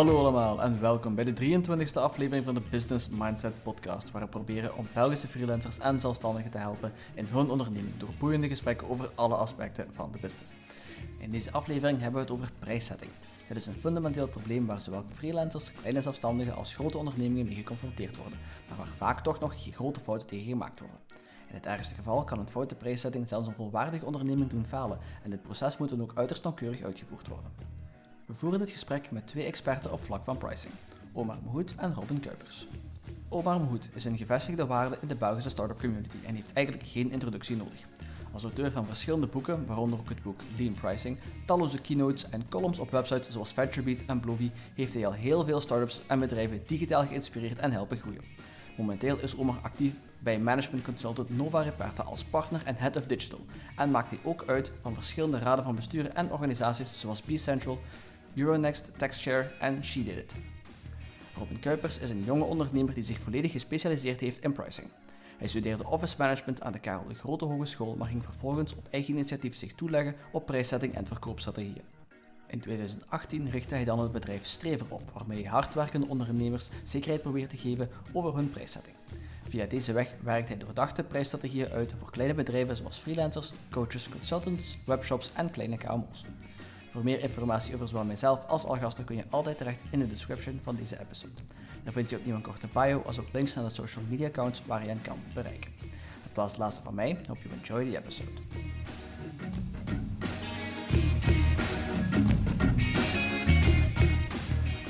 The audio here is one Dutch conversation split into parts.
Hallo allemaal en welkom bij de 23e aflevering van de Business Mindset Podcast, waar we proberen om Belgische freelancers en zelfstandigen te helpen in hun onderneming door boeiende gesprekken over alle aspecten van de business. In deze aflevering hebben we het over prijszetting. Dit is een fundamenteel probleem waar zowel freelancers, kleine zelfstandigen als grote ondernemingen mee geconfronteerd worden, maar waar vaak toch nog grote fouten tegen gemaakt worden. In het ergste geval kan een foute prijszetting zelfs een volwaardige onderneming doen falen en dit proces moet dan ook uiterst nauwkeurig uitgevoerd worden. We voeren dit gesprek met twee experten op vlak van pricing, Omar Mohoed en Robin Kuipers. Omar Mohoed is een gevestigde waarde in de Belgische startup community en heeft eigenlijk geen introductie nodig. Als auteur van verschillende boeken, waaronder ook het boek Lean Pricing, talloze keynotes en columns op websites zoals VentureBeat en Blovie, heeft hij al heel veel startups en bedrijven digitaal geïnspireerd en helpen groeien. Momenteel is Omar actief bij management consultant Nova Reperta als partner en head of digital en maakt hij ook uit van verschillende raden van bestuur en organisaties zoals B-Central, Euronext, TaxShare en She Did It. Robin Kuipers is een jonge ondernemer die zich volledig gespecialiseerd heeft in pricing. Hij studeerde office management aan de Karel de Grote Hogeschool, maar ging vervolgens op eigen initiatief zich toeleggen op prijszetting en verkoopstrategieën. In 2018 richtte hij dan het bedrijf Strever op, waarmee hij hardwerkende ondernemers zekerheid probeert te geven over hun prijszetting. Via deze weg werkt hij doordachte prijsstrategieën uit voor kleine bedrijven zoals freelancers, coaches, consultants, webshops en kleine KMO's. Voor meer informatie over zowel mijzelf als al gasten kun je altijd terecht in de description van deze episode. Daar vind je opnieuw een korte bio als ook links naar de social media accounts waar je hen kan bereiken. Dat was het laatste van mij. Hope you enjoy the episode.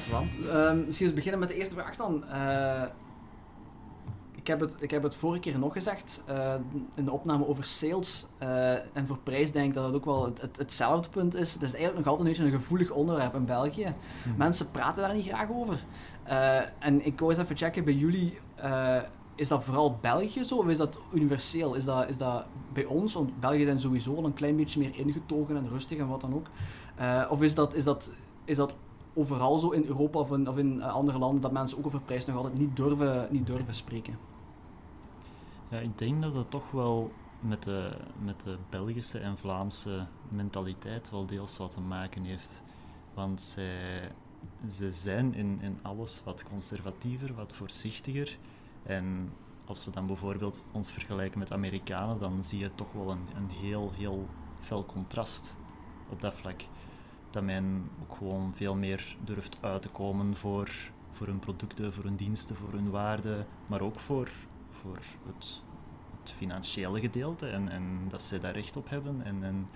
Zo, uh, misschien eens beginnen met de eerste vraag dan. Ik heb, het, ik heb het vorige keer nog gezegd, uh, in de opname over sales uh, en voor prijs denk ik dat het ook wel het, het, hetzelfde punt is. Het is eigenlijk nog altijd een beetje een gevoelig onderwerp in België. Hmm. Mensen praten daar niet graag over. Uh, en ik wou eens even checken bij jullie, is dat vooral België zo of is dat universeel? Is dat, is dat bij ons, want België zijn sowieso al een klein beetje meer ingetogen en rustig en wat dan ook. of is dat, is dat, is dat overal zo in Europa of in, of in andere landen dat mensen ook over prijs nog altijd niet durven, niet durven spreken? Ja, ik denk dat dat toch wel met de, met de Belgische en Vlaamse mentaliteit wel deels wat te maken heeft. Want zij, ze zijn in, in alles wat conservatiever, wat voorzichtiger. En als we dan bijvoorbeeld ons vergelijken met Amerikanen, dan zie je toch wel een, een heel, heel fel contrast op dat vlak. Dat men ook gewoon veel meer durft uit te komen voor, voor hun producten, voor hun diensten, voor hun waarden, maar ook voor, voor het, het financiële gedeelte en, en dat ze daar recht op hebben. En, en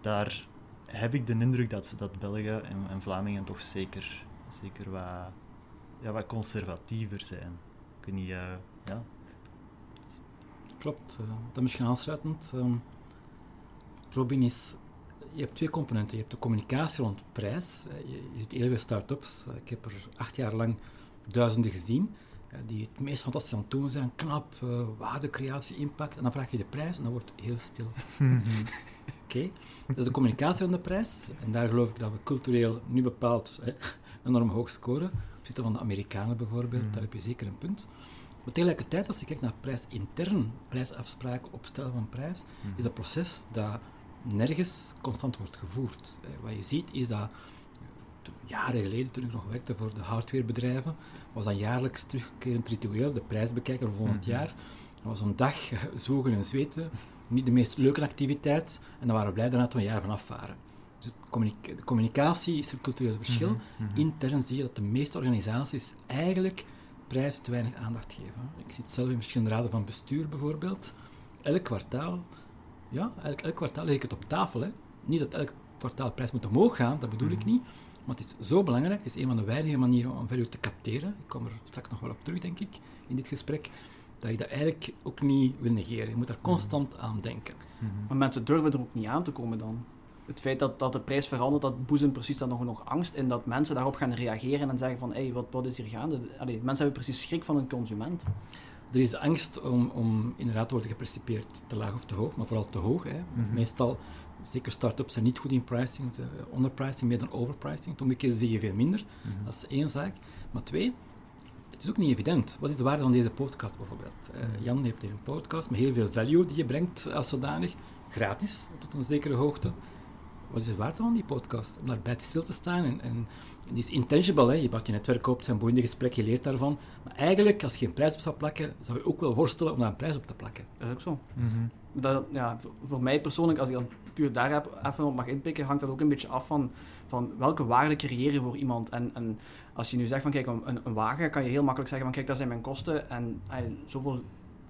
daar heb ik de indruk dat, dat Belgen en, en Vlamingen toch zeker, zeker wat, ja, wat conservatiever zijn. Ik weet niet, uh, ja. Klopt, uh, dat misschien aansluitend. Um, Robin is je hebt twee componenten. Je hebt de communicatie rond prijs. Je, je ziet heel veel start-ups. Ik heb er acht jaar lang duizenden gezien die het meest fantastisch aan het doen zijn. Knap, uh, waardecreatie, impact. En dan vraag je de prijs en dan wordt het heel stil. Oké? Okay? Dat is de communicatie van de prijs. En daar geloof ik dat we cultureel nu bepaald hè, enorm hoog scoren. Zitten van de Amerikanen bijvoorbeeld, mm daar heb je zeker een punt. Maar tegelijkertijd, als je kijkt naar prijs intern, prijsafspraken, opstellen van prijs, mm is dat proces dat nergens constant wordt gevoerd. Wat je ziet is dat jaren geleden, toen ik nog werkte voor de hardwarebedrijven, was dat jaarlijks terugkerend ritueel, de prijs bekijken voor volgend mhm. jaar. Dat was een dag zwoegen en zweten, niet de meest leuke activiteit, en dan waren we blij daarna we een jaar vanaf waren. Dus de communicatie is een cultureel verschil. Mm -hmm. Intern zie je dat de meeste organisaties eigenlijk prijs te weinig aandacht geven. Ik zit zelf in verschillende raden van bestuur bijvoorbeeld. Elk kwartaal, ja, elk, elk kwartaal leg ik het op tafel. Hè. Niet dat elk kwartaal prijs moet omhoog gaan, dat bedoel ik mhm. niet. Maar het is zo belangrijk, het is een van de weinige manieren om value te capteren. Ik kom er straks nog wel op terug, denk ik, in dit gesprek. Dat je dat eigenlijk ook niet wil negeren. Je moet daar constant mhm. aan denken. Mm -hmm. Maar mensen durven er ook niet aan te komen dan. Het feit dat, dat de prijs verandert, dat boezemt precies dan nog, nog angst in dat mensen daarop gaan reageren en zeggen van, hé, hey, wat, wat is hier gaande? Allee, mensen hebben precies schrik van een consument. Er is de angst om, om inderdaad te worden gepercipeerd te laag of te hoog, maar vooral te hoog. Hè. Mhm. Meestal Zeker start-ups zijn niet goed in pricing, ze onderpricing meer dan overpricing. Toen keer zie je veel minder. Mhm. Dat is één zaak. Maar twee, het is ook niet evident. Wat is de waarde van deze podcast bijvoorbeeld? Uh, Jan heeft hier een podcast met heel veel value die je brengt als zodanig. Gratis, tot een zekere hoogte. wat is het waard van die podcast? Om daarbij stil te staan. En, en, die is intangible, hè. je bouwt je netwerk op, het zijn boeiende gesprekken, je leert daarvan. Maar eigenlijk, als je een prijs op zou plakken, zou je ook wel worstelen om daar een prijs op te plakken. Dat is ook zo. Mhm. Dat, ja, voor, voor mij persoonlijk, als ik dan puur daar even op mag inpikken, hangt dat ook een beetje af van, van welke waarde creëer je voor iemand. En, en als je nu zegt van kijk, een, een wagen kan je heel makkelijk zeggen van kijk, dat zijn mijn kosten en eh, zoveel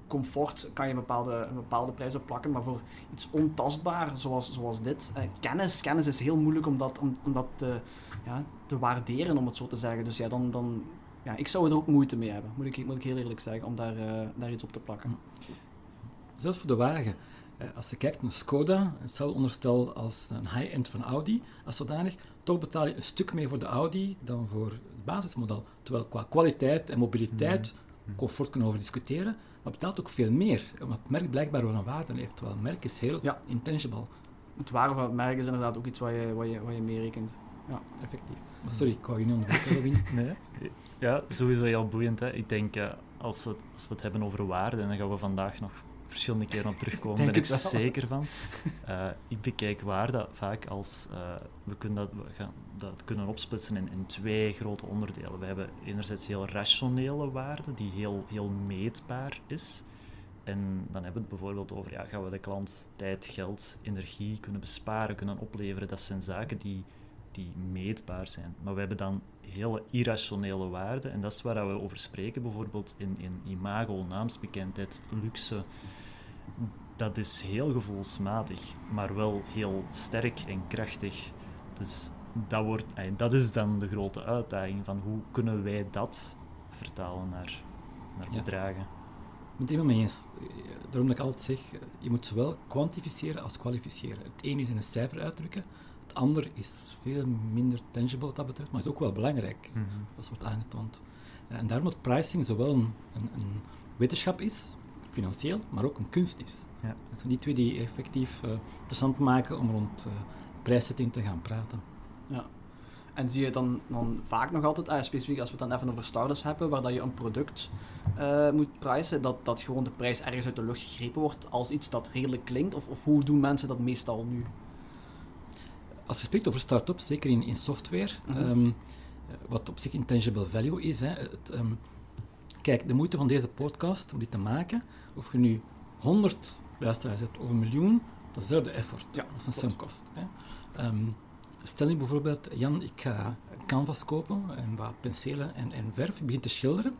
comfort kan je een bepaalde, een bepaalde prijs op plakken, maar voor iets ontastbaar zoals, zoals dit, eh, kennis, kennis is heel moeilijk om dat, om, dat te, ja, te waarderen, om het zo te zeggen. Dus ja, dan, dan, ja, ik zou er ook moeite mee hebben, moet ik, moet ik heel eerlijk zeggen, om daar, eh, daar iets op te plakken. Zelfs voor de wagen. Eh, Als je kijkt naar Skoda, hetzelfde onderstel als een high-end van Audi, als zodanig, toch betaal je een stuk meer voor de Audi dan voor het basismodel. Terwijl qua kwaliteit en mobiliteit, comfort kunnen we over discussiëren, maar betaalt ook veel meer, omdat het merk blijkbaar wel een waarde heeft. Terwijl het merk is heel Ja. intangible, Het waarde van het merk is inderdaad ook iets wat je, wat je, wat je meerekent. Ja. effectief. Sorry, ik wou je niet onderbreken, Robin. Nee? Ja, sowieso heel boeiend. Hè. Ik denk, eh, als, we, als we het hebben over waarde, en daar gaan we vandaag nog verschillende keren op terugkomen, Denk ben ik wel. zeker van. Eh, ik bekijk waarde vaak als, eh, we kunnen dat, we gaan dat kunnen opsplitsen in, in twee grote onderdelen. We hebben enerzijds heel rationele waarde, die heel, heel meetbaar is. En dan hebben we het bijvoorbeeld over, ja, gaan we de klant tijd, geld, energie kunnen besparen, kunnen opleveren. Dat zijn zaken die, die meetbaar zijn. Maar we hebben dan hele irrationele waarden. En dat is waar we over spreken, bijvoorbeeld in, in imago, naamsbekendheid, luxe. Dat is heel gevoelsmatig, maar wel heel sterk en krachtig. Dus dat, wordt, dat is dan de grote uitdaging van hoe kunnen wij dat vertalen naar, naar Ja. bedragen. Ik ben het helemaal mee eens. Daarom dat ik altijd zeg, eh, je moet zowel kwantificeren als kwalificeren. Het ene is in een cijfer uitdrukken, het andere is veel minder tangible wat dat betreft, maar is ook wel belangrijk. Dat wordt aangetoond. Eh, En daarom dat pricing zowel een, een, een wetenschap is, financieel, maar ook een kunst is. Ja. Dat zijn die twee die effectief eh, interessant maken om rond eh, prijszetting te gaan praten. Ja. En zie je dan, dan vaak nog altijd, eh, specifiek als we het dan even over startups hebben, waar dat je een product eh, moet prijzen, dat, dat gewoon de prijs ergens uit de lucht gegrepen wordt als iets dat redelijk klinkt? Of, of hoe doen mensen dat meestal nu? Als je spreekt over start-ups, zeker in, in software, Mhm. ehm, eh, wat op zich intangible value is, hè, het, ehm, kijk, de moeite van deze podcast om dit te maken, of je nu 100 luisteraars hebt of een miljoen, dat is dezelfde effort. Ja, dat is een klopt. sum cost. Hè. Ehm, stel nu bijvoorbeeld, Jan, ik ga een canvas kopen en wat penselen en, en verf, ik begin te schilderen,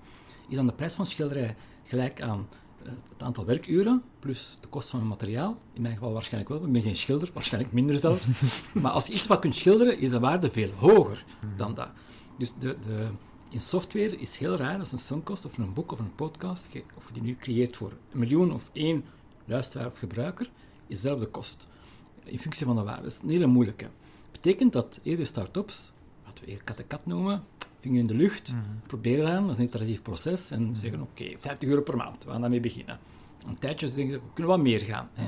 is dan de prijs van schilderij gelijk aan het aantal werkuren plus de kost van het materiaal. In mijn geval waarschijnlijk wel, ik ben geen schilder, waarschijnlijk minder zelfs. maar als je iets wat kunt schilderen, is de waarde veel hoger dan dat. Dus de, de, in software is heel raar, dat is een sunk-cost of een boek of een podcast, of je die nu creëert voor een miljoen of één luisteraar of gebruiker, is dezelfde kost. In functie van de waarde. Dat is een hele moeilijke. betekent dat eerder start-ups, wat we eerder kat-kat noemen, vinger in de lucht, proberen aan, dat is een iteratief proces, en zeggen oké, 50 euro per maand, we gaan daarmee beginnen. Een tijdje denken ze, we kunnen wat meer gaan. Hè.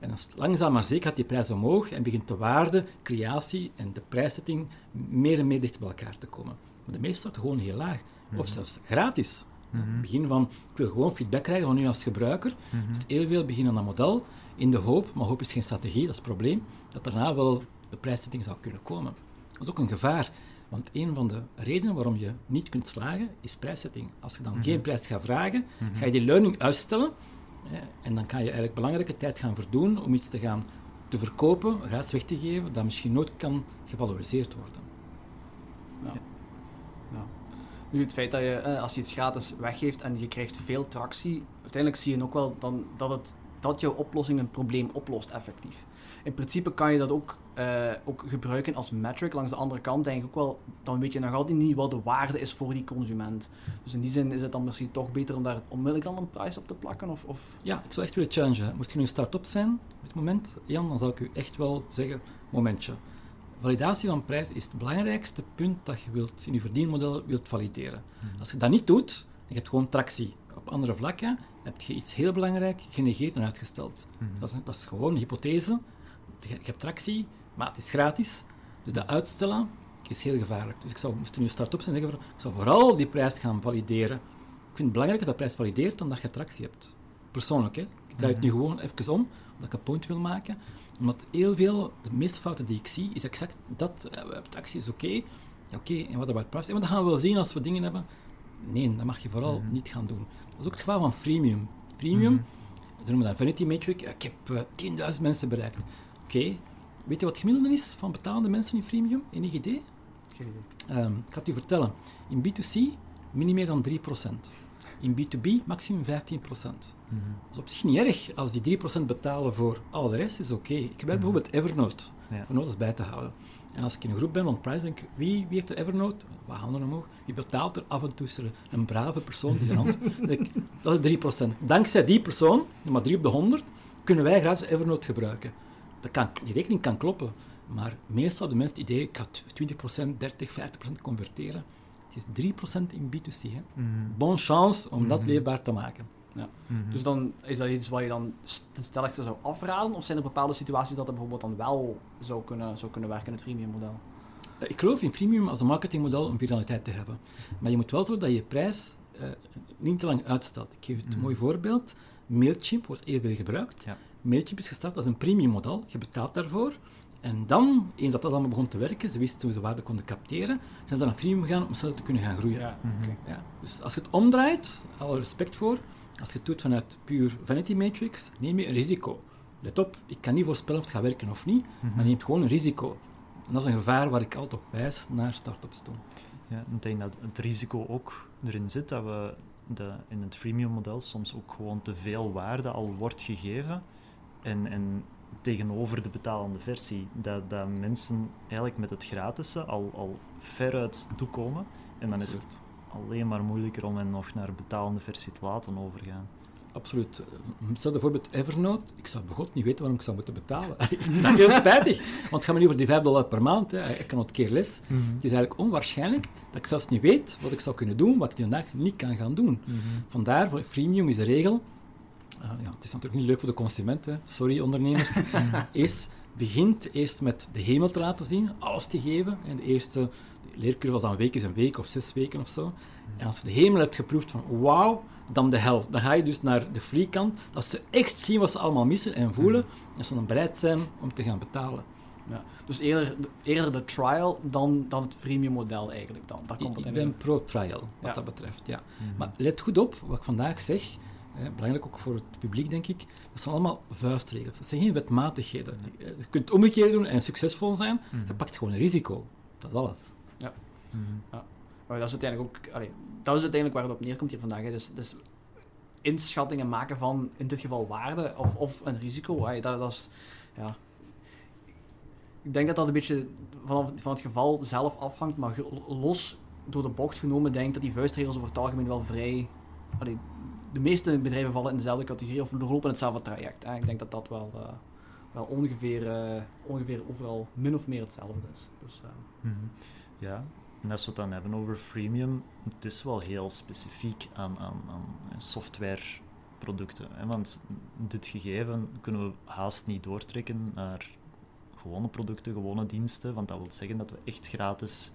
En dan langzaam maar zeker gaat die prijs omhoog en begint de waarde, creatie en de prijszetting meer en meer dicht bij elkaar te komen. Maar de meeste staat gewoon heel laag. Of zelfs gratis. Het begin van, ik wil gewoon feedback krijgen van u als gebruiker. Dus heel veel beginnen aan dat model, in de hoop, maar hoop is geen strategie, dat is het probleem, dat daarna wel de prijszetting zou kunnen komen. Dat is ook een gevaar, want een van de redenen waarom je niet kunt slagen, is prijszetting. Als je dan geen prijs gaat vragen, ga je die learning uitstellen, hè, en dan kan je eigenlijk belangrijke tijd gaan verdoen om iets te gaan te verkopen, raads weg te geven, dat misschien nooit kan gevaloriseerd worden. Ja. Ja. Nu, het feit dat je, eh, als je iets gratis weggeeft en je krijgt veel tractie, uiteindelijk zie je ook wel dan dat, het, dat jouw oplossing een probleem oplost effectief. In principe kan je dat ook, eh, ook gebruiken als metric. Langs de andere kant denk ik ook wel, dan weet je nog altijd niet wat de waarde is voor die consument. Dus in die zin is het dan misschien toch beter om daar onmiddellijk dan een prijs op te plakken? Of, of... Ja, ik zou echt willen challengen. Moest je nu een start-up zijn op dit moment, Jan, dan zou ik u echt wel zeggen, momentje. Validatie van prijs is het belangrijkste punt dat je wilt, in je verdienmodel wilt valideren. Als je dat niet doet, en je hebt gewoon tractie op andere vlakken, heb je iets heel belangrijk genegeerd en uitgesteld. dat, is, dat is gewoon een hypothese. Je, hebt tractie, maar het is gratis. Dus dat uitstellen is heel gevaarlijk. Dus ik zou, moest er nu start-up zijn, zeggen, ik zou vooral die prijs gaan valideren. Ik vind het belangrijker dat de prijs valideert dan dat je tractie hebt. persoonlijk, hè. ik draai het nu gewoon even om, omdat ik een point wil maken. Omdat heel veel, de meeste fouten die ik zie, is exact dat, uh, het actie is oké, ja, oké, en wat about price? En dat gaan we wel zien als we dingen hebben. Nee, dat mag je vooral Mhm. niet gaan doen. Dat is ook het geval van freemium. Freemium, Mhm. ze noemen dat Vanity Metric, ik heb eh, 10.000 mensen bereikt. Oké, weet je wat het gemiddelde is van betalende mensen in freemium? Enig idee? Geen idee. Ehm, ik ga het u vertellen. In B2C niet meer dan 3%. In B2B maximum 15%. Mhm. Dat is op zich niet erg als die 3% betalen voor al de rest, is oké. Ik gebruik bijvoorbeeld Evernote, Ja. voor notas bij te houden. En als ik in een groep ben on price, denk ik, wie, wie heeft de Evernote? Wat handen omhoog. Wie betaalt er af en toe? Is er een brave persoon die zijn hand... Dat is 3%. Dankzij die persoon, maar 3 op de 100, kunnen wij gratis Evernote gebruiken. Dat kan, die rekening kan kloppen, maar meestal de mensen het idee, ik ga 20%, 30, 50% converteren. Het is 3% in B2C. Hè. Mhm. Bon chance om dat Mhm. leefbaar te maken. Ja. Mhm. Dus dan is dat iets wat je dan stelligste zou afraden? Of zijn er bepaalde situaties dat het bijvoorbeeld dan wel zou kunnen, zou kunnen werken in het freemium model? Eh, Ik geloof in freemium als een marketingmodel om viraliteit te hebben. Maar je moet wel zorgen dat je prijs eh, niet te lang uitstelt. Ik geef het een mooi voorbeeld. Mailchimp wordt heel veel gebruikt. Ja. Mailchimp is gestart als een premium model. Je betaalt daarvoor. En dan, eens dat dat allemaal begon te werken, ze wisten hoe ze waarde konden capteren, zijn ze naar freemium gegaan om sneller te kunnen gaan groeien. Ja, Mhm. Ja, dus als je het omdraait, alle respect voor, als je het doet vanuit puur vanity matrix, neem je een risico. Let op, ik kan niet voorspellen of het gaat werken of niet, Mhm. maar je neemt gewoon een risico. En dat is een gevaar waar ik altijd op wijs naar start-ups toe. Ja, ik denk dat het risico ook erin zit dat we de, in het freemium model soms ook gewoon te veel waarde al wordt gegeven. En, en tegenover de betalende versie, dat, dat mensen eigenlijk met het gratische al, al veruit toekomen. En dan is het alleen maar moeilijker om hen nog naar de betalende versie te laten overgaan. Absoluut. Stel bijvoorbeeld Evernote. Ik zou begot niet weten waarom ik zou moeten betalen. dat heel spijtig, want het gaat me niet over die 5 dollar per maand. Hè. Ik kan het keer les. Het is eigenlijk onwaarschijnlijk dat ik zelfs niet weet wat ik zou kunnen doen, wat ik vandaag niet kan gaan doen. Mhm. Vandaar, voor freemium is de regel, ja, het is natuurlijk niet leuk voor de consument, hè. sorry ondernemers, is, begint eerst met de hemel te laten zien, alles te geven. En de eerste de leercurve was dan is een week of zes weken of zo. En als je de hemel hebt geproefd van wauw, dan de hel. Dan ga je dus naar de free kant, dat ze echt zien wat ze allemaal missen en voelen, en ze dan bereid zijn om te gaan betalen. Ja. Dus eerder, eerder de trial dan, dan het freemium model eigenlijk dan. Daar komt Ik, het ik ben pro-trial, wat Ja. dat betreft, ja. Mhm. Maar let goed op, wat ik vandaag zeg, hè, belangrijk ook voor het publiek, denk ik, dat zijn allemaal vuistregels. Dat zijn geen wetmatigheden. Je je kunt het omgekeerd doen en succesvol zijn, Mhm. je pakt gewoon een risico. Dat is alles. Mhm. Maar dat is uiteindelijk ook... allee, dat is uiteindelijk waar het op neerkomt hier vandaag. Hè. Dus, dus inschattingen maken van, in dit geval, waarde of, of een risico. allee, dat, dat is... Ja. Ik denk dat dat een beetje van, van het geval zelf afhangt, maar los door de bocht genomen denk ik dat die vuistregels over het algemeen wel vrij... allee, de meeste bedrijven vallen in dezelfde categorie of doorlopen hetzelfde traject. Ik denk dat dat wel, eh, wel ongeveer, eh, ongeveer overal min of meer hetzelfde is. Dus, eh, Mhm. Ja, en als we het dan hebben over freemium, het is wel heel specifiek aan, aan, aan softwareproducten. Hè? Want dit gegeven kunnen we haast niet doortrekken naar gewone producten, gewone diensten. Want dat wil zeggen dat we echt gratis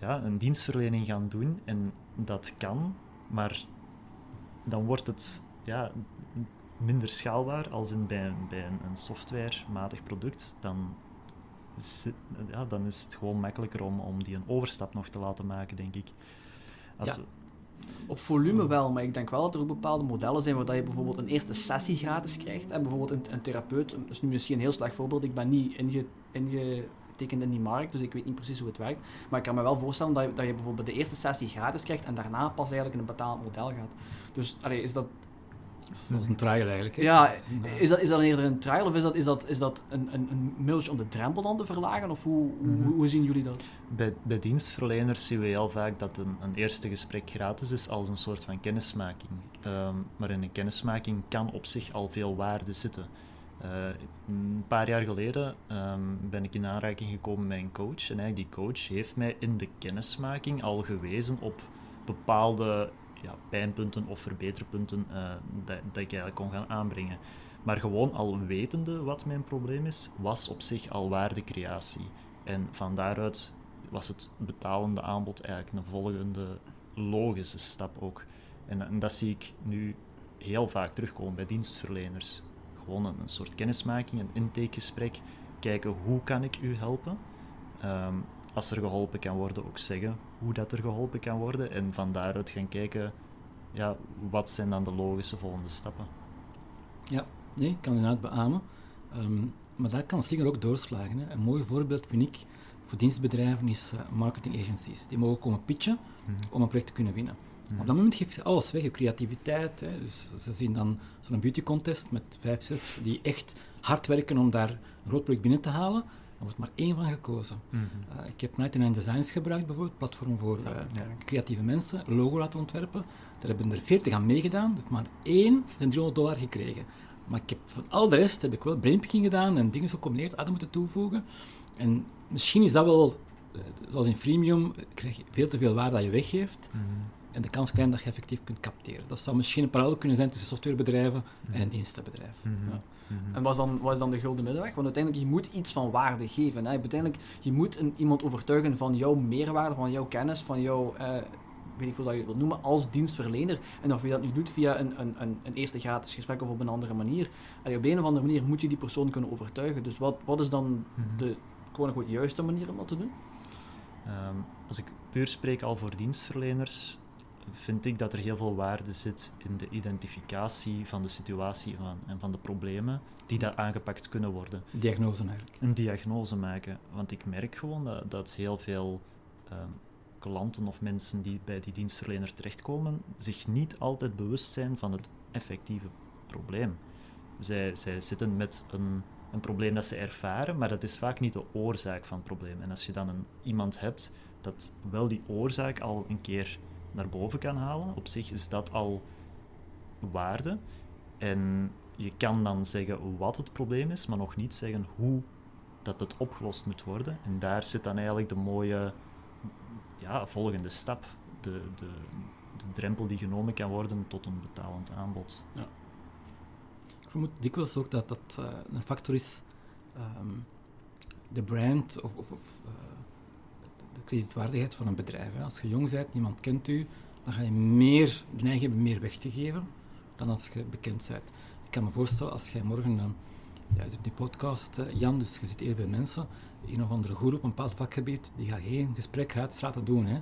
ja, een dienstverlening gaan doen. En dat kan, maar dan wordt het ja, minder schaalbaar als in bij, een- bij een, een softwarematig product. Dan zit- ja, dan is het gewoon makkelijker om, om die een overstap nog te laten maken, denk ik. Als Ja. Op volume wel, maar ik denk wel dat er ook bepaalde modellen zijn waar je bijvoorbeeld een eerste sessie gratis krijgt. En bijvoorbeeld een, een therapeut, dat is nu misschien een heel slecht voorbeeld, ik ben niet inge, in die markt, dus ik weet niet precies hoe het werkt. Maar ik kan me wel voorstellen dat je, dat je bijvoorbeeld de eerste sessie gratis krijgt en daarna pas eigenlijk in een betaald model gaat. Dus allee, is dat, Dat is een trial eigenlijk. hè. ja, is dat, is dat eerder een trial of is dat, is dat, is dat een, een, een mailtje om de drempel dan te verlagen? Of hoe, Mhm. hoe, hoe zien jullie dat? bij, bij dienstverleners zien we heel vaak dat een, een eerste gesprek gratis is als een soort van kennismaking. Ehm, maar in een kennismaking kan op zich al veel waarde zitten. Eh, een paar jaar geleden ehm, ben ik in aanraking gekomen met een coach. En eigenlijk die coach heeft mij in de kennismaking al gewezen op bepaalde ja, pijnpunten of verbeterpunten eh, dat, dat ik eigenlijk kon gaan aanbrengen. Maar gewoon al wetende wat mijn probleem is, was op zich al waardecreatie. En van daaruit was het betalende aanbod eigenlijk een volgende logische stap ook. En, en dat zie ik nu heel vaak terugkomen bij dienstverleners. Gewoon een, een soort kennismaking, een intakegesprek. Kijken hoe kan ik u helpen. Ehm, als er geholpen kan worden, ook zeggen hoe dat er geholpen kan worden. En van daaruit gaan kijken, ja, wat zijn dan de logische volgende stappen. Ja, nee, ik kan inderdaad beamen. Ehm, maar daar kan Slinger ook doorslagen. Hè. Een mooi voorbeeld vind ik voor dienstbedrijven is uh, marketing agencies. Die mogen komen pitchen Mhm. om een project te kunnen winnen. Op dat moment geeft je alles weg, je creativiteit. Hè. Dus ze zien dan zo'n beauty contest met vijf, zes die echt hard werken om daar een groot project binnen te halen. Er wordt maar één van gekozen. Mhm. Uh, ik heb 99 Designs gebruikt bijvoorbeeld, platform voor uh, Ja. creatieve mensen, logo laten ontwerpen. Daar hebben er 40 aan meegedaan, ik heb maar één de 300 dollar gekregen. Maar ik heb van al de rest heb ik wel brainpicking gedaan en dingen gecombineerd, hadden moeten toevoegen. En misschien is dat wel, eh, zoals in freemium, krijg je veel te veel waarde dat je weggeeft. Mhm. En de kans klein dat je effectief kunt capteren. Dat zou misschien een parallel kunnen zijn tussen softwarebedrijven en een dienstenbedrijf. Mhm. Ja. Mhm. En wat is, dan, wat is dan de gulden middenweg? Want uiteindelijk, je moet iets van waarde geven. Hè? Uiteindelijk, je moet een, iemand overtuigen van jouw meerwaarde, van jouw kennis, van jouw, eh, weet ik veel dat je het wilt noemen, als dienstverlener. En of je dat nu doet via een, een, een, een eerste gratis gesprek of op een andere manier. En op een of andere manier moet je die persoon kunnen overtuigen. Dus wat, wat is dan Mhm. de quote juiste manier om dat te doen? Ehm, als ik puur spreek al voor dienstverleners, vind ik dat er heel veel waarde zit in de identificatie van de situatie van, en van de problemen die daar aangepakt kunnen worden. Diagnose eigenlijk. Een diagnose maken. Want ik merk gewoon dat, dat heel veel ehm, klanten of mensen die bij die dienstverlener terechtkomen, zich niet altijd bewust zijn van het effectieve probleem. Zij, zij zitten met een, een probleem dat ze ervaren, maar dat is vaak niet de oorzaak van het probleem. En als je dan een, iemand hebt dat wel die oorzaak al een keer naar boven kan halen, op zich is dat al waarde. En je kan dan zeggen wat het probleem is, maar nog niet zeggen hoe dat het opgelost moet worden. En daar zit dan eigenlijk de mooie ja, volgende stap. De, de, de drempel die genomen kan worden tot een betalend aanbod. Ik vermoed dikwijls ook dat dat uh, een factor is, um, de brand of, of, of uh, de kredietwaardigheid van een bedrijf. Als je jong bent, niemand kent u, dan ga je meer neiging hebben meer weg te geven dan als je bekend bent. Ik kan me voorstellen, als jij morgen, uh, ja, doet die podcast, Jan, dus je ziet heel veel mensen, een of andere goeroe op een bepaald vakgebied, die gaat geen gesprek gratis laten doen. Hè.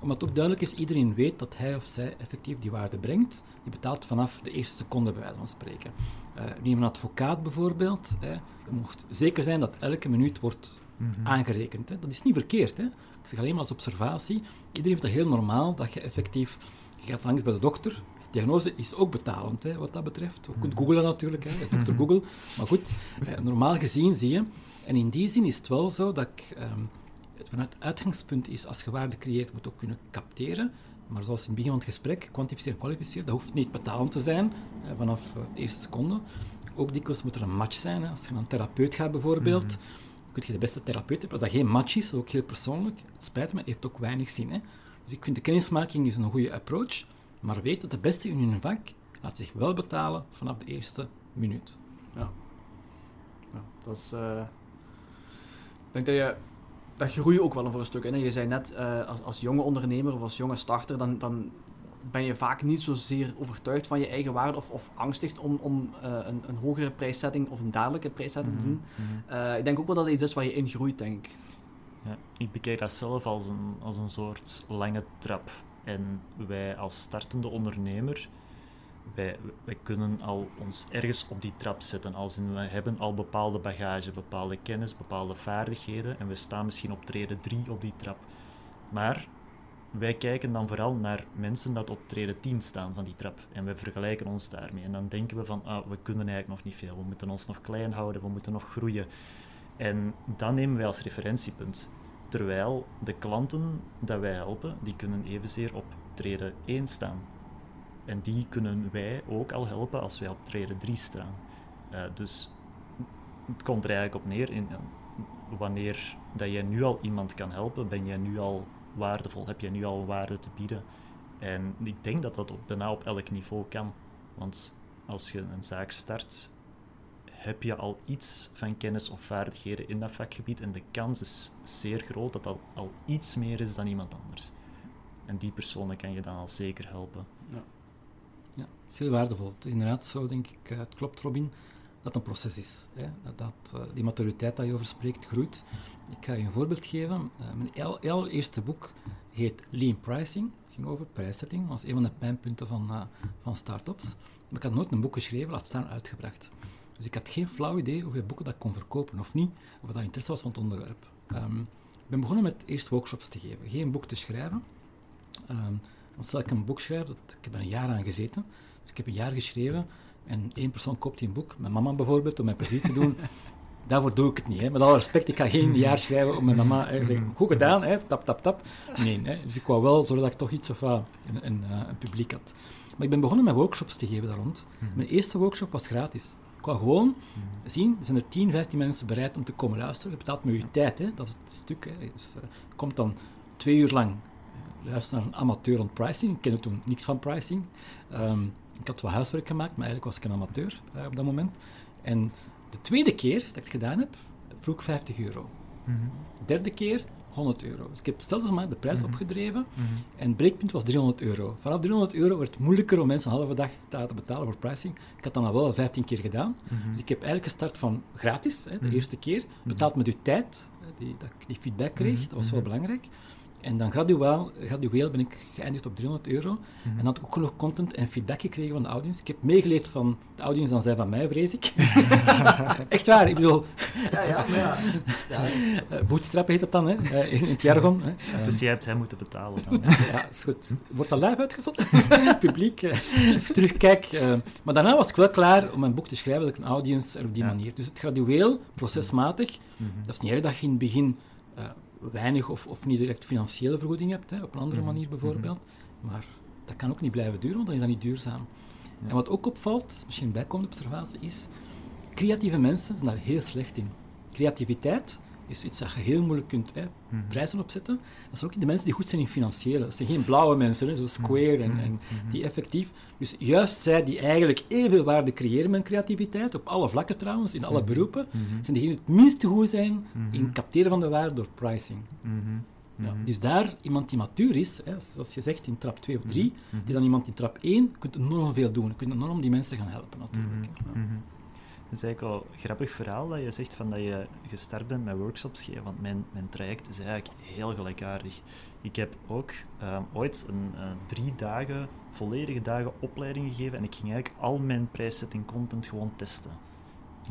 Omdat ook duidelijk is, iedereen weet dat hij of zij effectief die waarde brengt. Die betaalt vanaf de eerste seconde, bij wijze van spreken. Uh, neem een advocaat bijvoorbeeld. Hè. Je mocht zeker zijn dat elke minuut wordt mm -hmm. aangerekend. Hè. Dat is niet verkeerd. Hè. Ik zeg alleen maar als observatie. Iedereen vindt het heel normaal dat je effectief... Je gaat langs bij de dokter. Diagnose is ook betalend, hè, wat dat betreft. Je kunt googlen natuurlijk, hè, dokter Google. Maar goed, eh, normaal gezien zie je... En in die zin is het wel zo dat ik... Um, het vanuit uitgangspunt is, als je waarde creëert, moet ook kunnen capteren. Maar zoals in het begin van het gesprek, kwantificeren, kwalificeren, dat hoeft niet betalend te zijn hè, vanaf de eerste seconde. Ook dikwijls moet er een match zijn. Hè. Als je naar een therapeut gaat bijvoorbeeld, mm -hmm. Kun je de beste therapeut hebben. Als dat geen match is, ook heel persoonlijk, het spijt me, heeft ook weinig zin. Hè. Dus ik vind de kennismaking is een goede approach, maar weet dat de beste in hun vak laat zich wel betalen vanaf de eerste minuut. Ja, dat is... Uh... Ik denk dat je dat groeit ook wel voor een stuk. Hè. Je zei net, uh, als, als jonge ondernemer of als jonge starter, dan, dan ben je vaak niet zozeer overtuigd van je eigen waarde of, of angstig om, om uh, een, een, hogere prijszetting of een dadelijke prijszetting mm -hmm. te doen. Uh, ik denk ook wel dat het iets is waar je in groeit, denk ik. Ja, ik bekijk dat zelf als een, als een soort lange trap. En wij als startende ondernemer, wij, wij kunnen al ons ergens op die trap zetten. Als in, we hebben al bepaalde bagage, bepaalde kennis, bepaalde vaardigheden en we staan misschien op treden 3 op die trap. Maar wij kijken dan vooral naar mensen dat op treden 10 staan van die trap en we vergelijken ons daarmee. En dan denken we van, ah, we kunnen eigenlijk nog niet veel, we moeten ons nog klein houden, we moeten nog groeien. En dat nemen wij als referentiepunt. Terwijl de klanten dat wij helpen, die kunnen evenzeer op treden 1 staan. En die kunnen wij ook al helpen als wij op treden 3 staan. Uh, dus het komt er eigenlijk op neer, in, wanneer dat jij nu al iemand kan helpen, ben jij nu al waardevol, heb jij nu al waarde te bieden. En ik denk dat dat op, bijna op elk niveau kan. Want als je een zaak start, heb je al iets van kennis of vaardigheden in dat vakgebied en de kans is zeer groot dat dat al iets meer is dan iemand anders. En die personen kan je dan al zeker helpen. Ja. Ja, is heel waardevol. Het is inderdaad zo, denk ik, uh, het klopt Robin, dat een proces is. Hè? Dat uh, die maturiteit dat je over spreekt groeit. Ik ga je een voorbeeld geven. Uh, mijn allereerste boek heet Lean Pricing. Ging over prijszetting. Dat was een van de pijnpunten van, van start-ups. Maar ik had nooit een boek geschreven, laat staan uitgebracht. Dus ik had geen flauw idee hoeveel boeken dat ik kon verkopen of niet, of dat interesse was van het onderwerp. Um, ik ben begonnen met eerst workshops te geven, geen boek te schrijven. Um, want stel ik een boek schrijf, dat, ik heb er een jaar aan gezeten, dus ik heb een jaar geschreven en één persoon koopt een boek, mijn mama bijvoorbeeld, om mijn plezier te doen. Daarvoor doe ik het niet. Hè. Met alle respect, ik ga geen jaar schrijven om mijn mama te zeggen, goed gedaan, hè, tap, tap, tap. Nee, hè. dus ik wou wel zorgen dat ik toch iets of uh, een, een, uh, een publiek had. Maar ik ben begonnen met workshops te geven daar rond. Mhm. Mijn eerste workshop was gratis. Ik wou gewoon zien, zijn er 10, 15 mensen bereid om te komen luisteren. Je betaalt met je tijd, hè. dat is het stuk. Hè. Dus, uh, komt dan twee uur lang luisteren naar een amateur on pricing. Ik kende toen niks van pricing. Um, ik had wel huiswerk gemaakt, maar eigenlijk was ik een amateur uh, op dat moment. En de tweede keer dat ik het gedaan heb, vroeg ik 50 euro. Mm -hmm. De derde keer 100 euro. Dus ik heb stelselmatig de prijs mm -hmm. opgedreven mm -hmm. en het breekpunt was 300 euro. Vanaf 300 euro werd het moeilijker om mensen een halve dag te laten betalen voor pricing. Ik had dat dan wel 15 keer gedaan. Dus ik heb eigenlijk gestart van gratis, hè, de eerste keer, betaald met uw tijd, die, dat ik die feedback kreeg, dat was wel belangrijk. En dan gradueel, gradueel ben ik geëindigd op 300 euro. Mm -hmm. En had ik ook genoeg content en feedback gekregen van de audience. Ik heb meegeleerd van de audience dan zij van mij, vrees ik. Echt waar, ik bedoel... Ja, ja, maar ja. ja. Uh, bootstrappen heet dat dan, hè, uh, in, in, het jargon. Hè. Dus jij hebt hem moeten betalen dan, Ja, is goed. Wordt dat live uitgezonden? Publiek, als ik terugkijk. maar daarna was ik wel klaar om mijn boek te schrijven, dat ik een audience er op die ja. manier. Dus het gradueel, procesmatig. Mm -hmm. Dat is niet erg dat je in het begin weinig of, of niet direct financiële vergoeding hebt, hè, op een andere manier bijvoorbeeld. Maar dat kan ook niet blijven duren, want dan is dat niet duurzaam. Ja. En wat ook opvalt, misschien een bijkomende observatie, is creatieve mensen zijn daar heel slecht in. Creativiteit is iets dat je heel moeilijk kunt hè, prijzen opzetten. Dat zijn ook de mensen die goed zijn in financiële. Dat zijn geen blauwe mensen, hè, zoals Square en, en die effectief. Dus juist zij die eigenlijk evenveel waarde creëren met creativiteit, op alle vlakken trouwens, in alle beroepen, zijn degenen die het minste goed zijn in het capteren van de waarde door pricing. Ja, dus daar iemand die matuur is, hè, zoals je zegt in trap 2 of 3, die dan iemand in trap 1, kunt enorm veel doen. Je kunt enorm die mensen gaan helpen natuurlijk. Ja. Het is eigenlijk wel een grappig verhaal dat je zegt van dat je gestart bent met workshops geven, want mijn, mijn traject is eigenlijk heel gelijkaardig. Ik heb ook um, ooit een uh, drie dagen, volledige dagen opleiding gegeven en ik ging eigenlijk al mijn prijssetting content gewoon testen.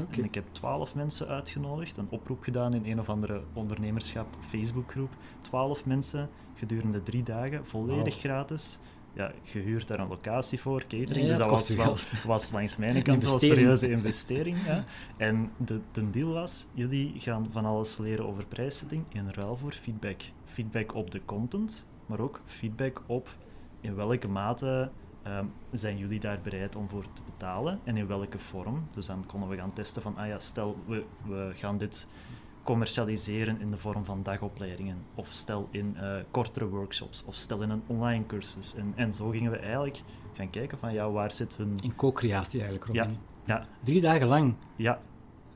Okay. En ik heb twaalf mensen uitgenodigd, een oproep gedaan in een of andere ondernemerschap Facebookgroep. Twaalf mensen gedurende drie dagen, volledig wow. gratis ja, je huurt daar een locatie voor, catering. Ja, dus dat was, wel, was langs mijn kant wel een serieuze investering. Ja. En de, de deal was, jullie gaan van alles leren over prijszetting in ruil voor feedback. Feedback op de content, maar ook feedback op in welke mate um, zijn jullie daar bereid om voor te betalen en in welke vorm. Dus dan konden we gaan testen van, ah ja, stel we, we gaan dit commercialiseren in de vorm van dagopleidingen. Of stel in uh, kortere workshops. Of stel in een online cursus. En, en zo gingen we eigenlijk gaan kijken van ja, waar zit hun... In co-creatie eigenlijk, Robin. Ja, ja. Drie dagen lang? Ja.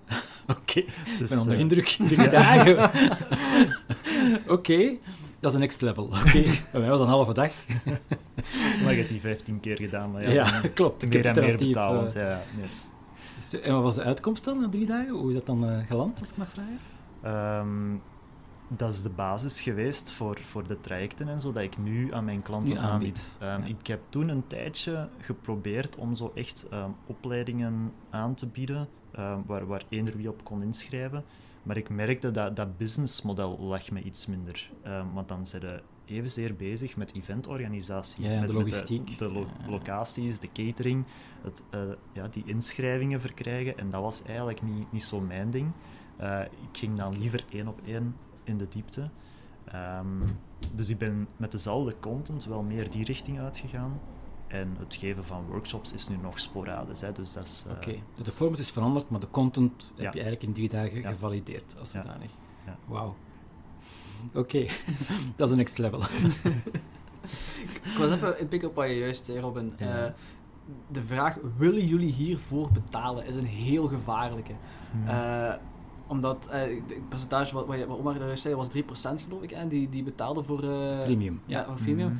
Oké, okay. dus, ik ben onder uh, indruk. Drie dagen. Oké, okay. dat is een next level. Oké, okay. bij mij was een halve dag. maar je hebt die vijftien keer gedaan. Maar ja, ja klopt. Meer en meer betalend. Uh, ja. En wat was de uitkomst dan na drie dagen? Hoe is dat dan uh, geland, als ik mag vragen? Um, dat is de basis geweest voor, voor de trajecten en zo dat ik nu aan mijn klanten aanbied. Um, ja. Ik heb toen een tijdje geprobeerd om zo echt um, opleidingen aan te bieden waar, waar eender wie op kon inschrijven. Maar ik merkte dat dat businessmodel lag me iets minder. want dan zijn ze evenzeer bezig met eventorganisatie. Ja, met, de logistiek. Met de, de lo locaties, de catering, het, uh, ja, die inschrijvingen verkrijgen. En dat was eigenlijk niet, niet zo mijn ding. Uh, ik ging dan liever één op één in de diepte. Um, dus ik ben met dezelfde content wel meer die richting uitgegaan. En het geven van workshops is nu nog sporadisch. Hè, dus dat uh, Oké, okay. dus de format is veranderd, maar de content ja. heb je eigenlijk in drie dagen ja. gevalideerd als zodanig. Ja. Wauw. Oké, okay. dat is een next level. ik was even inpikken op wat je juist zei, Robin. Uh, de vraag, willen jullie hiervoor betalen, is een heel gevaarlijke. Hmm. Uh, omdat het percentage wat, wat Omar daar zei was 3% geloof ik, en die, die betaalde voor... Uh, premium. Ja, voor premium. Mm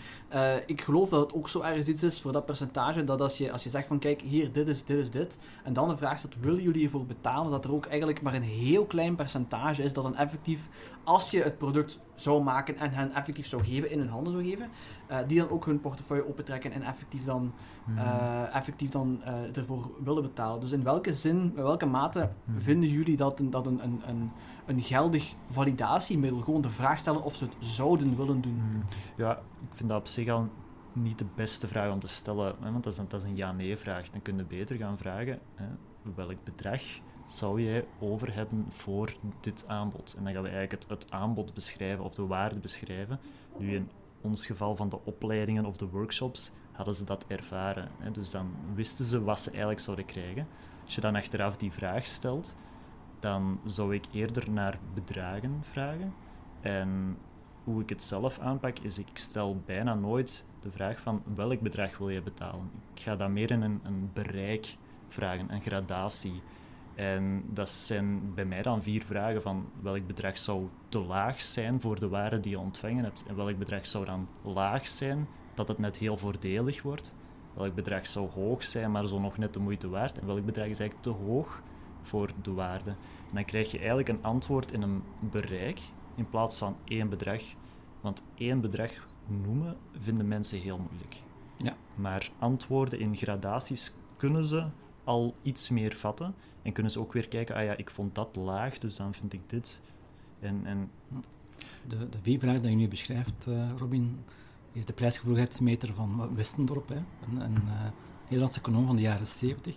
ik geloof dat het ook zo ergens iets is voor dat percentage, dat als je, als je zegt van kijk, hier, dit is dit, is dit, en dan de vraag stelt, willen jullie hiervoor betalen, dat er ook eigenlijk maar een heel klein percentage is dat dan effectief, als je het product zou maken en hen effectief zou geven, in hun handen zou geven, uh, die dan ook hun portefeuille opentrekken en effectief dan, uh, effectief dan uh, ervoor willen betalen. Dus in welke zin, in welke mate mm. vinden jullie dat, een, dat een, een, een, een, geldig validatiemiddel, gewoon de vraag stellen of ze het zouden willen doen? Mm. Ja, ik vind dat op zich al niet de beste vraag om te stellen, hè, want dat is een, een ja-nee-vraag. Dan kun je beter gaan vragen, hè, welk bedrag zou jij over hebben voor dit aanbod? En dan gaan we eigenlijk het, het aanbod beschrijven of de waarde beschrijven. Nu in ons geval van de opleidingen of de workshops hadden ze dat ervaren. Hè? Dus dan wisten ze wat ze eigenlijk zouden krijgen. Als je dan achteraf die vraag stelt, dan zou ik eerder naar bedragen vragen. En hoe ik het zelf aanpak, is ik stel bijna nooit de vraag van welk bedrag wil je betalen. Ik ga dat meer in een, een bereik vragen, een gradatie. En dat zijn bij mij dan vier vragen van welk bedrag zou te laag zijn voor de waarde die je ontvangen hebt. En welk bedrag zou dan laag zijn, dat het net heel voordelig wordt. Welk bedrag zou hoog zijn, maar zo nog net de moeite waard. En welk bedrag is eigenlijk te hoog voor de waarde. En dan krijg je eigenlijk een antwoord in een bereik in plaats van één bedrag. Want één bedrag noemen vinden mensen heel moeilijk. Ja. Maar antwoorden in gradaties kunnen ze al iets meer vatten. En kunnen ze ook weer kijken, ah ja, ik vond dat laag, dus dan vind ik dit. En, en... De, de V-vraag die je nu beschrijft, uh, Robin, is de prijsgevoeligheidsmeter van Westendorp, hè? een, een uh, Nederlandse econoom van de jaren 70,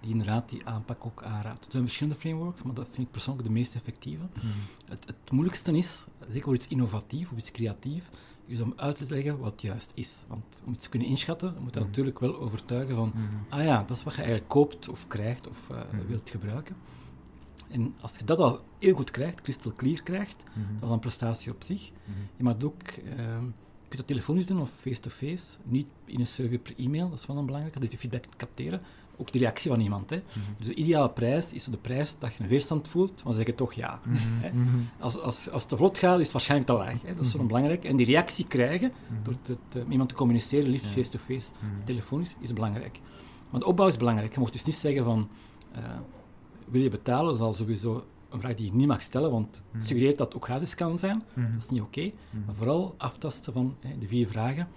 die inderdaad die aanpak ook aanraadt. Er zijn verschillende frameworks, maar dat vind ik persoonlijk de meest effectieve. Mhm. Het, het, moeilijkste is, zeker voor iets innovatief of iets creatief, is om uit te leggen wat juist is. Want om iets te kunnen inschatten, moet je mm. natuurlijk wel overtuigen van, mm. ah ja, dat is wat je eigenlijk koopt of krijgt of uh, wilt gebruiken. En als je dat al heel goed krijgt, crystal clear krijgt, dan is een prestatie op zich. Mm-hmm. Je mag ook, uh, je kunt dat telefonisch doen of face-to-face, niet in een survey per e-mail, dat is wel een belangrijk, dat je feedback capteren ook de reactie van iemand. Hè. Mhm. Dus de ideale prijs is de prijs dat je een weerstand voelt, dan zeg je toch ja. Mhm. Hè. Mhm. Als, als, als het te vlot gaat, is het waarschijnlijk te laag. Hè. Dat is zo belangrijk. En die reactie krijgen, door te, iemand te communiceren, liefst face-to-face, telefonisch, is belangrijk. Maar de opbouw is belangrijk. Je mocht dus niet zeggen van, uh, wil je betalen? Dat is al sowieso een vraag die je niet mag stellen, want het suggereert dat het ook gratis kan zijn. Dat is niet oké. Maar vooral aftasten van hè, de vier vragen.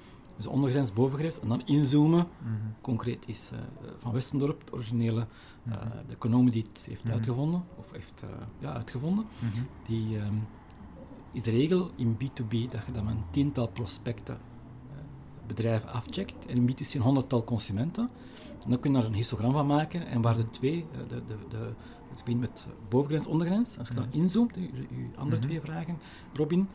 Dus ondergrens, bovengrens, en dan inzoomen. Mhm. Concreet is uh, Van Westendorp, de originele uh, de econoom die het heeft mhm. uitgevonden, of heeft uh, ja, uitgevonden, die um, is de regel in B2B dat je dan een tiental prospecten bedrijven afcheckt en in B2C een honderdtal consumenten. En dan kun je daar een histogram van maken en waar de twee, de, de, de, het begint met bovengrens, ondergrens, als je dan inzoomt, uw, andere twee vragen, Robin,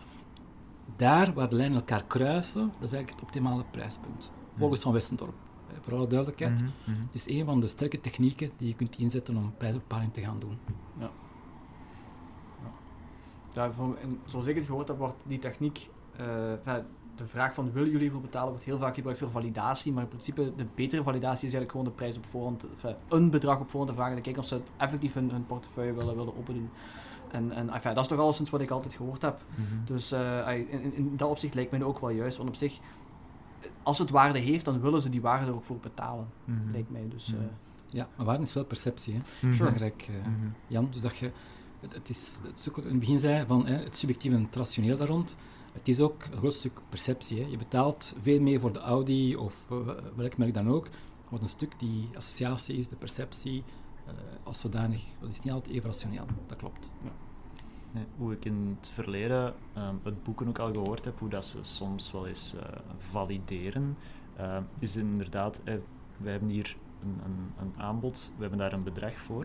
daar waar de lijnen elkaar kruisen, dat is eigenlijk het optimale prijspunt. Volgens Van Westendorp. Voor alle duidelijkheid. Mhm, mhm. Het is een van de sterke technieken die je kunt inzetten om prijsbepaling te gaan doen. Ja. ja. en zoals ik het gehoord heb, wordt die techniek, uh, de vraag van willen jullie voor betalen, wordt heel vaak gebruikt voor validatie, maar in principe de betere validatie is eigenlijk gewoon de prijs op voorhand, een bedrag op voorhand te vragen en kijken of ze het effectief hun, hun portefeuille willen, willen opdoen. En, en enfin, dat is toch alles wat ik altijd gehoord heb. Mhm. Dus uh, in, in, dat opzicht lijkt mij ook wel juist. Want op zich, als het waarde heeft, dan willen ze die waarde er ook voor betalen. Mm Lijkt mij. Dus, uh, ja, maar waarde is wel perceptie. Hè? Mm Belangrijk, uh, Jan. Dus dat je, het, het, is, het is ook wat in het begin zei, van, hè, het subjectief en het rationeel daar rond. Het is ook een groot stuk perceptie. Hè. Je betaalt veel meer voor de Audi of welk merk dan ook. Wat een stuk die associatie is, de perceptie, als zodanig. Dat is niet altijd even rationeel. Dat klopt. Ja hoe ik in het verleden um, het boeken ook al gehoord heb, hoe dat ze soms wel eens uh, valideren, uh, is inderdaad, eh, wij hebben hier een, een, een, aanbod, we hebben daar een bedrag voor,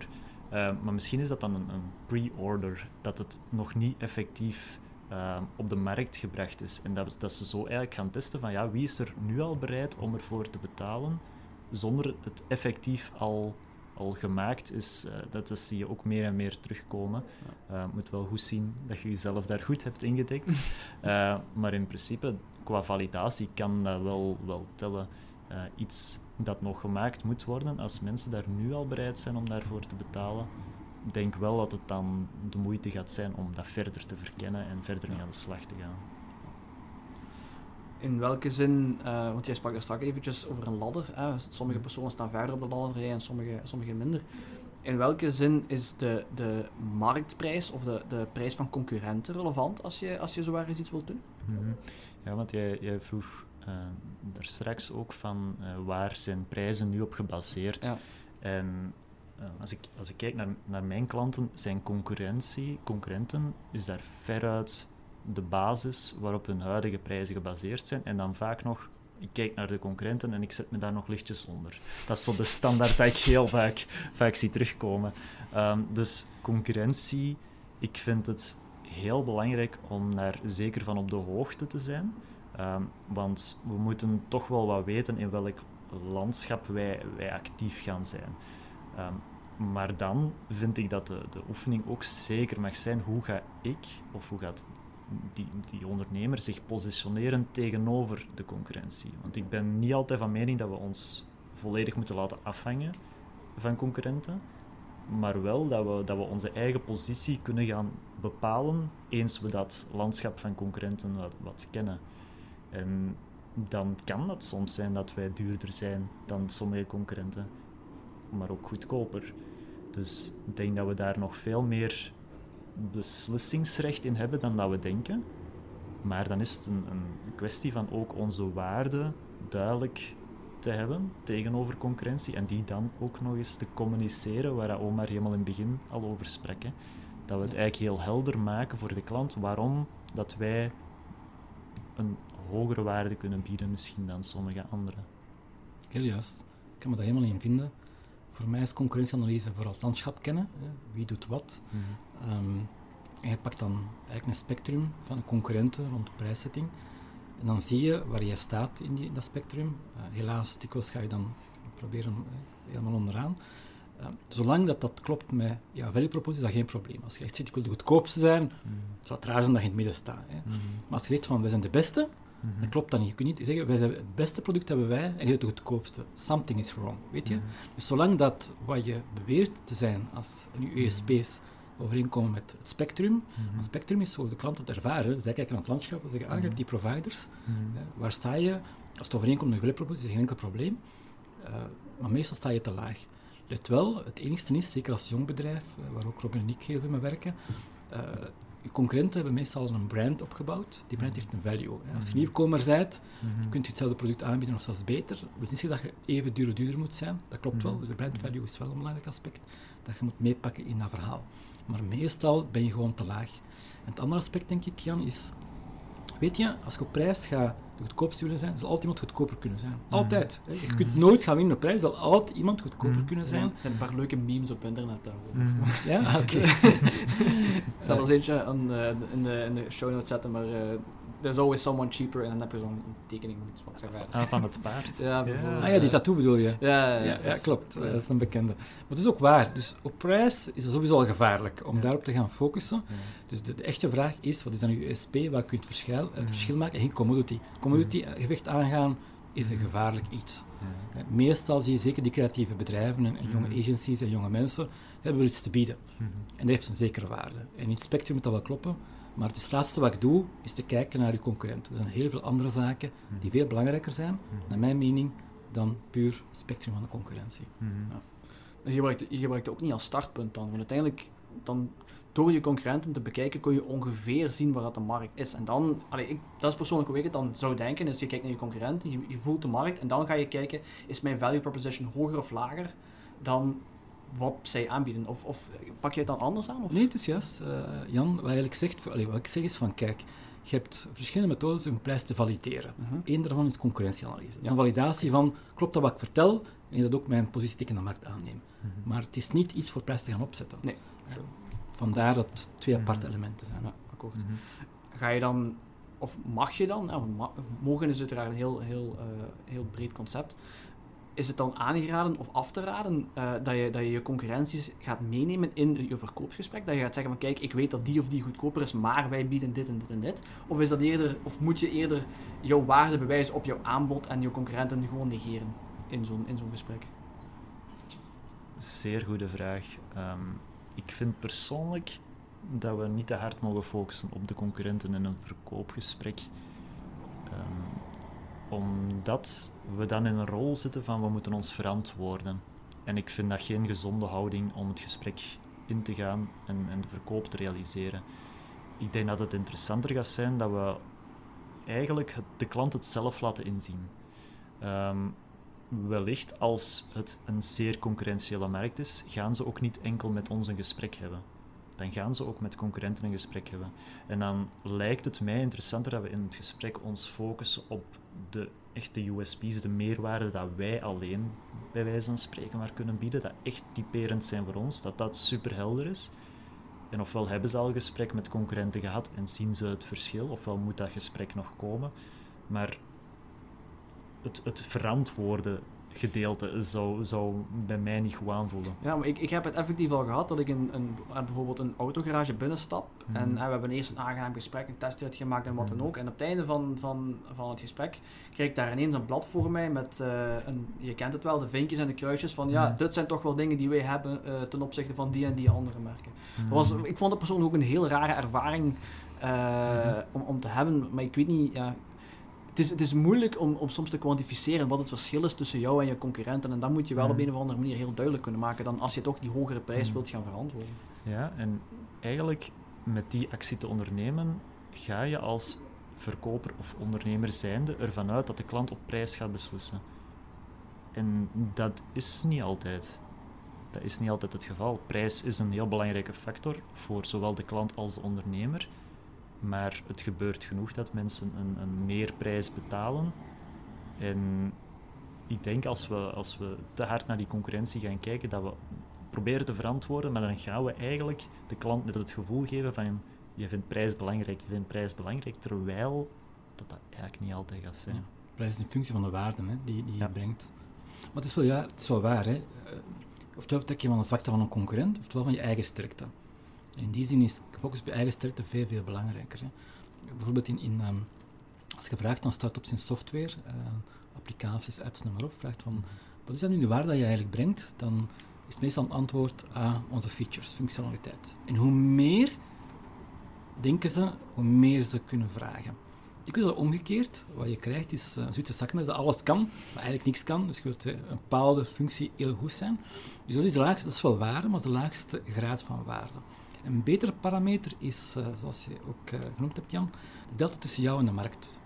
uh, maar misschien is dat dan een, een pre-order, dat het nog niet effectief op de markt gebracht is. En dat, dat ze zo eigenlijk gaan testen van ja, wie is er nu al bereid om ervoor te betalen, zonder het effectief al al gemaakt is, uh, dat zie je ook meer en meer terugkomen. Je uh, moet wel goed zien dat je jezelf daar goed hebt ingedekt. uh, maar in principe, qua validatie kan dat wel, wel tellen. Eh, iets dat nog gemaakt moet worden, als mensen daar nu al bereid zijn om daarvoor te betalen, denk wel dat het dan de moeite gaat zijn om dat verder te verkennen en verder mee aan de slag te gaan. In welke zin, uh, want jij sprak er straks eventjes over een ladder. Hè? Sommige Mhm. personen staan verder op de ladder en sommige, sommige minder. In welke zin is de, de marktprijs of de, de prijs van concurrenten relevant als je, als je zowaar eens iets wilt doen? Mhm. Ja, want jij, jij vroeg uh, daar straks ook van uh, waar zijn prijzen nu op gebaseerd. Ja. En als, ik, als ik kijk naar, naar mijn klanten, zijn concurrentie, concurrenten, is daar veruit de basis waarop hun huidige prijzen gebaseerd zijn. En dan vaak nog, ik kijk naar de concurrenten en ik zet me daar nog lichtjes onder. Dat is zo de standaard dat ik heel vaak, vaak zie terugkomen. Um, dus concurrentie, ik vind het heel belangrijk om daar zeker van op de hoogte te zijn. Um, want we moeten toch wel wat weten in welk landschap wij, wij actief gaan zijn. Um, maar dan vind ik dat de, de oefening ook zeker mag zijn hoe ga ik of hoe gaat die, die ondernemer zich positioneren tegenover de concurrentie. Want ik ben niet altijd van mening dat we ons volledig moeten laten afhangen van concurrenten, maar wel dat we, dat we onze eigen positie kunnen gaan bepalen eens we dat landschap van concurrenten wat, wat kennen. En dan kan het soms zijn dat wij duurder zijn dan sommige concurrenten, maar ook goedkoper. Dus ik denk dat we daar nog veel meer beslissingsrecht in hebben dan dat we denken. Maar dan is het een, een kwestie van ook onze waarden duidelijk te hebben tegenover concurrentie en die dan ook nog eens te communiceren, waar Omar helemaal in het begin al over sprak. Hè. Dat we het eigenlijk heel helder maken voor de klant waarom dat wij een hogere waarde kunnen bieden misschien dan sommige anderen. Heel juist. Ik kan me daar helemaal in vinden. Voor mij is concurrentieanalyse vooral het landschap kennen. Hè. Wie doet wat. Mm -hmm. um, en je pakt dan eigenlijk een spectrum van concurrenten rond prijszetting. En dan zie je waar je staat in, die, in dat spectrum. Uh, helaas, dikwijls ga je dan proberen uh, helemaal onderaan. Uh, zolang dat, dat klopt met jouw value propositie, is dat geen probleem. Als je echt zegt, ik wil de goedkoopste zijn, mm. zou het raar zijn dat je in het midden staat. Hè. Mm. Maar als je zegt van, wij zijn de beste, Mm -hmm. Dat klopt dan niet. Je kunt niet zeggen, wij zijn het beste product hebben wij en je bent het goedkoopste. Something is wrong, weet je? Mm -hmm. Dus zolang dat wat je beweert te zijn als je USP's overeenkomen met het spectrum, mm -hmm. het spectrum is zo de klant het ervaren. Zij kijken naar het landschap en zeggen, ah, je hebt die providers, uh, waar sta je? Als het overeenkomt met je propositie is geen enkel probleem. Uh, maar meestal sta je te laag. Let wel, het enigste is, zeker als jong bedrijf, uh, waar ook Robin en ik heel veel mee werken, je concurrenten hebben meestal een brand opgebouwd. Die brand heeft een value. Hè. Als je nieuwkomer bent, kunt je hetzelfde product aanbieden of zelfs beter. Dat wil niet zeggen dat je even duur of duurder moet zijn. Dat klopt mm-hmm. wel. Dus de brand value is wel een belangrijk aspect dat je moet meepakken in dat verhaal. Maar meestal ben je gewoon te laag. En het andere aspect, denk ik, Jan, is... Weet je, als je op prijs gaat de goedkoopste willen zijn, zal altijd iemand goedkoper kunnen zijn. Mm-hmm. Altijd. Hè. Je kunt nooit gaan winnen op prijs, zal altijd iemand goedkoper kunnen zijn. Ja, er zijn een paar leuke memes op internet daarover. Mm. Ja, oké. Okay. Ik zal er eens eentje uh, in, de, in de show notes zetten, maar uh, there's always someone cheaper en dan heb je zo'n tekening wat zeg maar. Ah, van het paard. ja. Ah ja, die tattoo bedoel je? Ja, ja, ja, ja klopt. Dat is een bekende. Maar het is ook waar. Dus op prijs is het sowieso al gevaarlijk om daarop te gaan focussen. Dus de, de, echte vraag is, wat is dan uw USP? Waar kun je het verschil, het verschil maken? Geen commodity. Commodity gevecht aangaan is een gevaarlijk iets. Ja. Meestal zie je zeker die creatieve bedrijven en, en jonge agencies en jonge mensen hebben wel iets te bieden. En dat heeft een zekere waarde. En in het spectrum moet dat wel kloppen, maar het, is het laatste wat ik doe, is te kijken naar je concurrenten. Er zijn heel veel andere zaken die veel belangrijker zijn, naar mijn mening, dan puur het spectrum van de concurrentie. Ja. Dus je gebruikt, je gebruikt het ook niet als startpunt dan, want uiteindelijk dan door je concurrenten te bekijken, kun je ongeveer zien waar dat de markt is. En dan, allee, ik, dat is persoonlijk hoe ik het dan zou denken, is je kijkt naar je concurrenten, je, je, voelt de markt en dan ga je kijken, is mijn value proposition hoger of lager dan wat zij aanbieden? Of, of pak je het dan anders aan? Of? Nee, het is juist. Uh, Jan, wat, eigenlijk zegt, allee, wat ik zeg is van, kijk, je hebt verschillende methodes om een prijs te valideren. Uh -huh. Eén daarvan is concurrentieanalyse. Dat is een validatie van, klopt dat wat ik vertel, en dat ook mijn positie tegen de markt aanneem. Uh -huh. Maar het is niet iets voor prijs te gaan opzetten. Nee. Sure. Vandaar dat het twee aparte elementen zijn. Ja, akkoord. Ga je dan, of mag je dan, nou, mogen is uiteraard een heel, heel, uh, heel breed concept. Is het dan aangeraden of af te raden uh, dat, je, dat je je concurrenties gaat meenemen in je verkoopsgesprek? Dat je gaat zeggen van kijk, ik weet dat die of die goedkoper is, maar wij bieden dit en dit en dit. Of, is dat eerder, of moet je eerder jouw waarde bewijzen op jouw aanbod en je concurrenten gewoon negeren in zo'n in zo'n gesprek? Zeer goede vraag. Um, ik vind persoonlijk dat we niet te hard mogen focussen op de concurrenten in een verkoopgesprek. Ehm, omdat we dan in een rol zitten van we moeten ons verantwoorden. En ik vind dat geen gezonde houding om het gesprek in te gaan en, en de verkoop te realiseren. Ik denk dat het interessanter gaat zijn dat we eigenlijk de klant het zelf laten inzien. Ehm, wellicht als het een zeer concurrentiële markt is, gaan ze ook niet enkel met ons een gesprek hebben. Dan gaan ze ook met concurrenten een gesprek hebben. En dan lijkt het mij interessanter dat we in het gesprek ons focussen op de echte USP's, de meerwaarde dat wij alleen bij wijze van spreken maar kunnen bieden, dat echt typerend zijn voor ons, dat dat super helder is. En ofwel hebben ze al gesprek met concurrenten gehad en zien ze het verschil, ofwel moet dat gesprek nog komen. Maar het, het verantwoorden gedeelte zou, zou bij mij niet goed aanvoelen. Ja, maar ik, ik heb het effectief al gehad dat ik in, een, bijvoorbeeld een autogarage binnenstap mm. en, en, we hebben eerst een aangenaam gesprek, een testrit gemaakt en wat dan mhm. ook. En op het einde van, van, van het gesprek kreeg ik daar ineens een blad voor mij met, uh, een, je kent het wel, de vinkjes en de kruisjes van ja, mhm. dit zijn toch wel dingen die wij hebben uh, ten opzichte van die en die andere merken. Dat was, mhm. ik vond het persoonlijk ook een heel rare ervaring uh, om, om te hebben, maar ik weet niet, ja, het is, het is moeilijk om, om soms te kwantificeren wat het verschil is tussen jou en je concurrenten. En dat moet je wel op mm. een of andere manier heel duidelijk kunnen maken dan als je toch die hogere prijs mm. wilt gaan verantwoorden. Ja, en eigenlijk met die actie te ondernemen, ga je als verkoper of ondernemer zijnde ervan uit dat de klant op prijs gaat beslissen. En dat is niet altijd. Dat is niet altijd het geval. Prijs is een heel belangrijke factor voor zowel de klant als de ondernemer. Maar het gebeurt genoeg dat mensen een, een meerprijs betalen. En ik denk als we, als we te hard naar die concurrentie gaan kijken, dat we proberen te verantwoorden, maar dan gaan we eigenlijk de klant net het gevoel geven van je vindt prijs belangrijk, je vindt prijs belangrijk, terwijl dat, dat eigenlijk niet altijd gaat zijn. prijs is een functie van de waarde hè, die, die je brengt. Maar het is wel, ja, het is wel waar. Hè. Uh, oftewel trek je van de zwakte van een concurrent, oftewel van je eigen sterkte. In die zin is focus bij eigen sterkte veel, veel belangrijker. Hè. Bijvoorbeeld in, in, um, als je vraagt aan start-ups in software, uh, applicaties, apps, noem maar op, vraagt van wat is dat nu de waarde dat je eigenlijk brengt, dan is meestal het antwoord aan onze features, functionaliteit. En hoe meer denken ze, hoe meer ze kunnen vragen. Ik wil dat omgekeerd. Wat je krijgt is uh, een Zwitserse zakmes dat alles kan, maar eigenlijk niks kan. Dus je wilt uh, een bepaalde functie heel goed zijn. Dus dat is, laag, dat is wel waarde, maar dat is de laagste graad van waarde. Een betere parameter is, uh, zoals je ook uh, genoemd hebt, Jan, de delta tussen jou en de markt.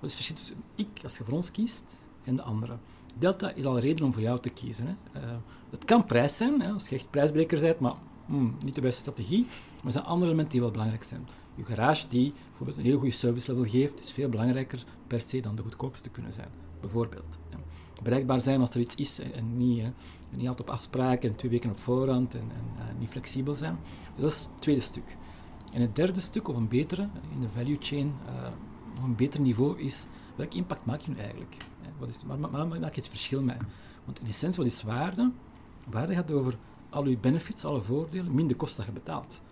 Wat is het verschil tussen ik, als je voor ons kiest, en de andere? Delta is al reden om voor jou te kiezen. Hè. Uh, het kan prijs zijn, hè, als je echt prijsbreker bent, maar hmm, niet de beste strategie. Maar er zijn andere elementen die wel belangrijk zijn. Je garage die bijvoorbeeld een heel goede service level geeft, is veel belangrijker per se dan de goedkoopste kunnen zijn. Bijvoorbeeld bereikbaar zijn als er iets is en, niet, hè, niet altijd op afspraak en twee weken op voorhand en, en uh, niet flexibel zijn. Dus dat is het tweede stuk. En het derde stuk, of een betere, in de value chain, uh, nog een beter niveau, is welke impact maak je nu eigenlijk? Wat is, waar, maak je het verschil mee? Want in essentie, wat is waarde? Waarde gaat over al je benefits, alle voordelen, minder kosten dat je betaalt.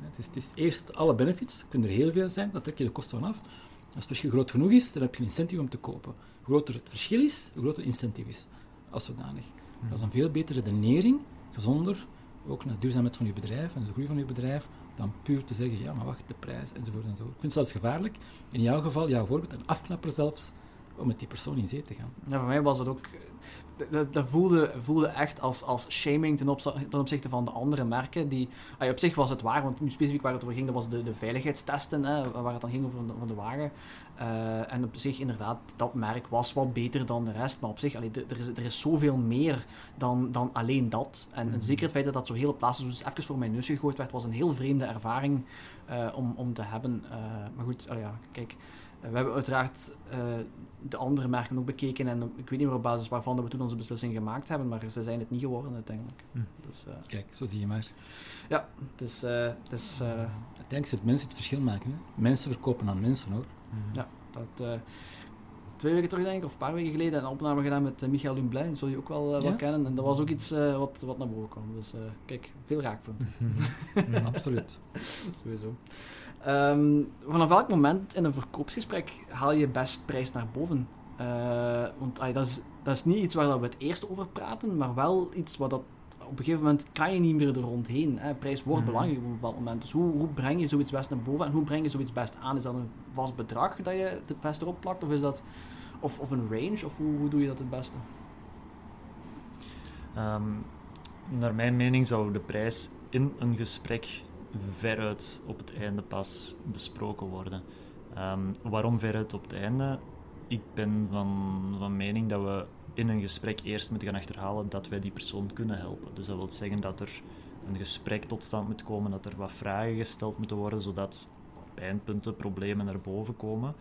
Het is, het is eerst alle benefits, kunnen er heel veel zijn, dan trek je de kosten vanaf. Als het verschil groot genoeg is, dan heb je een incentive om te kopen groter het verschil is, hoe groter het incentive is. Als zodanig. Dat is een veel betere redenering, gezonder, ook naar de duurzaamheid van je bedrijf en de groei van je bedrijf, dan puur te zeggen, ja, maar wacht, de prijs, enzovoort en zo. Ik vind het zelfs gevaarlijk, in jouw geval, jouw voorbeeld, een afknapper zelfs, om met die persoon in zee te gaan. Ja, voor mij was het ook dat, dat voelde, voelde echt als, als shaming ten, ten opzichte van de andere merken. Die, op zich was het waar, want nu specifiek waar het over ging, dat was de, de veiligheidstesten, hè, waar het dan ging over de, over de wagen. Uh, en op zich inderdaad, dat merk was wat beter dan de rest. Maar op zich, allee, er, is, er is zoveel meer dan, dan alleen dat. En, en zeker het feit dat dat zo hele plaatsen dus even voor mijn neus gegooid werd, was een heel vreemde ervaring uh, om, om te hebben. Uh, maar goed, allee, ja, kijk... We hebben uiteraard uh, de andere merken ook bekeken en ik weet niet meer op basis waarvan we toen onze beslissing gemaakt hebben, maar ze zijn het niet geworden uiteindelijk. Hm. Dus, uh, Kijk, zo zie je maar. Ja, het is... Uh, het is Uiteindelijk het mensen het verschil maken. Hè? Mensen verkopen aan mensen hoor. Hm. Ja, dat... Twee weken terug, denk ik, of een paar weken geleden, een opname gedaan met Michael Lumblay. Dat zul je ook wel, wel kennen. En dat was ook iets wat, wat naar boven kwam. Dus kijk, veel raakpunten. ja, absoluut. Sowieso. Um, vanaf welk moment in een verkoopsgesprek haal je best prijs naar boven? Uh, want dat, is, dat is niet iets waar we het eerst over praten, maar wel iets wat dat op een gegeven moment kan je niet meer er rondheen. Hè. Prijs wordt Mhm. belangrijk op een bepaald moment. Dus hoe, hoe breng je zoiets best naar boven en hoe breng je zoiets best aan? Is dat een vast bedrag dat je het best erop plakt? Of is dat of, of een range? Of hoe, hoe doe je dat het beste? Ehm, naar mijn mening zou de prijs in een gesprek veruit op het einde pas besproken worden. Ehm, waarom veruit op het einde? Ik ben van, van mening dat we in een gesprek eerst moeten gaan achterhalen dat wij die persoon kunnen helpen. Dus dat wil zeggen dat er een gesprek tot stand moet komen, dat er wat vragen gesteld moeten worden, zodat pijnpunten, problemen naar boven komen.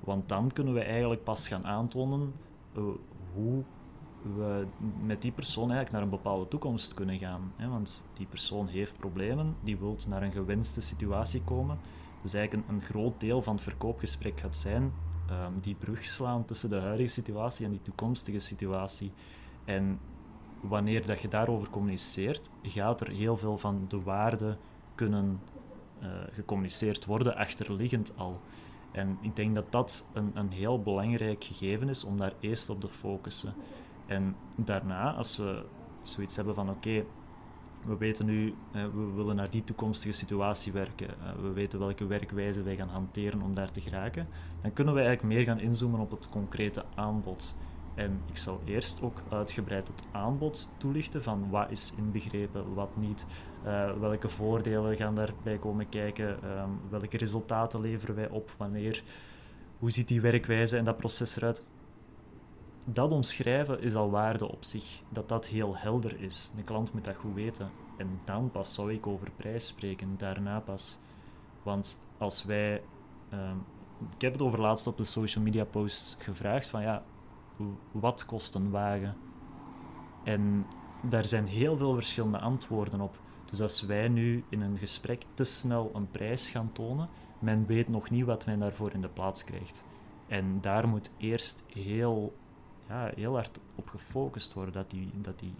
Want dan kunnen we eigenlijk pas gaan aantonen eh, hoe we met die persoon eigenlijk naar een bepaalde toekomst kunnen gaan. Hè? Want die persoon heeft problemen, die wil naar een gewenste situatie komen. Dus eigenlijk een, een groot deel van het verkoopgesprek gaat zijn ehm, die brug slaan tussen de huidige situatie en die toekomstige situatie. En wanneer dat je daarover communiceert, gaat er heel veel van de waarde kunnen eh, gecommuniceerd worden, achterliggend al. En ik denk dat dat een, een heel belangrijk gegeven is om daar eerst op te focussen. En daarna, als we zoiets hebben van oké, we weten nu, eh, we willen naar die toekomstige situatie werken, eh, we weten welke werkwijze wij gaan hanteren om daar te geraken, dan kunnen we eigenlijk meer gaan inzoomen op het concrete aanbod. En ik zal eerst ook uitgebreid het aanbod toelichten van wat is inbegrepen, wat niet, eh, welke voordelen gaan daarbij komen kijken, ehm, welke resultaten leveren wij op, wanneer, hoe ziet die werkwijze en dat proces eruit. Dat omschrijven is al waarde op zich, dat dat heel helder is. De klant moet dat goed weten. En dan pas zou ik over prijs spreken, daarna pas. Want als wij... ehm, ik heb het over laatst op de social media posts gevraagd van ja, wat kost een wagen? En daar zijn heel veel verschillende antwoorden op. Dus als wij nu in een gesprek te snel een prijs gaan tonen, men weet nog niet wat men daarvoor in de plaats krijgt. En daar moet eerst heel, ja, heel hard op gefocust worden, dat, die, dat, die,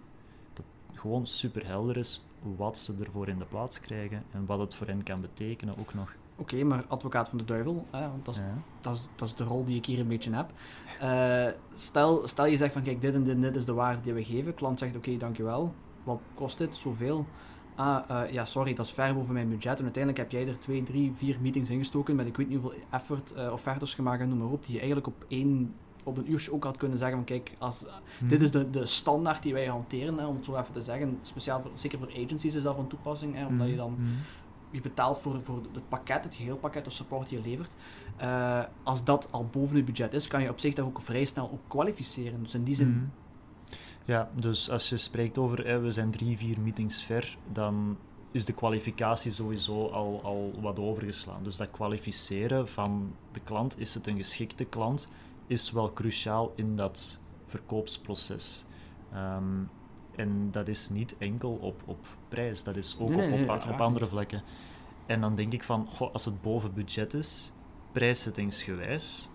dat gewoon super helder is wat ze ervoor in de plaats krijgen en wat het voor hen kan betekenen ook nog. Oké, maar advocaat van de duivel, hè, want dat is, Ja. dat, is, dat is de rol die ik hier een beetje heb. Eh, stel, stel je zegt van kijk, dit en dit, en dit is de waarde die we geven. Klant zegt oké, dankjewel. Wat kost dit? Zoveel. Ah, eh, ja, sorry, dat is ver boven mijn budget. En uiteindelijk heb jij er twee, drie, vier meetings ingestoken met ik weet niet hoeveel effort, eh offertes gemaakt en noem maar op, die je eigenlijk op één op een uurtje ook had kunnen zeggen van kijk, als, dit is de, de standaard die wij hanteren, hè, om het zo even te zeggen. Speciaal voor, zeker voor agencies is dat van toepassing, hè, omdat je dan Mhm. je betaalt voor, voor het pakket, het geheel pakket, de support die je levert. Eh, als dat al boven het budget is, kan je op zich daar ook vrij snel op kwalificeren. Dus in die zin. Ja, dus als je spreekt over hè, we zijn drie, vier meetings ver, dan is de kwalificatie sowieso al, al wat overgeslaan. Dus dat kwalificeren van de klant, is het een geschikte klant, is wel cruciaal in dat verkoopsproces. Ehm, en dat is niet enkel op, op prijs, dat is ook Nee, op, nee, op, andere niet. vlakken. En dan denk ik van, goh, als het boven budget is, prijszettingsgewijs,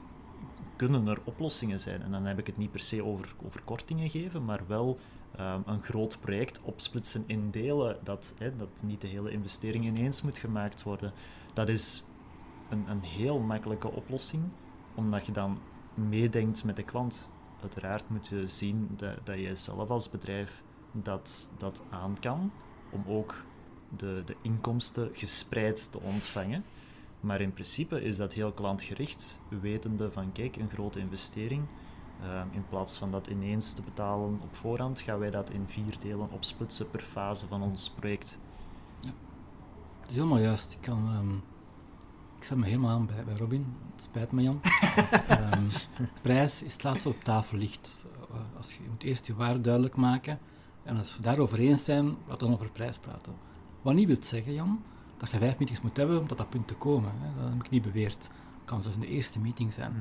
kunnen er oplossingen zijn. En dan heb ik het niet per se over, over kortingen geven, maar wel ehm, een groot project opsplitsen in delen, dat, hè, dat niet de hele investering ineens moet gemaakt worden. Dat is een, een heel makkelijke oplossing, omdat je dan meedenkt met de klant. Uiteraard moet je zien dat, dat je zelf als bedrijf dat, dat aan kan, om ook de, de inkomsten gespreid te ontvangen. Maar in principe is dat heel klantgericht, wetende van kijk, een grote investering. Ehm, in plaats van dat ineens te betalen op voorhand, gaan wij dat in vier delen opsplitsen per fase van ons project. Het is helemaal juist. Ik, kan, ehm, ik zet me helemaal aan bij, bij Robin. Het spijt me, Jan. Ehm, prijs is het laatste wat op tafel ligt. Eh, als je, je moet eerst je waarde duidelijk maken. En als we daarover eens zijn, we dan over prijs praten. Wat niet wil zeggen, Jan, dat je vijf meetings moet hebben om tot dat punt te komen. Hè. Dat heb ik niet beweerd. Het kan zelfs in de eerste meeting zijn.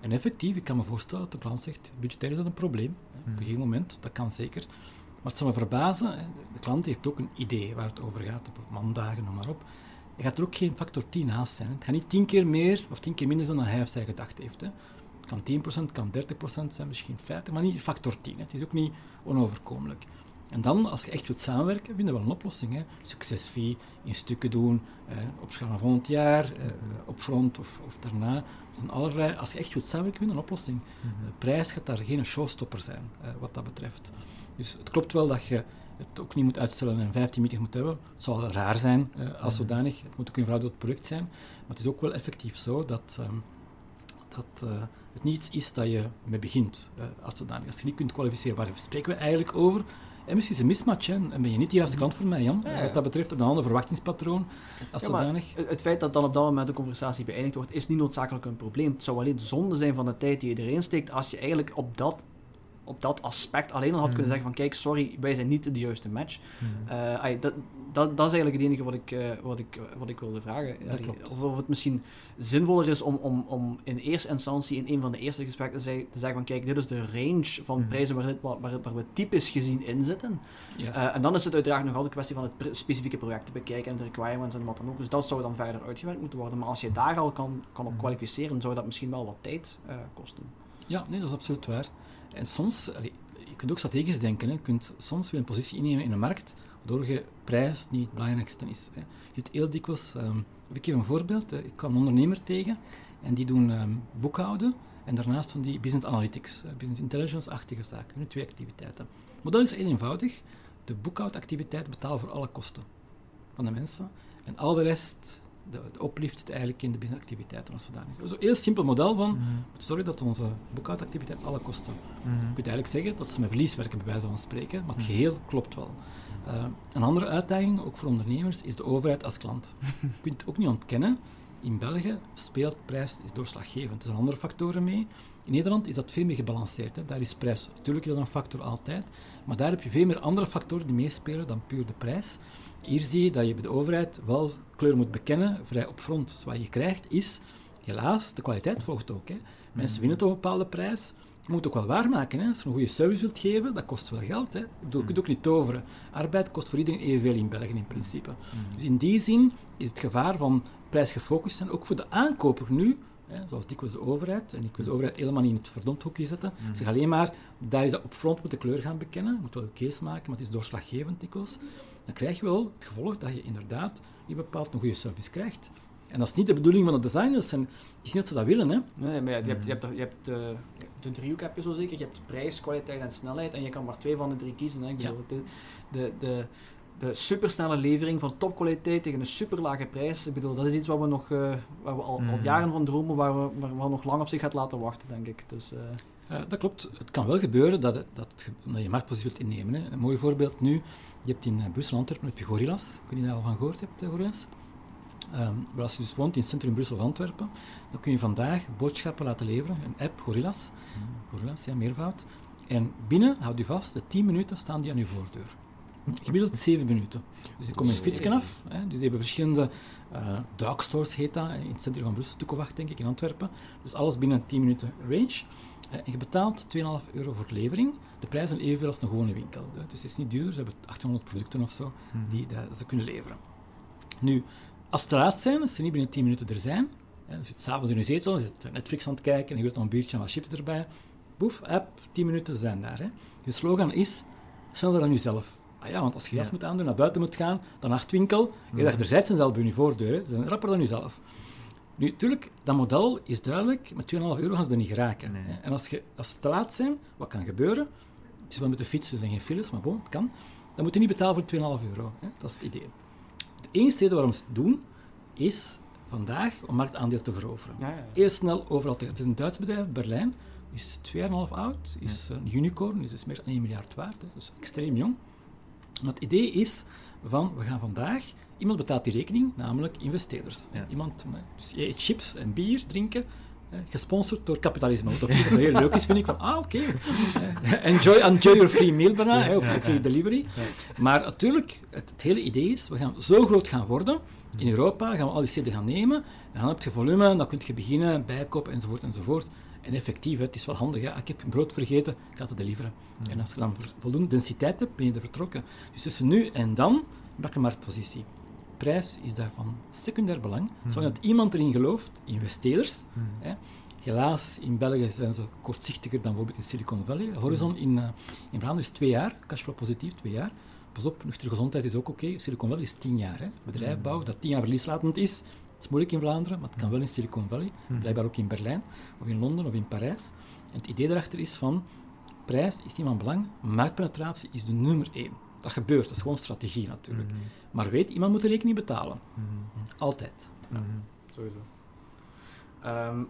En effectief, ik kan me voorstellen dat de klant zegt, budgetair is dat een probleem. Hè. Op een gegeven moment, dat kan zeker. Maar het zal me verbazen, hè, de klant heeft ook een idee waar het over gaat, op mandagen, noem maar op. Er gaat er ook geen factor 10 naast zijn. Het gaat niet 10 keer meer of 10 keer minder zijn dan hij of zij gedacht heeft. Hè. Het kan 10%, het kan 30% zijn, misschien 50%, maar niet factor 10. Hè. Het is ook niet onoverkomelijk. En dan, als je echt wilt samenwerken, vinden we wel een oplossing. Hè. Succesfee, in stukken doen, eh, opschalen van volgend jaar, eh, op front of, of daarna. Er zijn allerlei, als je echt wilt samenwerken, vinden we een oplossing. Mhm. De prijs gaat daar geen showstopper zijn, eh, wat dat betreft. Dus het klopt wel dat je het ook niet moet uitstellen en 15 meetings moet hebben. Het zal raar zijn uh, als zodanig. Het moet ook in verhouding tot het product zijn. Maar het is ook wel effectief zo dat, uh, dat uh, het niet iets is dat je mee begint als zodanig. Als je niet kunt kwalificeren, waar spreken we eigenlijk over? En misschien is een mismatch, hè. en ben je niet de juiste klant voor mij, Jan. Ja, ja. Wat dat betreft, op een ander verwachtingspatroon als zodanig. Het feit dat dan op dat moment de conversatie beëindigd wordt, is niet noodzakelijk een probleem. Het zou alleen zonde zijn van de tijd die je erin steekt als je eigenlijk op dat op dat aspect alleen al had kunnen mhm. zeggen van kijk, sorry, wij zijn niet de juiste match. Mhm. Eh, dat, dat, dat is eigenlijk het enige wat ik, uh, wat ik, wat ik wilde vragen. Of, of het misschien zinvoller is om, om, om in eerste instantie in een van de eerste gesprekken te, zeggen, te zeggen van kijk, dit is de range van mhm. prijzen waar, waar, waar, we typisch gezien in zitten. Uh, en dan is het uiteraard nog altijd een kwestie van het specifieke project te bekijken en de requirements en wat dan ook. Dus dat zou dan verder uitgewerkt moeten worden. Maar als je daar al kan, kan op kwalificeren, zou dat misschien wel wat tijd kosten. Ja, nee, dat is absoluut waar. En soms, je kunt ook strategisch denken, hè. je kunt soms weer een positie innemen in een markt, waardoor je prijs niet het belangrijkste is. Hè. Je ziet heel dikwijls, um, ik geef een voorbeeld, hè. ik kwam een ondernemer tegen en die doen um, boekhouden en daarnaast van die business analytics, business intelligence-achtige zaken, twee activiteiten. Het model is heel eenvoudig, de boekhoudactiviteit betaalt voor alle kosten van de mensen en al de rest de uplift eigenlijk in de businessactiviteiten als zodanig. Een heel simpel model van, mm zorgen dat onze boekhoudactiviteit alle kosten. Mm Je kunt eigenlijk zeggen dat ze met verlies werken, bij wijze van spreken, maar het mhm. geheel klopt wel. Uh, een andere uitdaging, ook voor ondernemers, is de overheid als klant. Je kunt het ook niet ontkennen. In België speelt prijs is doorslaggevend. Er zijn andere factoren mee. In Nederland is dat veel meer gebalanceerd. Hè. Daar is prijs natuurlijk een factor altijd, maar daar heb je veel meer andere factoren die meespelen dan puur de prijs. Hier zie je dat je bij de overheid wel kleur moet bekennen, vrij opfront. Dus wat je krijgt is, helaas, de kwaliteit volgt ook. Hè. Mensen winnen toch een bepaalde prijs. Je moet het ook wel waarmaken. Hè. Als je een goede service wilt geven, dat kost wel geld. Hè. Ik bedoel, je kunt ook niet toveren. Arbeid kost voor iedereen evenveel in België in principe. Dus in die zin is het gevaar van prijsgefocust zijn, ook voor de aankoper nu, hè, zoals dikwijls de overheid, en ik wil de overheid helemaal niet in het verdomd hoekje zetten, mm. zeg alleen maar, daar is dat op front moet de kleur gaan bekennen, je moet wel een case maken, maar het is doorslaggevend dikwijls dan krijg je wel het gevolg dat je inderdaad niet bepaald een goede service krijgt. En dat is niet de bedoeling van de designers. En het is niet dat ze dat willen. Hè. Nee, maar je hebt, je hebt, je hebt uh, de driehoek heb je zo zeker. Je hebt prijs, kwaliteit en snelheid. En je kan maar twee van de drie kiezen. Hè. Ik bedoel, de, de, de, de supersnelle levering van topkwaliteit tegen een superlage prijs. Ik bedoel, dat is iets wat we nog uh, waar we al, al, mm. jaren van dromen, waar we, waar we nog lang op zich gaat laten wachten, denk ik. Dus, uh, uh, dat klopt. Het kan wel gebeuren dat, dat, je marktpositie wilt innemen. Hè. Een mooi voorbeeld nu, je hebt in uh, Brussel, Antwerpen, heb je Gorillas. Ik weet niet of je daar al van gehoord hebt, uh, Gorillas. Um, maar als je dus woont in het centrum Brussel of Antwerpen, dan kun je vandaag boodschappen laten leveren. Een app, Gorillas. Mm. Gorillas, ja, meervoud. En binnen, houd u vast, de 10 minuten staan die aan uw voordeur. Gemiddeld 7 minuten. Dus die komen een fietsje af. Hè. Dus die hebben verschillende uh, darkstores, heet dat, in het centrum van Brussel, Toekowacht, denk ik, in Antwerpen. Dus alles binnen 10 minuten range. Uh, en je betaalt 2,5 euro voor levering. De prijs is evenveel als een gewone winkel. Hè. Dus het is niet duurder, ze hebben 800 producten of zo mhm. die dat ze kunnen leveren. Nu, als het te laat zijn, als ze niet binnen 10 minuten er zijn, hè, je zit s'avonds in je zetel, je zit Netflix aan het kijken en je wilt nog een biertje en wat chips erbij, boef, app, 10 minuten zijn daar. Hè. Je slogan is, sneller dan jezelf. Ah ja, want als je jas moet aandoen, naar buiten moet gaan, dan nachtwinkel, je dacht, er zijn zelf bij je voordeur, hè. ze zijn rapper dan jezelf. Nu, natuurlijk, dat model is duidelijk, met 2,5 euro gaan ze er niet geraken. En als, je, als ze te laat zijn, wat kan gebeuren? Het is wel met de fiets, dus er zijn geen files, maar bon, het kan. Dan moet je niet betalen voor 2,5 euro. Hè. Dat is het idee. De enige reden waarom ze het doen, is vandaag om marktaandeel te veroveren. Ja, ja, Heel snel overal Het is een Duits bedrijf, Berlijn, is 2,5 oud, is een unicorn, is dus meer dan 1 miljard waard, hè. dus extreem jong. Maar het idee is van, we gaan vandaag, iemand betaalt die rekening, namelijk investeerders. Iemand, dus je eet chips en bier drinken, gesponsord door kapitalisme. Wat op zich heel leuk is, vind ik. Van, ah, oké. enjoy, enjoy your free meal bijna, of free delivery. Maar natuurlijk, het, hele idee is, we gaan zo groot gaan worden. In Europa gaan we al die steden gaan nemen. En dan heb je volume, dan kun je beginnen, bijkopen, enzovoort, enzovoort. En effectief, het is wel handig. Hè? Ik heb brood vergeten, ik ga het deliveren. En als je dan voldoende densiteit hebt, ben je er vertrokken. Dus tussen nu en dan, pak een marktpositie. Prijs is daarvan secundair belang. Mm. Zodat iemand erin gelooft, investeerders. Mm. Hè? Helaas, in België zijn ze kortzichtiger dan bijvoorbeeld in Silicon Valley. Horizon in, uh, in Vlaanderen is twee jaar, cashflow positief, twee jaar. Pas op, nuchtere gezondheid is ook oké. Silicon Valley is tien jaar. Hè. Bedrijfbouw dat tien jaar verlieslatend is, is moeilijk in Vlaanderen, maar het kan wel in Silicon Valley, blijkbaar ook in Berlijn, of in Londen of in Parijs. En het idee daarachter is van, prijs is niet van belang, marktpenetratie is de nummer één. Dat gebeurt, dat is gewoon strategie natuurlijk. Mhm. Maar weet, iemand moet de rekening betalen. Mhm. Altijd. Mhm. Sowieso. Ehm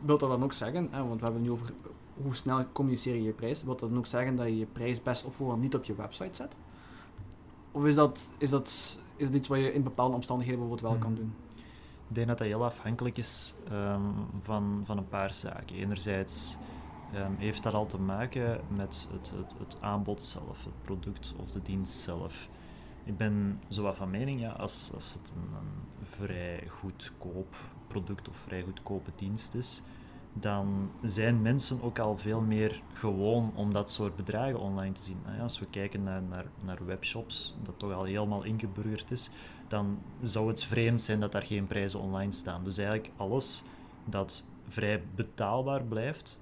wil dat dan ook zeggen, hè, want we hebben het nu over hoe snel communiceer je je prijs, wil dat dan ook zeggen dat je je prijs best op voorhand niet op je website zet? Of is dat, is dat, is dat iets wat je in bepaalde omstandigheden bijvoorbeeld wel kan doen? Ik denk dat dat heel afhankelijk is ehm, van, van een paar zaken. Enerzijds ehm, heeft dat al te maken met het, het, het aanbod zelf, het product of de dienst zelf. Ik ben zo van mening, ja, als, als het een, een vrij goedkoop product of vrij goedkope dienst is, dan zijn mensen ook al veel meer gewoon om dat soort bedragen online te zien. Ja, als we kijken naar, naar, naar webshops, dat toch al helemaal ingeburgerd is, dan zou het vreemd zijn dat daar geen prijzen online staan. Dus eigenlijk alles dat vrij betaalbaar blijft,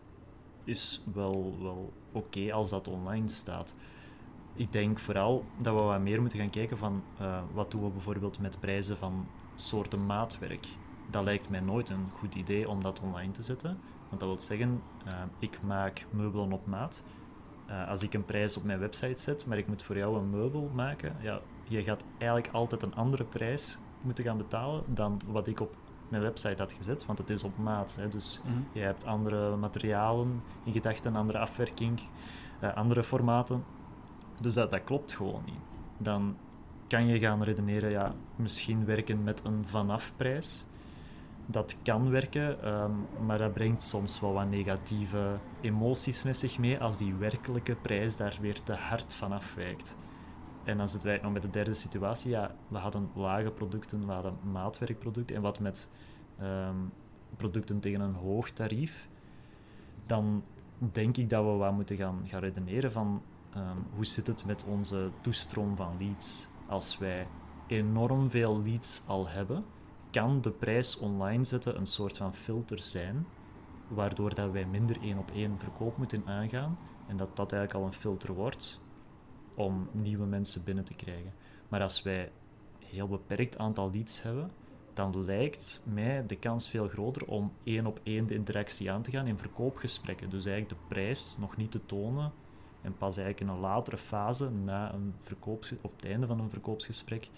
is wel, wel oké als dat online staat. Ik denk vooral dat we wat meer moeten gaan kijken van eh, wat doen we bijvoorbeeld met prijzen van soorten maatwerk. Dat lijkt mij nooit een goed idee om dat online te zetten. Want dat wil zeggen, eh, ik maak meubelen op maat. Eh, als ik een prijs op mijn website zet, maar ik moet voor jou een meubel maken, ja, je gaat eigenlijk altijd een andere prijs moeten gaan betalen dan wat ik op mijn website had gezet, want het is op maat. Hè, dus je hebt andere materialen in gedachten, andere afwerking, eh, andere formaten. Dus dat, dat klopt gewoon niet. Dan kan je gaan redeneren, ja, misschien werken met een vanafprijs. Dat kan werken, ehm, maar dat brengt soms wel wat negatieve emoties met zich mee als die werkelijke prijs daar weer te hard van afwijkt. En dan zitten wij nog met de derde situatie. Ja, we hadden lage producten, we hadden maatwerkproducten en wat met ehm, producten tegen een hoog tarief. Dan denk ik dat we wat moeten gaan, gaan redeneren van ehm, hoe zit het met onze toestroom van leads. Als wij enorm veel leads al hebben, kan de prijs online zetten een soort van filter zijn, waardoor dat wij minder één op één verkoop moeten aangaan en dat dat eigenlijk al een filter wordt om nieuwe mensen binnen te krijgen. Maar als wij een heel beperkt aantal leads hebben, dan lijkt mij de kans veel groter om één op één de interactie aan te gaan in verkoopgesprekken. Dus eigenlijk de prijs nog niet te tonen en pas eigenlijk in een latere fase, na een verkoops op het einde van een verkoopsgesprek,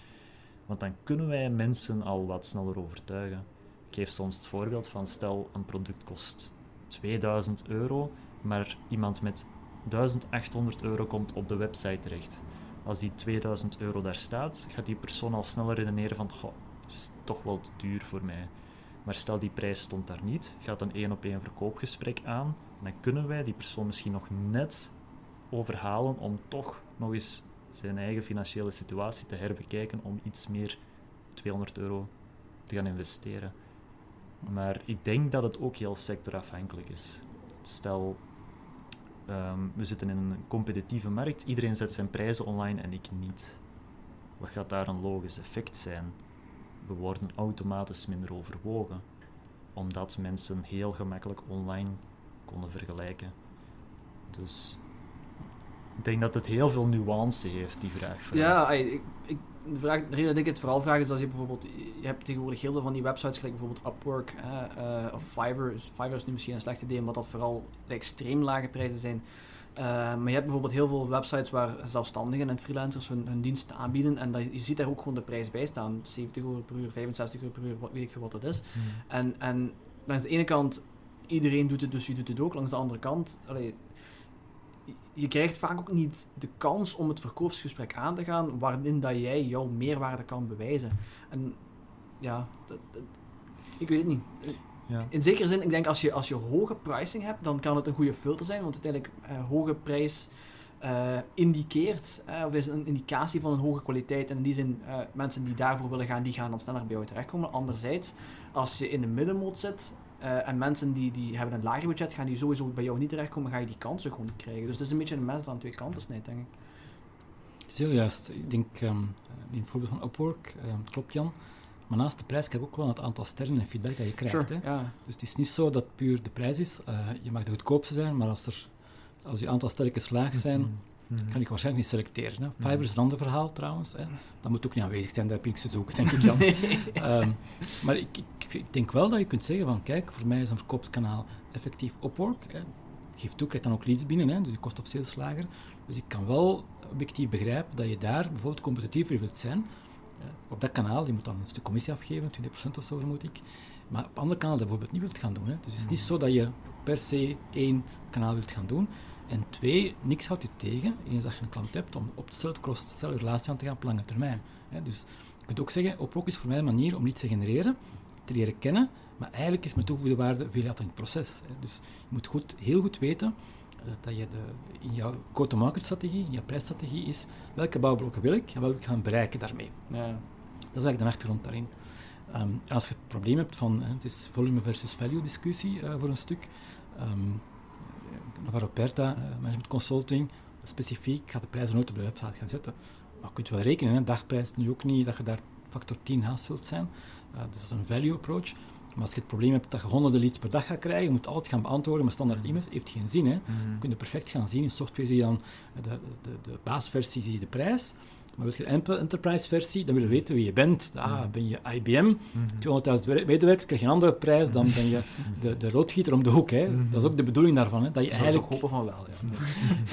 want dan kunnen wij mensen al wat sneller overtuigen. Ik geef soms het voorbeeld van stel een product kost 2000 euro, maar iemand met 1800 euro komt op de website terecht. Als die 2000 euro daar staat, gaat die persoon al sneller redeneren van goh, is toch wel te duur voor mij. Maar stel die prijs stond daar niet, gaat een één op één verkoopgesprek aan, dan kunnen wij die persoon misschien nog net overhalen om toch nog eens zijn eigen financiële situatie te herbekijken om iets meer 200 euro te gaan investeren. Maar ik denk dat het ook heel sectorafhankelijk is. Stel, ehm, we zitten in een competitieve markt, iedereen zet zijn prijzen online en ik niet. Wat gaat daar een logisch effect zijn? We worden automatisch minder overwogen, omdat mensen heel gemakkelijk online konden vergelijken. Dus ik denk dat het heel veel nuance heeft, die vraag. Ja, ik, de, vraag, de reden dat ik het vooral vraag is als je bijvoorbeeld, je hebt tegenwoordig heel veel van die websites, gelijk bijvoorbeeld Upwork hè, eh, of Fiverr. Fiverr is nu misschien een slecht idee, omdat dat vooral de extreem lage prijzen zijn. Eh, maar je hebt bijvoorbeeld heel veel websites waar zelfstandigen en freelancers hun, hun diensten aanbieden en dat, je ziet daar ook gewoon de prijs bij staan. 70 euro per uur, 65 euro per uur, wat, weet ik veel wat dat is. Hmm. En, en langs de ene kant, iedereen doet het, dus je doet het ook. Langs de andere kant, allee, je- krijgt vaak ook niet de kans om het verkoopsgesprek aan te gaan waarin dat jij jouw meerwaarde kan bewijzen. En ja, dat, dat- ik weet het niet. Ja. In zekere zin, ik denk als je, als je hoge pricing hebt, dan kan het een goede filter zijn, want uiteindelijk eh, hoge prijs eh, indikeert, eh, of is een indicatie van een hoge kwaliteit. En in die zin, eh, mensen die daarvoor willen gaan, die gaan dan sneller bij jou terechtkomen. Anderzijds, als je in de middenmoot zit eh, en mensen die, die hebben een lager budget, gaan die sowieso bij jou niet terechtkomen, ga je die kansen gewoon niet krijgen. Dus het is een beetje een mes dat aan twee kanten snijdt, denk ik. Het is heel juist. Ik denk, ehm, in het voorbeeld van Upwork, ehm, klopt Jan, maar naast de prijs krijg je ook wel het aantal sterren en feedback dat je krijgt. Hè? ja. Dus het is niet zo dat puur de prijs is. Eh, je mag de goedkoopste zijn, maar als, er, als je aantal sterretjes laag zijn, Mhm. kan ik waarschijnlijk niet selecteren. Hè. Mhm. Fiverr is een ander verhaal trouwens. Hè. Dat moet ook niet aanwezig zijn, daar heb ik te zoeken, denk ik Jan. Ehm, maar ik, ik, ik denk wel dat je kunt zeggen van, kijk, voor mij is een verkoopskanaal effectief Upwork. Hè. Geef toe, krijg dan ook leads binnen, hè, dus je kost of sales lager. Dus ik kan wel objectief begrijpen dat je daar bijvoorbeeld competitiever wilt zijn. Uh, op dat kanaal, je moet dan een stuk commissie afgeven, 20% of zo vermoed ik. Maar op andere kanalen dat bijvoorbeeld niet wilt gaan doen. Hè. Dus het is niet zo dat je per se één kanaal wilt gaan doen. En twee, niks houdt je tegen, eens dat je een klant hebt, om op dezelfde cross-sell relatie aan te gaan op lange termijn. Hè. Dus je kunt ook zeggen, Oprook is voor mij een manier om iets te genereren, te leren kennen, maar eigenlijk is mijn toegevoegde waarde veel later in het proces. Hè. Dus je moet goed, heel goed weten uh, dat je de, in jouw go-to-market strategie, in jouw prijsstrategie is, welke bouwblokken wil ik en wat wil ik gaan bereiken daarmee. Ja. Dat is eigenlijk de achtergrond daarin. Um, als je het probleem hebt van, hè, het is volume versus value discussie uh, voor een stuk, um, Navarro Perta, uh, management consulting, specifiek, gaat de prijzen nooit op de website gaan zetten. Maar je kunt wel rekenen, hè, dagprijs nu ook niet dat je daar factor 10 haast zult zijn. Uh, dus dat is een value approach. Maar als je het probleem hebt dat je honderden leads per dag gaat krijgen, je moet altijd gaan beantwoorden met standaard e-mails, heeft geen zin. Hè. Mm Je kunt het perfect gaan zien. In software zie je dan de, de, de basisversie, zie je de prijs. Maar wil je een enterprise versie, dan willen we weten wie je bent. Ah, ben je IBM, 200.000 medewerkers, krijg je een andere prijs, dan ben je de, de roodgieter om de hoek. Hè. Dat is ook de bedoeling daarvan. Hè, dat je Zou eigenlijk... hopen van wel, ja.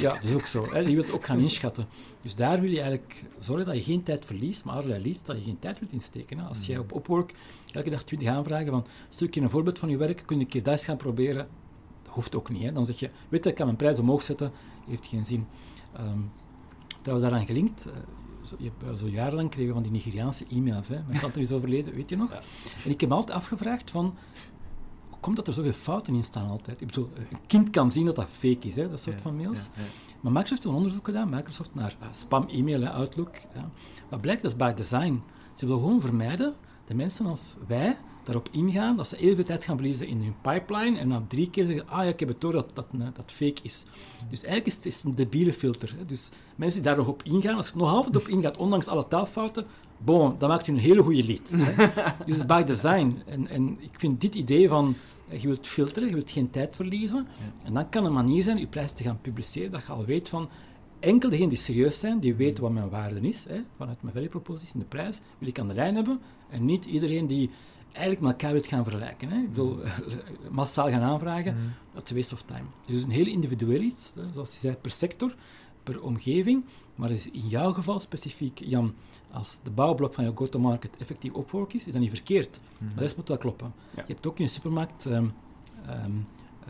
ja, dat is ook zo. Hè. Je wilt ook gaan inschatten. Dus daar wil je eigenlijk zorgen dat je geen tijd verliest, maar allerlei leads, dat je geen tijd wilt insteken. Hè. Als jij op Upwork elke dag 20 aanvragen van stukje een voorbeeld van je werk, kun je een keer dat eens gaan proberen. Dat hoeft ook niet. Hè. Dan zeg je, weet je, ik kan mijn prijs omhoog zetten, heeft geen zin. Um, trouwens, daaraan gelinkt, zo, je hebt, zo jarenlang kregen van die Nigeriaanse e-mails. Hè. Mijn tante is overleden, weet je nog? Ja. En ik heb me altijd afgevraagd van, hoe komt dat er zoveel fouten in staan altijd? Ik bedoel, een kind kan zien dat dat fake is, hè, dat soort ja, van mails. Ja, maar Microsoft heeft een onderzoek gedaan, Microsoft naar uh, spam-e-mail, Outlook. Wat blijkt, dat is by design. Ze willen gewoon vermijden dat mensen als wij daarop ingaan, dat ze heel veel tijd gaan verliezen in hun pipeline en na drie keer zeggen, ah ja, ik heb het door dat dat, dat fake is. Dus eigenlijk is het is een debiele filter. Hè. Dus mensen die daar nog op ingaan, als je nog altijd op ingaat, ondanks alle taalfouten, bon, dan maakt je een hele goede lead. Hè. dus by design. En, en ik vind dit idee van, je wilt filteren, je wilt geen tijd verliezen, en dan kan een manier zijn je prijs te gaan publiceren, dat je al weet van, enkel degenen die serieus zijn, die weten wat mijn waarde is, hè, vanuit mijn value propositie, de prijs, wil ik aan de lijn hebben, en niet iedereen die eigenlijk met elkaar wilt gaan vergelijken. Hè. Ik wil massaal gaan aanvragen, mm. dat is waste of time. Dus een heel individueel iets, hè, zoals je zei, per sector, per omgeving, maar is in jouw geval specifiek, Jan, als de bouwblok van jouw go-to-market effectief opwork is, is dat niet verkeerd. Mm. De rest moet wel kloppen. Ja. Je hebt ook in een supermarkt um, um,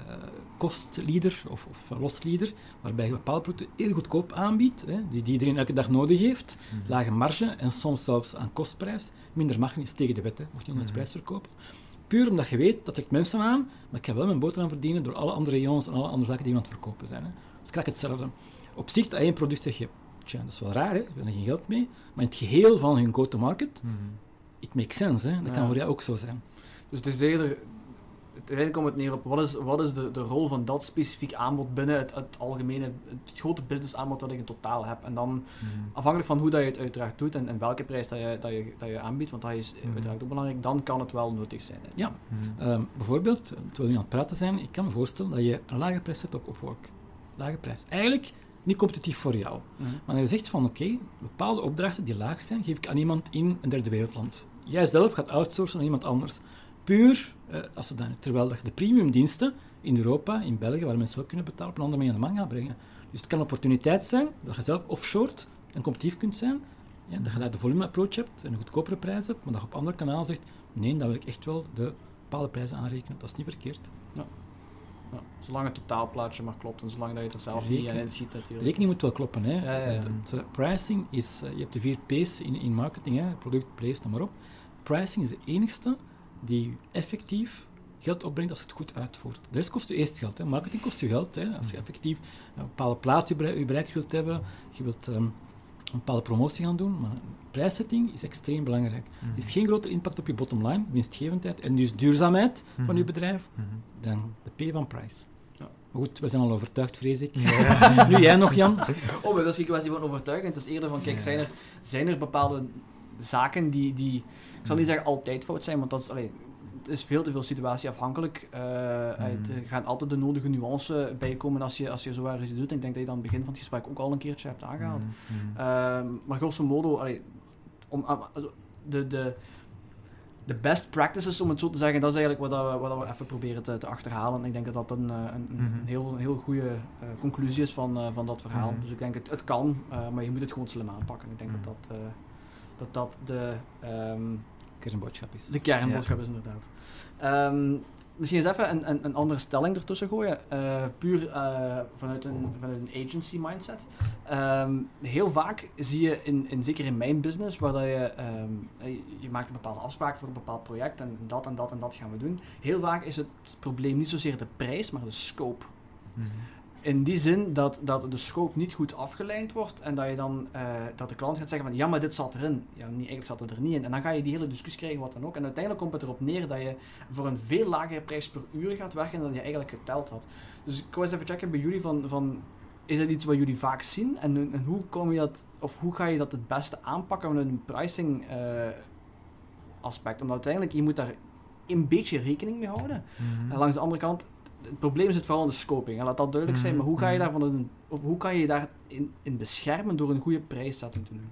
uh, kostleader of, of losleader, waarbij je bepaalde producten heel goedkoop aanbiedt, hè, die, die iedereen elke dag nodig heeft, mm. lage marge en soms zelfs aan kostprijs. Minder mag niet, tegen de wet, hè, mocht je onder de prijs verkopen. Puur omdat je weet, dat trekt mensen aan, maar ik ga wel mijn boterham verdienen door alle andere jongens en alle andere zaken die we aan het verkopen zijn. Hè. Dat is krijg hetzelfde. Op zich, dat één product zeg je, tja, dat is wel raar, hè, ik heb er geen geld mee, maar in het geheel van hun go-to-market, mm. it makes sense. Hè. Dat ja. kan voor jou ook zo zijn. Dus het is eerder uiteindelijk komt het neer op wat is, wat is de, de rol van dat specifiek aanbod binnen het, het algemene, het grote business aanbod dat ik in totaal heb. En dan mm. afhankelijk van hoe dat je het uiteraard doet en, en welke prijs dat je, dat, je, dat je aanbiedt, want dat is mm. uiteraard ook belangrijk, dan kan het wel nodig zijn. Hè. Ja, mm. um, bijvoorbeeld, terwijl we nu aan het praten zijn, ik kan me voorstellen dat je een lage prijs zet op Upwork. Lage prijs. Eigenlijk niet competitief voor jou. Maar je zegt van oké, okay, bepaalde opdrachten die laag zijn, geef ik aan iemand in een derde wereldland. Jij zelf gaat outsourcen aan iemand anders puur uh, als ze dan, terwijl dat je de premiumdiensten in Europa, in België, waar mensen wel kunnen betalen, op een andere manier aan de man gaan brengen. Dus het kan een opportuniteit zijn dat je zelf offshore en competitief kunt zijn, ja, dat je daar de volume approach hebt en een goedkopere prijs hebt, maar dat je op andere kanalen zegt, nee, dan wil ik echt wel de bepaalde prijzen aanrekenen. Dat is niet verkeerd. Ja. Ja, zolang het totaalplaatje maar klopt en zolang dat je het er zelf niet in ziet. De rekening moet wel kloppen. Hè. Ja, ja, het, het, uh, pricing is, uh, je hebt de vier P's in, in marketing, hè, product, place, noem maar op. Pricing is de enigste die effectief geld opbrengt als je het goed uitvoert. De rest kost je eerst geld. Hè. Marketing kost je geld. Hè. Als je effectief een bepaalde plaats je bereikt wilt hebben, je wilt um, een bepaalde promotie gaan doen, maar prijszetting is extreem belangrijk. Mm -hmm. Er is geen grotere impact op je bottom line, winstgevendheid en dus duurzaamheid mm -hmm. van je bedrijf, mm -hmm. dan de P van prijs. Ja. Maar goed, we zijn al overtuigd, vrees ik. Ja. nu jij nog, Jan? Oh, maar dat is geen kwestie van overtuigen. Het is eerder van, kijk, zijn er, zijn er bepaalde zaken die, die, ik zal niet zeggen altijd fout zijn, want dat is, allee, het is veel te veel situatieafhankelijk. Uh, mm. Er gaan altijd de nodige nuance bij komen als je, als je zo ergens doet. Ik denk dat je dan aan het begin van het gesprek ook al een keertje hebt aangehaald. Mm. Uh, maar grosso modo, allee, om, de, de, de best practices, om het zo te zeggen, dat is eigenlijk wat, we, wat we even proberen te, te achterhalen. En ik denk dat dat een, een, een Mhm. heel, heel goede conclusie is van, van dat verhaal. Dus ik denk, het, het kan, maar je moet het gewoon slim aanpakken. Ik denk dat, dat, dat dat de... ehm, Kernboodschap is. de kernboodschap is inderdaad. Ehm, misschien eens even een, een, een andere stelling ertussen gooien. eh, puur eh, vanuit, een, vanuit een agency mindset. Ehm, heel vaak zie je, in, in, zeker in mijn business, waar dat je, je, je maakt een bepaalde afspraak voor een bepaald project en dat en dat en dat gaan we doen. Heel vaak is het probleem niet zozeer de prijs, maar de scope. Mhm. In die zin dat, dat de scope niet goed afgeleid wordt en dat, je dan, eh, dat de klant gaat zeggen van ja, maar dit zat erin. Ja, niet, eigenlijk zat het er niet in. En dan ga je die hele discussie krijgen, wat dan ook. En uiteindelijk komt het erop neer dat je voor een veel lagere prijs per uur gaat werken dan je eigenlijk geteld had. Dus ik wou eens even checken bij jullie van, van is dat iets wat jullie vaak zien? En, en hoe kom je dat, of hoe ga je dat het beste aanpakken vanuit een pricing eh, aspect? Omdat uiteindelijk, je moet daar een beetje rekening mee houden. Mhm. En langs de andere kant, het probleem zit vooral in de scoping. Laat dat duidelijk zijn. Mhm, Maar hoe ga je mhm. daar van een, of hoe kan je daar in, in beschermen door een goede prijszetting te doen?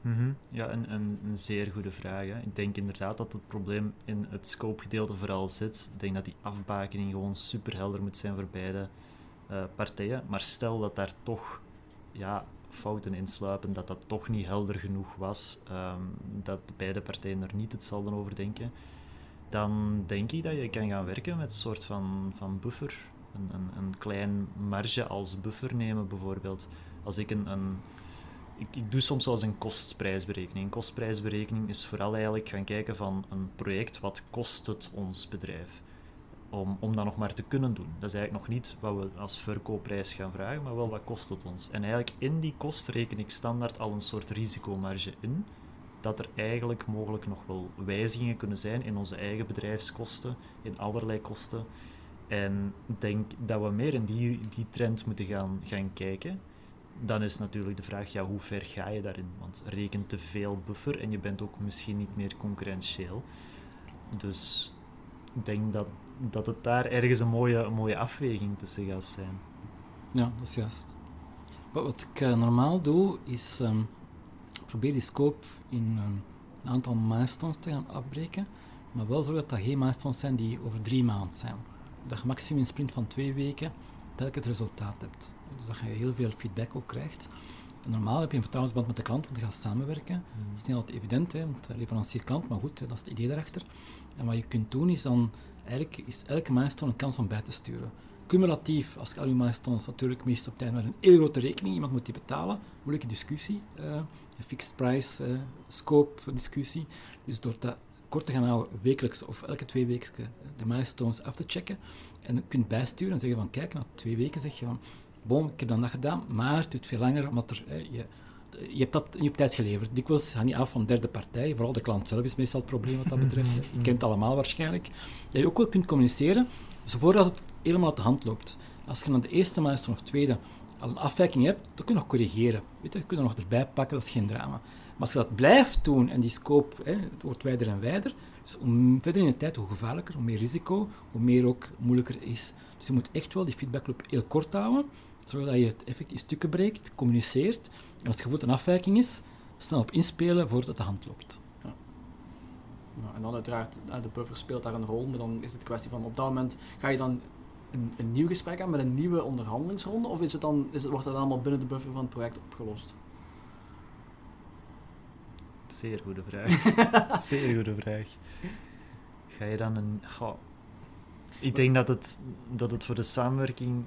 Mhm. Ja, een, een, een zeer goede vraag. Hè. Ik denk inderdaad dat het probleem in het scope-gedeelte vooral zit. Ik denk dat die afbakening gewoon super helder moet zijn voor beide eh, partijen. Maar stel dat daar toch ja, fouten in sluipen, dat dat toch niet helder genoeg was, ehm, dat beide partijen er niet hetzelfde over denken, dan denk ik dat je kan gaan werken met een soort van, van buffer. Een, een, een klein marge als buffer nemen, bijvoorbeeld. Als ik een, een ik, ik doe soms eens een kostprijsberekening. Een kostprijsberekening is vooral eigenlijk gaan kijken van een project, wat kost het ons bedrijf? Om, om dat nog maar te kunnen doen. Dat is eigenlijk nog niet wat we als verkoopprijs gaan vragen, maar wel wat kost het ons. En eigenlijk in die kost reken ik standaard al een soort risicomarge in, dat er eigenlijk mogelijk nog wel wijzigingen kunnen zijn in onze eigen bedrijfskosten, in allerlei kosten. En ik denk dat we meer in die, die trend moeten gaan, gaan kijken dan is natuurlijk de vraag, ja, hoe ver ga je daarin? Want reken te veel buffer en je bent ook misschien niet meer concurrentieel. Dus ik denk dat, dat het daar ergens een mooie, een mooie afweging tussen gaat zijn. Ja, dat is juist. Wat, ik uh, normaal doe, is um, probeer die scope in um, een aantal milestones te gaan afbreken, maar wel zorgen dat dat geen milestones zijn die over drie maanden zijn. Dat je maximum een sprint van twee weken telkens resultaat hebt. Dus dat je heel veel feedback ook krijgt. En normaal heb je een vertrouwensband met de klant, want je gaat samenwerken. Mm. Dat is niet altijd evident, hè, want leverancier-klant, maar goed, hè, dat is het idee daarachter. En wat je kunt doen is dan, eigenlijk is elke milestone een kans om bij te sturen. Cumulatief, als je al je milestones natuurlijk meest op tijd met een heel grote rekening, iemand moet die betalen, moeilijke discussie, uh, fixed price, uh, scope discussie. Dus door dat kort te gaan houden, wekelijks of elke twee weken de milestones af te checken. En je kunt bijsturen en zeggen van, kijk, na twee weken zeg je van, bon, ik heb dan dat gedaan, maar het duurt veel langer, omdat er, eh, je, je hebt dat niet op tijd geleverd. Dikwijls hang je af van derde partij, vooral de klant zelf is meestal het probleem wat dat betreft. je kent het allemaal waarschijnlijk. Dat je ook wel kunt communiceren, dus voordat het helemaal uit de hand loopt. Als je dan de eerste milestone of tweede al een afwijking hebt, dan kun je nog corrigeren. Weet je, je kunt er nog erbij pakken, dat is geen drama. Maar als je dat blijft doen en die scope, hè, het wordt wijder en wijder, dus hoe verder in de tijd, hoe gevaarlijker, hoe meer risico, hoe meer ook moeilijker is. Dus je moet echt wel die feedbackloop heel kort houden, zodat je het effect in stukken breekt, communiceert, en als het gevoel een afwijking is, snel op inspelen voordat het de hand loopt. Ja. En dan uiteraard, de buffer speelt daar een rol, maar dan is het kwestie van op dat moment ga je dan een, nieuw gesprek aan met een nieuwe onderhandelingsronde, of is het dan, is het, wordt dat allemaal binnen de buffer van het project opgelost? Zeer goede vraag. Zeer goede vraag. Ga je dan een. Ik denk dat het, dat het voor de samenwerking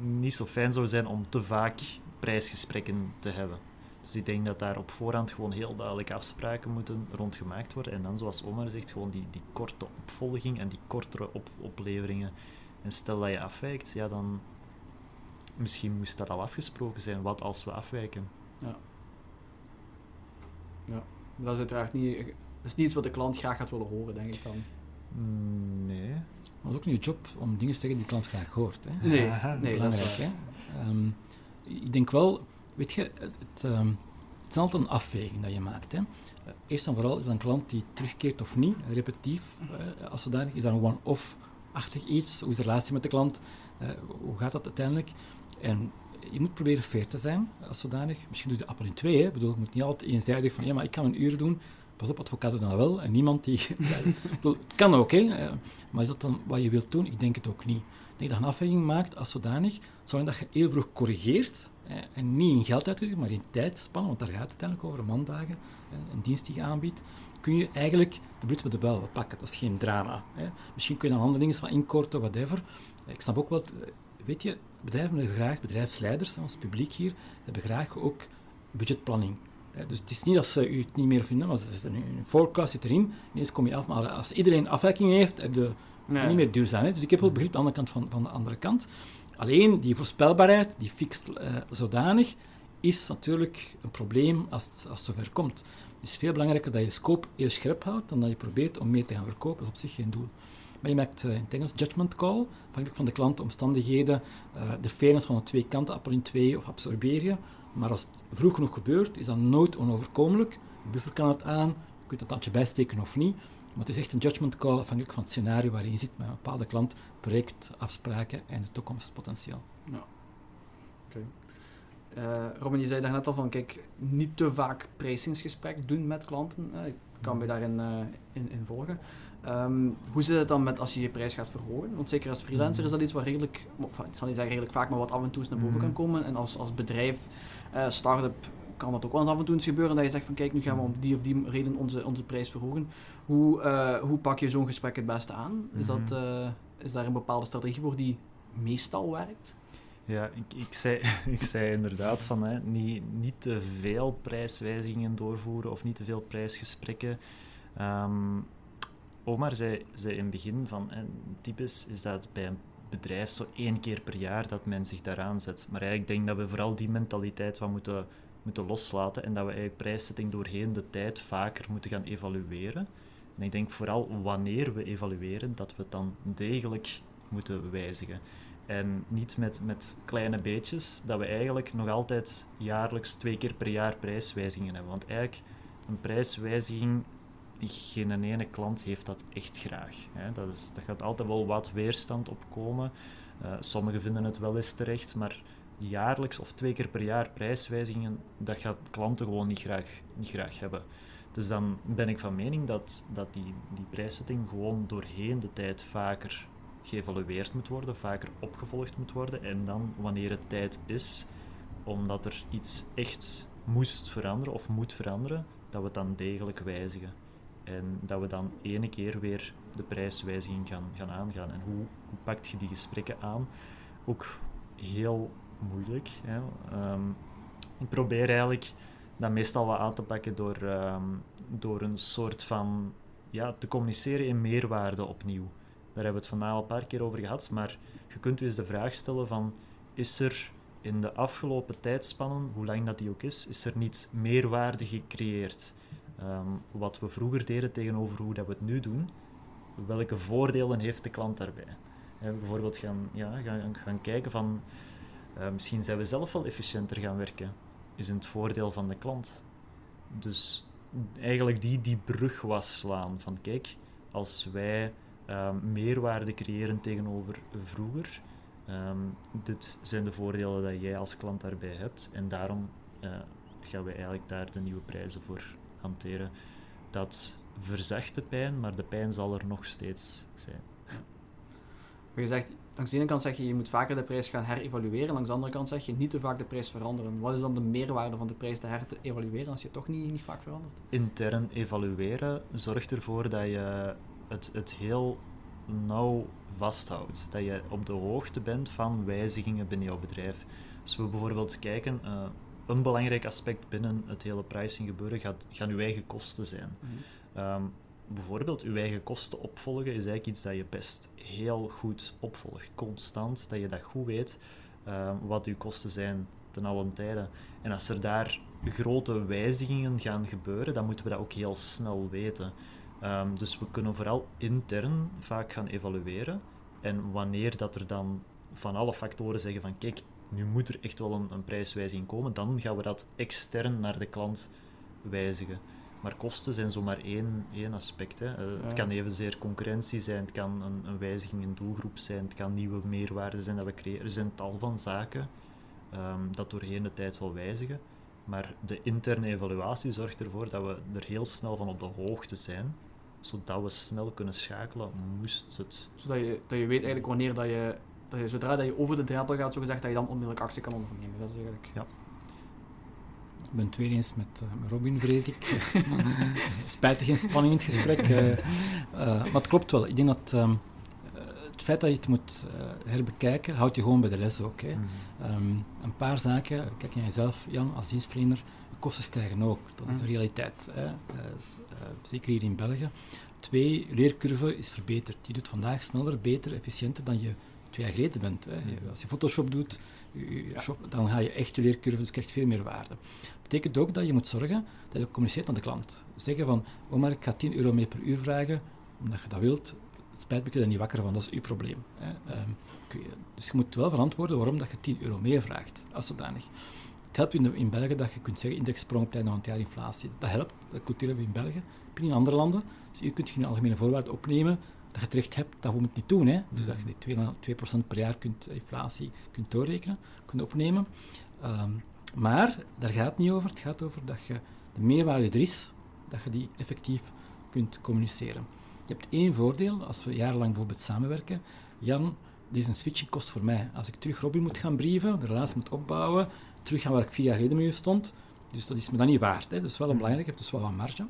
niet zo fijn zou zijn om te vaak prijsgesprekken te hebben. Dus ik denk dat daar op voorhand gewoon heel duidelijk afspraken moeten rondgemaakt worden. En dan, zoals Omar zegt, gewoon die, die korte opvolging en die kortere op, opleveringen. En stel dat je afwijkt, ja, dan. Misschien moest dat al afgesproken zijn. Wat als we afwijken? Ja. Ja, dat is uiteraard niet, dat is niet iets wat de klant graag gaat willen horen, denk ik dan. Mm, Nee. Maar het is ook niet je job om dingen te zeggen die de klant graag hoort. Hè? Nee, nee dat is waar. Hè? Um, ik denk wel, weet je, het, um, het is altijd een afweging dat je maakt. Hè? Eerst en vooral is dat een klant die terugkeert of niet, repetitief, uh, als zodanig. Is dat een one-off-achtig iets? Hoe is de relatie met de klant? Uh, hoe gaat dat uiteindelijk? En je moet proberen fair te zijn als zodanig. Misschien doe je de appel in twee. Hè? Bedoel, je moet niet altijd eenzijdig van ja, maar ik kan een uur doen. pas op, advocaat doet dat wel en niemand die... het kan ook, hè. Maar is dat dan wat je wilt doen? Ik denk het ook niet. Ik denk dat je een afweging maakt als zodanig, zolang dat je heel vroeg corrigeert, en niet in geld uitgeven, maar in tijdspannen, want daar gaat het uiteindelijk over, maandagen, een dienst die je aanbiedt, kun je eigenlijk de bloed met de buil pakken. Dat is geen drama. Hè. Misschien kun je dan andere dingen van inkorten, whatever. Ik snap ook wel, weet je, bedrijven hebben graag, bedrijfsleiders, ons publiek hier, hebben graag ook budgetplanning. Dus het is niet dat ze u het niet meer vinden, maar ze zitten een forecast zit erin, ineens kom je af. Maar als iedereen afwijking heeft, heb je niet meer duurzaam. Hè? Dus ik heb wel begrip aan de kant van, van de andere kant. Alleen die voorspelbaarheid, die fixt uh, zodanig, is natuurlijk een probleem als het, als het zover komt. Het is veel belangrijker dat je scope eerst scherp houdt dan dat je probeert om meer te gaan verkopen. Dat is op zich geen doel. Maar je maakt uh, in het Engels judgment call, afhankelijk van de klant, omstandigheden, uh, de fairness van de twee kanten, appel in twee of absorbeer je. Maar als het vroeg genoeg gebeurt, is dat nooit onoverkomelijk. Je buffer kan het aan, je kunt een tandje bijsteken of niet. Maar het is echt een judgment call afhankelijk van het scenario waarin je zit met een bepaalde klant, project, afspraken en de toekomstpotentieel. Ja. Oké. Uh, Robin, je zei daar net al van, kijk, niet te vaak pricingsgesprek doen met klanten. Uh, ik kan me daarin uh, in, in, volgen. Um, hoe zit het dan met als je je prijs gaat verhogen? Want zeker als freelancer is dat iets wat redelijk, of, ik zal niet zeggen redelijk vaak, maar wat af en toe eens naar boven kan komen. En als, als bedrijf, start-up, kan dat ook wel eens af en toe eens gebeuren dat je zegt van kijk, nu gaan we om die of die reden onze, onze prijs verhogen. Hoe, hoe pak je zo'n gesprek het beste aan? Is, dat, uh, is daar een bepaalde strategie voor die meestal werkt? Ja, ik, ik, zei, ik zei inderdaad van hè, niet, niet te veel prijswijzigingen doorvoeren of niet te veel prijsgesprekken. Um, Omar zei, zei in het begin van, en typisch is dat bij een bedrijf zo één keer per jaar dat men zich daaraan zet. Maar eigenlijk denk dat we vooral die mentaliteit wat moeten moeten loslaten en dat we eigenlijk prijszetting doorheen de tijd vaker moeten gaan evalueren. En ik denk vooral wanneer we evalueren, dat we het dan degelijk moeten wijzigen. En niet met, met kleine beetjes, dat we eigenlijk nog altijd jaarlijks twee keer per jaar prijswijzigingen hebben. Want eigenlijk een prijswijziging, geen ene klant heeft dat echt graag. Hè. Dat, is, dat gaat altijd wel wat weerstand opkomen. Uh, sommigen vinden het wel eens terecht, maar jaarlijks of twee keer per jaar prijswijzigingen, dat gaat klanten gewoon niet graag, niet graag hebben. Dus dan ben ik van mening dat, dat die, die prijszetting gewoon doorheen de tijd vaker geëvalueerd moet worden, vaker opgevolgd moet worden. En dan, wanneer het tijd is, omdat er iets echt moest veranderen of moet veranderen, dat we het dan degelijk wijzigen. En dat we dan ene keer weer de prijswijziging gaan, gaan aangaan. En hoe, hoe pakt je die gesprekken aan? Ook heel moeilijk. Hè. Um, ik probeer eigenlijk dat meestal wat aan te pakken door, um, door een soort van ja, te communiceren in meerwaarde opnieuw. Daar hebben we het vandaag al een paar keer over gehad, maar je kunt eens de vraag stellen van is er in de afgelopen tijdspannen, hoe lang dat die ook is, is er niet meerwaarde gecreëerd? Um, wat we vroeger deden tegenover hoe dat we het nu doen, welke voordelen heeft de klant daarbij? He, bijvoorbeeld gaan, ja, gaan, gaan kijken van uh, misschien zijn we zelf wel efficiënter gaan werken. Is in het voordeel van de klant. Dus eigenlijk die, die brug was slaan. Van kijk, als wij um, meerwaarde creëren tegenover vroeger, um, dit zijn de voordelen dat jij als klant daarbij hebt. En daarom uh, gaan we eigenlijk daar de nieuwe prijzen voor hanteren. Dat verzacht de pijn, maar de pijn zal er nog steeds zijn. Je zegt, langs de ene kant zeg je, je moet vaker de prijs gaan herevalueren. Langs de andere kant zeg je, niet te vaak de prijs veranderen. Wat is dan de meerwaarde van de prijs te herevalueren als je toch niet, niet vaak verandert? Intern evalueren zorgt ervoor dat je het, het heel nauw vasthoudt. Dat je op de hoogte bent van wijzigingen binnen jouw bedrijf. Als we bijvoorbeeld kijken, uh, een belangrijk aspect binnen het hele pricing gebeuren gaat, gaan uw eigen kosten zijn. Mhm. um, bijvoorbeeld uw eigen kosten opvolgen is eigenlijk iets dat je best heel goed opvolgt. Constant, dat je dat goed weet, uh, wat uw kosten zijn ten allen tijde. En als er daar grote wijzigingen gaan gebeuren, dan moeten we dat ook heel snel weten. Um, dus we kunnen vooral intern vaak gaan evalueren. En wanneer dat er dan van alle factoren zeggen van kijk, nu moet er echt wel een, een prijswijziging komen, dan gaan we dat extern naar de klant wijzigen. Maar kosten zijn zomaar één, één aspect. Hè. Uh, Het kan evenzeer concurrentie zijn, het kan een, een, wijziging in doelgroep zijn, het kan nieuwe meerwaarden zijn dat we creëren. Er zijn tal van zaken um, dat doorheen de tijd zal wijzigen. Maar de interne evaluatie zorgt ervoor dat we er heel snel van op de hoogte zijn, zodat we snel kunnen schakelen, moest het. Zodat je, dat je weet eigenlijk wanneer dat je, dat je, zodra dat je over de drempel gaat, zo gezegd, dat je dan onmiddellijk actie kan ondernemen. Dat is eigenlijk... Ja. Ik ben het weer eens met, uh, met Robin, vrees ik. Spijtig geen spanning in het gesprek. Uh, uh, maar het klopt wel. Ik denk dat um, het feit dat je het moet herbekijken, houdt je gewoon bij de les ook. Hè. Mm -hmm. um, een paar zaken, kijk naar jezelf, Jan, als dienstverlener, kosten stijgen ook. Dat is de realiteit. Hè. zeker hier in België. Twee, leercurve is verbeterd. Die doet vandaag sneller, beter, efficiënter dan je twee jaar geleden bent. Hè. Als je Photoshop doet, je shop, dan ga je echt je leercurve, dus krijgt veel meer waarde. Dat betekent ook dat je moet zorgen dat je communiceert aan de klant. Zeggen van, maar ik ga 10 euro mee per uur vragen, omdat je dat wilt. Het spijt me, ik er niet wakker van, dat is uw probleem. Hè. Um, dus je moet wel verantwoorden waarom dat je 10 euro meer vraagt, als zodanig. Het helpt in, in België dat je kunt zeggen indexsprong op een jaar inflatie. Dat helpt, dat hebben we in België. In andere landen. Dus hier kun je een algemene voorwaarden opnemen dat je terecht hebt, dat we het niet doen. Hè. Dus dat je die 2%, per jaar kunt, inflatie kunt doorrekenen, kunt opnemen. Um, maar daar gaat het niet over. Het gaat over dat je de meerwaarde er is, dat je die effectief kunt communiceren. Je hebt één voordeel, als we jarenlang bijvoorbeeld samenwerken. Jan, deze switching kost voor mij. Als ik terug Robin moet gaan brieven, de relatie moet opbouwen, terug gaan waar ik vier jaar geleden mee stond, dus dat is me dan niet waard. Hè. Dat is wel een belangrijk, je hebt dus wel wat marge.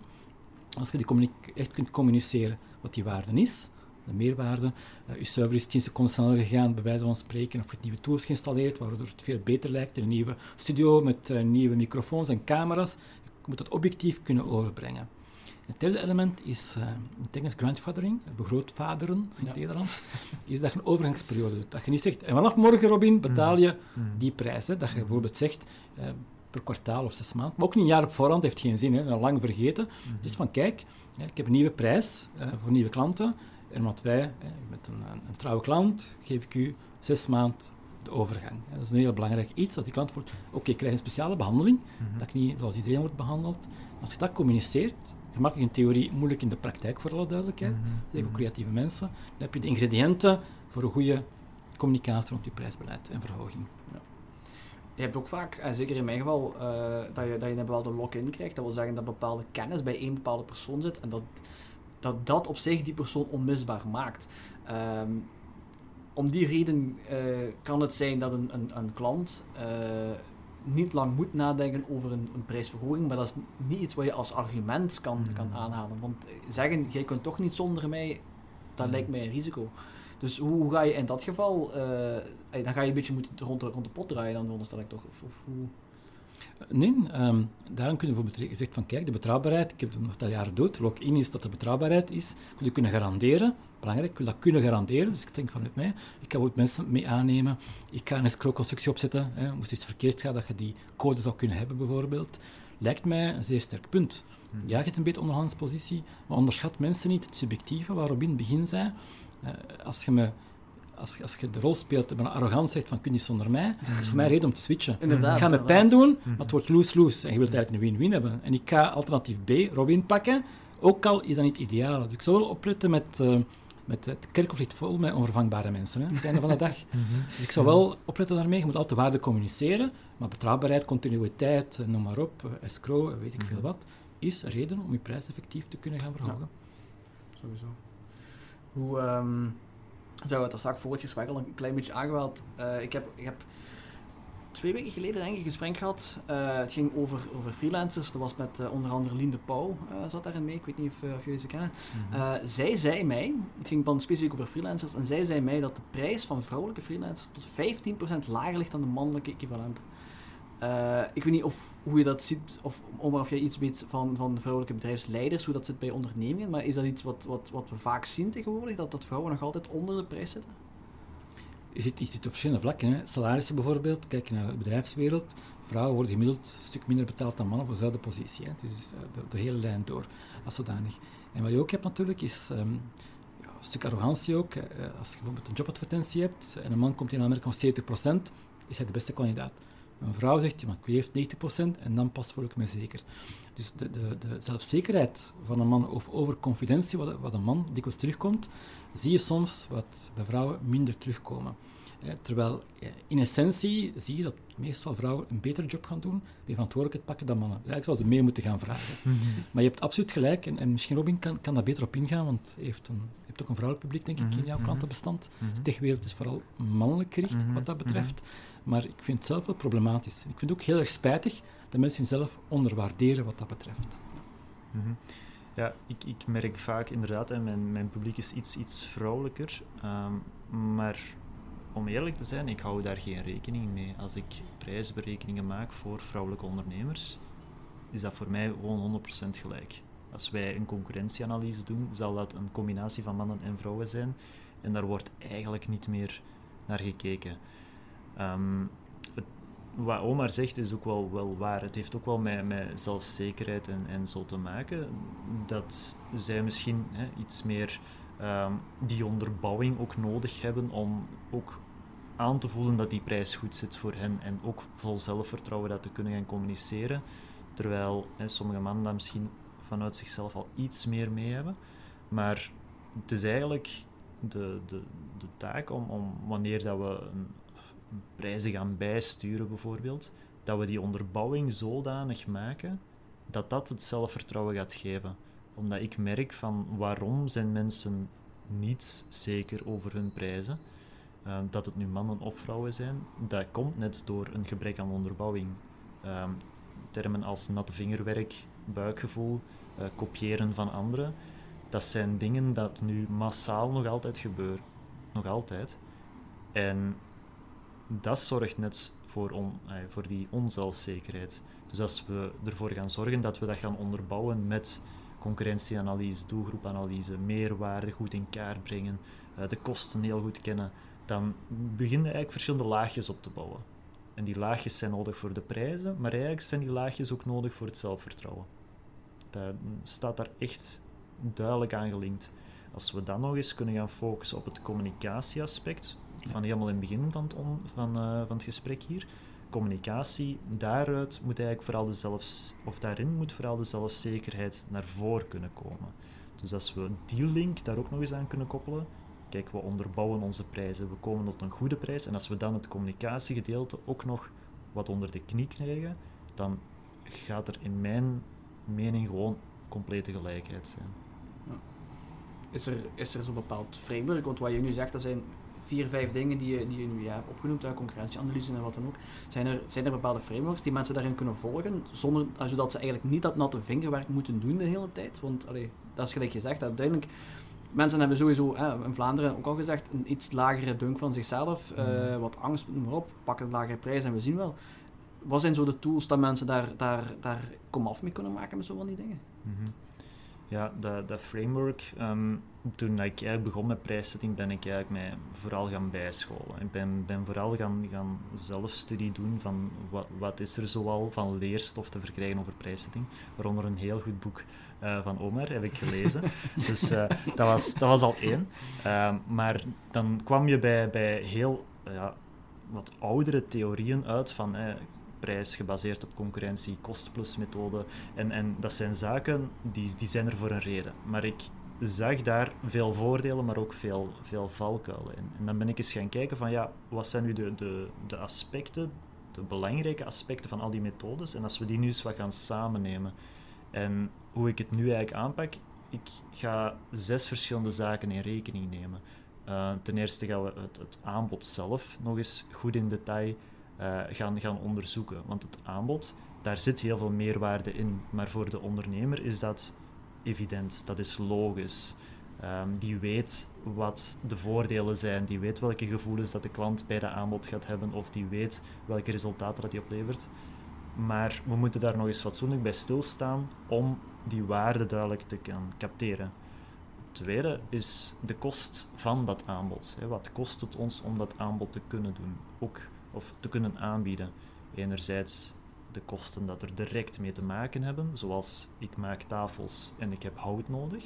Als je die echt kunt communiceren wat die waarde is, de meerwaarde. Uh, je server is 10 seconden sneller gegaan, bij wijze van spreken, of je hebt nieuwe tools geïnstalleerd, waardoor het veel beter lijkt. Een nieuwe studio met uh, nieuwe microfoons en camera's. Je moet dat objectief kunnen overbrengen. Het derde element is, uh, in het Engels grandfathering, begrootvaderen in het ja. Nederlands, is dat je een overgangsperiode doet. Dat je niet zegt, en vanaf morgen Robin betaal je mm. die prijs. Hè. Dat je bijvoorbeeld zegt, per kwartaal of zes maanden. Maar ook niet een jaar op voorhand heeft geen zin, hè, lang vergeten. Mm. Dus van kijk, ik heb een nieuwe prijs voor nieuwe klanten. En wat wij, met een, een, een trouwe klant, geef ik u zes maanden de overgang. Dat is een heel belangrijk iets, dat die klant voelt, oké, okay, ik krijg een speciale behandeling, mm -hmm. dat ik niet zoals iedereen wordt behandeld. Als je dat communiceert, gemakkelijk in theorie, moeilijk in de praktijk voor alle duidelijkheid, mm -hmm. ook creatieve mensen, dan heb je de ingrediënten voor een goede communicatie rond je prijsbeleid en verhoging. Ja. Je hebt ook vaak, en zeker in mijn geval, uh, dat, je, dat je een bepaalde lock-in krijgt. Dat wil zeggen dat bepaalde kennis bij één bepaalde persoon zit en dat dat dat op zich die persoon onmisbaar maakt. Um, om die reden uh, kan het zijn dat een, een, een klant uh, niet lang moet nadenken over een, een, prijsverhoging, maar dat is niet iets wat je als argument kan, mm. kan aanhalen. Want zeggen, jij kunt toch niet zonder mij, dat mm. lijkt mij een risico. Dus hoe, hoe, ga je in dat geval, uh, dan ga je een beetje moeten rond de, rond de pot draaien, dan veronderstel ik toch? Of, of hoe? Nee, um, daarom kunnen we bijvoorbeeld zeggen van kijk, de betrouwbaarheid, ik heb het nog dat jaar dood, lock-in is dat de betrouwbaarheid is, ik wil kunnen garanderen, belangrijk, ik wil dat kunnen garanderen, dus ik denk vanuit mij, ik kan ook mensen mee aannemen, ik ga een escrow-constructie opzetten, hè, moest iets verkeerd gaan, dat je die code zou kunnen hebben bijvoorbeeld, lijkt mij een zeer sterk punt. Ja, je hebt een beetje onderhandspositie, maar onderschat mensen niet het subjectieve waarop in het begin zei, uh, als je me als, als je de rol speelt en arrogant zegt van kun je zonder mij, dat is voor mij reden om te switchen. Inderdaad, ik ga me pijn doen, maar het wordt loose-loose. En je wilt eigenlijk een win-win hebben. En ik ga alternatief B, Robin, pakken, ook al is dat niet ideaal. Dus ik zou wel opletten met, uh, met het kerkconflict vol met onvervangbare mensen hè, aan het einde van de dag. Dus ik zou wel opletten daarmee. Je moet altijd waarde communiceren, maar betrouwbaarheid, continuïteit, noem maar op, escrow, weet ik veel wat, is reden om je prijs effectief te kunnen gaan verhogen. Ja. Sowieso. Hoe... Um we hebben het straks voor het gesprek al een klein beetje aangehaald. Uh, ik, heb, ik heb twee weken geleden denk ik een gesprek gehad. Uh, het ging over, over freelancers. Dat was met uh, onder andere Linde Pauw zat daarin mee. Ik weet niet of, of jullie ze kennen. Mm -hmm. zij zei mij, het ging dan specifiek over freelancers, en zij zei mij dat de prijs van vrouwelijke freelancers tot 15% lager ligt dan de mannelijke equivalent. Uh, ik weet niet of, hoe je dat ziet, of Omar, of jij iets weet van, van vrouwelijke bedrijfsleiders, hoe dat zit bij ondernemingen, maar is dat iets wat, wat, wat we vaak zien tegenwoordig, dat, dat vrouwen nog altijd onder de prijs zitten? Je ziet, je op verschillende vlakken. Hè. Salarissen bijvoorbeeld, kijk je naar de bedrijfswereld, vrouwen worden gemiddeld een stuk minder betaald dan mannen voor dezelfde positie. Hè. Dus de, de, hele lijn door, als zodanig. En wat je ook hebt natuurlijk, is um, ja, een stuk arrogantie ook. Als je bijvoorbeeld een jobadvertentie hebt en een man komt in aanmerking van 70%, is hij de beste kandidaat. Een vrouw zegt, maar ik heeft 90% en dan pas voel ik me zeker. Dus de, de, de zelfzekerheid van een man of overconfidentie, wat, wat een man dikwijls terugkomt, zie je soms wat bij vrouwen minder terugkomen. terwijl in essentie zie je dat meestal vrouwen een betere job gaan doen, die verantwoordelijkheid pakken dan mannen. Dus eigenlijk zouden ze meer moeten gaan vragen. Mhm. Maar je hebt absoluut gelijk, en, en misschien Robin kan, kan daar beter op ingaan, want je hebt, een, je hebt ook een vrouwelijk publiek, denk ik, in mhm, jouw mhm. klantenbestand. De techwereld is vooral mannelijk gericht wat dat betreft. Maar ik vind het zelf wel problematisch. Ik vind het ook heel erg spijtig dat mensen zelf onderwaarderen wat dat betreft. Ja, ik, ik merk vaak inderdaad, hè, mijn, mijn publiek is iets, iets vrouwelijker. Um, maar om eerlijk te zijn, ik hou daar geen rekening mee. Als ik prijsberekeningen maak voor vrouwelijke ondernemers, is dat voor mij gewoon 100% gelijk. Als wij een concurrentieanalyse doen, zal dat een combinatie van mannen en vrouwen zijn. En daar wordt eigenlijk niet meer naar gekeken. Um, wat Omar zegt is ook wel, wel waar. Het heeft ook wel met, met zelfzekerheid en, en zo te maken. Dat zij misschien hè, iets meer um, die onderbouwing ook nodig hebben om ook aan te voelen dat die prijs goed zit voor hen en ook vol zelfvertrouwen dat te kunnen gaan communiceren. Terwijl hè, sommige mannen dat misschien vanuit zichzelf al iets meer mee hebben. Maar het is eigenlijk de, de, de taak om, om wanneer dat we een, prijzen gaan bijsturen bijvoorbeeld, dat we die onderbouwing zodanig maken dat dat het zelfvertrouwen gaat geven. Omdat ik merk van waarom zijn mensen niet zeker over hun prijzen. Uh, dat het nu mannen of vrouwen zijn, dat komt net door een gebrek aan onderbouwing. Uh, termen als natte vingerwerk, buikgevoel, uh, kopiëren van anderen, dat zijn dingen dat nu massaal nog altijd gebeuren. Nog altijd. En dat zorgt net voor, on, voor die onzelfzekerheid. Dus als we ervoor gaan zorgen dat we dat gaan onderbouwen met concurrentieanalyse, doelgroepanalyse, meerwaarde goed in kaart brengen, uh, de kosten heel goed kennen, dan beginnen eigenlijk verschillende laagjes op te bouwen. En die laagjes zijn nodig voor de prijzen, maar eigenlijk zijn die laagjes ook nodig voor het zelfvertrouwen. Dat staat daar echt duidelijk aan gelinkt. Als we dan nog eens kunnen gaan focussen op het communicatieaspect, van helemaal in het begin van het, van, uh, van het gesprek hier. Communicatie, daaruit moet eigenlijk vooral de zelfs, of daarin moet vooral de zelfzekerheid naar voren kunnen komen. Dus als we die link daar ook nog eens aan kunnen koppelen, kijk, we onderbouwen onze prijzen, we komen tot een goede prijs, en als we dan het communicatiegedeelte ook nog wat onder de knie krijgen, dan gaat er in mijn mening gewoon complete gelijkheid zijn. Is er, is er zo'n bepaald framework? Want wat je nu zegt, dat zijn vier, vijf dingen die je, die je nu ja, hebt opgenoemd, uit concurrentieanalyse en wat dan ook. Zijn er, zijn er bepaalde frameworks die mensen daarin kunnen volgen, zonder, eh, zodat ze eigenlijk niet dat natte vingerwerk moeten doen de hele tijd? Want allee, dat is gelijk gezegd, uiteindelijk mensen hebben sowieso, in Vlaanderen ook al gezegd, een iets lagere dunk van zichzelf, uh, wat angst, noem maar op, pakken een lagere prijs en we zien wel. Wat zijn zo de tools dat mensen daar, daar, daar kom af mee kunnen maken met zo van die dingen? Mhm. Ja, dat, dat framework, um, toen ik eigenlijk begon met prijszetting, ben ik eigenlijk mij vooral gaan bijscholen. Ik ben, ben vooral gaan, gaan zelfstudie doen van wat, wat is er zoal van leerstof te verkrijgen over prijszetting. Waaronder een heel goed boek uh, van Omar heb ik gelezen. dus uh, dat, was, dat was al één. Uh, maar dan kwam je bij, bij heel ja, wat oudere theorieën uit van prijs gebaseerd op concurrentie, kost-plus methode. En, en dat zijn zaken die, die zijn er voor een reden. Maar ik zag daar veel voordelen, maar ook veel, veel valkuilen in. En dan ben ik eens gaan kijken van ja, wat zijn nu de, de, de aspecten, de belangrijke aspecten van al die methodes. En als we die nu eens wat gaan samennemen. En hoe ik het nu eigenlijk aanpak, ik ga zes verschillende zaken in rekening nemen. Uh, ten eerste gaan we het, het, aanbod zelf nog eens goed in detail uh, gaan, gaan onderzoeken. Want het aanbod, daar zit heel veel meerwaarde in. Maar voor de ondernemer is dat evident, dat is logisch. Um, die weet wat de voordelen zijn, die weet welke gevoelens dat de klant bij dat aanbod gaat hebben, of die weet welke resultaten dat die oplevert. Maar we moeten daar nog eens fatsoenlijk bij stilstaan om die waarde duidelijk te kunnen capteren. Tweede is de kost van dat aanbod. Wat kost het ons om dat aanbod te kunnen doen? Ook of te kunnen aanbieden. Enerzijds de kosten dat er direct mee te maken hebben, zoals ik maak tafels en ik heb hout nodig.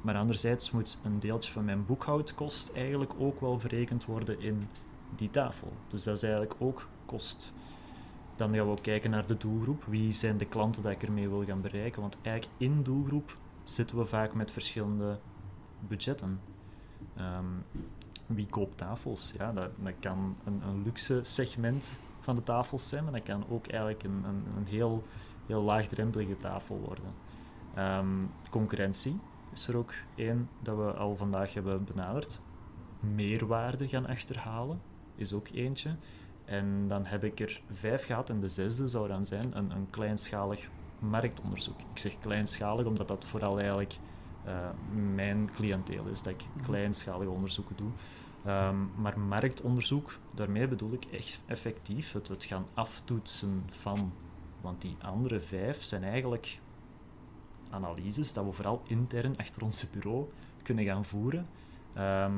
Maar anderzijds moet een deeltje van mijn boekhoudkost eigenlijk ook wel verrekend worden in die tafel. Dus dat is eigenlijk ook kost. Dan gaan we ook kijken naar de doelgroep. Wie zijn de klanten dat ik ermee wil gaan bereiken? Want eigenlijk in doelgroep zitten we vaak met verschillende budgetten. Um, wie koopt tafels? Ja, dat, dat kan een, een luxe segment van de tafels zijn, maar dat kan ook eigenlijk een, een, een heel, heel laagdrempelige tafel worden. Ehm, concurrentie is er ook één dat we al vandaag hebben benaderd. Meerwaarde gaan achterhalen is ook eentje. En dan heb ik er vijf gehad en de zesde zou dan zijn een, een kleinschalig marktonderzoek. Ik zeg kleinschalig omdat dat vooral eigenlijk uh, mijn cliënteel is, dat ik mhm. kleinschalige onderzoeken doe. Ehm, maar marktonderzoek, daarmee bedoel ik echt effectief het, het gaan aftoetsen van. Want die andere vijf zijn eigenlijk analyses dat we vooral intern achter ons bureau kunnen gaan voeren. Ehm,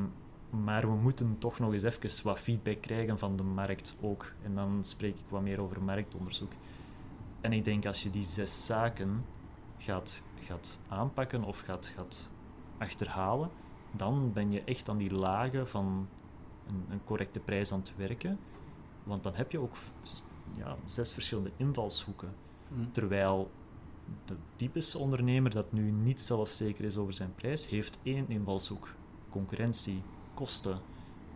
maar we moeten toch nog eens even wat feedback krijgen van de markt ook. En dan spreek ik wat meer over marktonderzoek. En ik denk als je die zes zaken gaat, gaat aanpakken of gaat, gaat achterhalen, dan ben je echt aan die lagen van een, een correcte prijs aan het werken. Want dan heb je ook ja, zes verschillende invalshoeken. Mm. Terwijl de typische ondernemer dat nu niet zelfzeker is over zijn prijs, heeft één invalshoek. Concurrentie, kosten.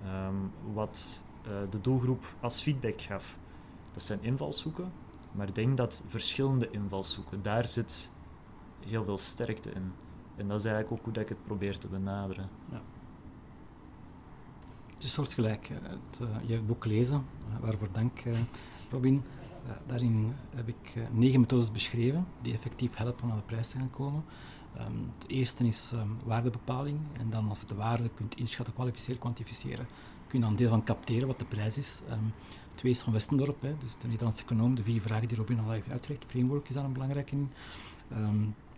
Ehm, wat uh, de doelgroep als feedback gaf. Dat zijn invalshoeken, maar ik denk dat verschillende invalshoeken, daar zit heel veel sterkte in. En dat is eigenlijk ook hoe dat ik het probeer te benaderen. Ja. Het is soortgelijk. Het, uh, je hebt het boek gelezen, uh, waarvoor dank Robin. daarin heb ik negen methodes beschreven die effectief helpen om aan de prijs te gaan komen. Um, het eerste is um, waardebepaling. En dan als je de waarde kunt inschatten, kwalificeren, kwantificeren, kun je dan deel van capteren wat de prijs is. Um, twee is van Westendorp, hè, dus de Nederlandse econoom. De vier vragen die Robin al even uitlegt. Framework is daar een belangrijke in.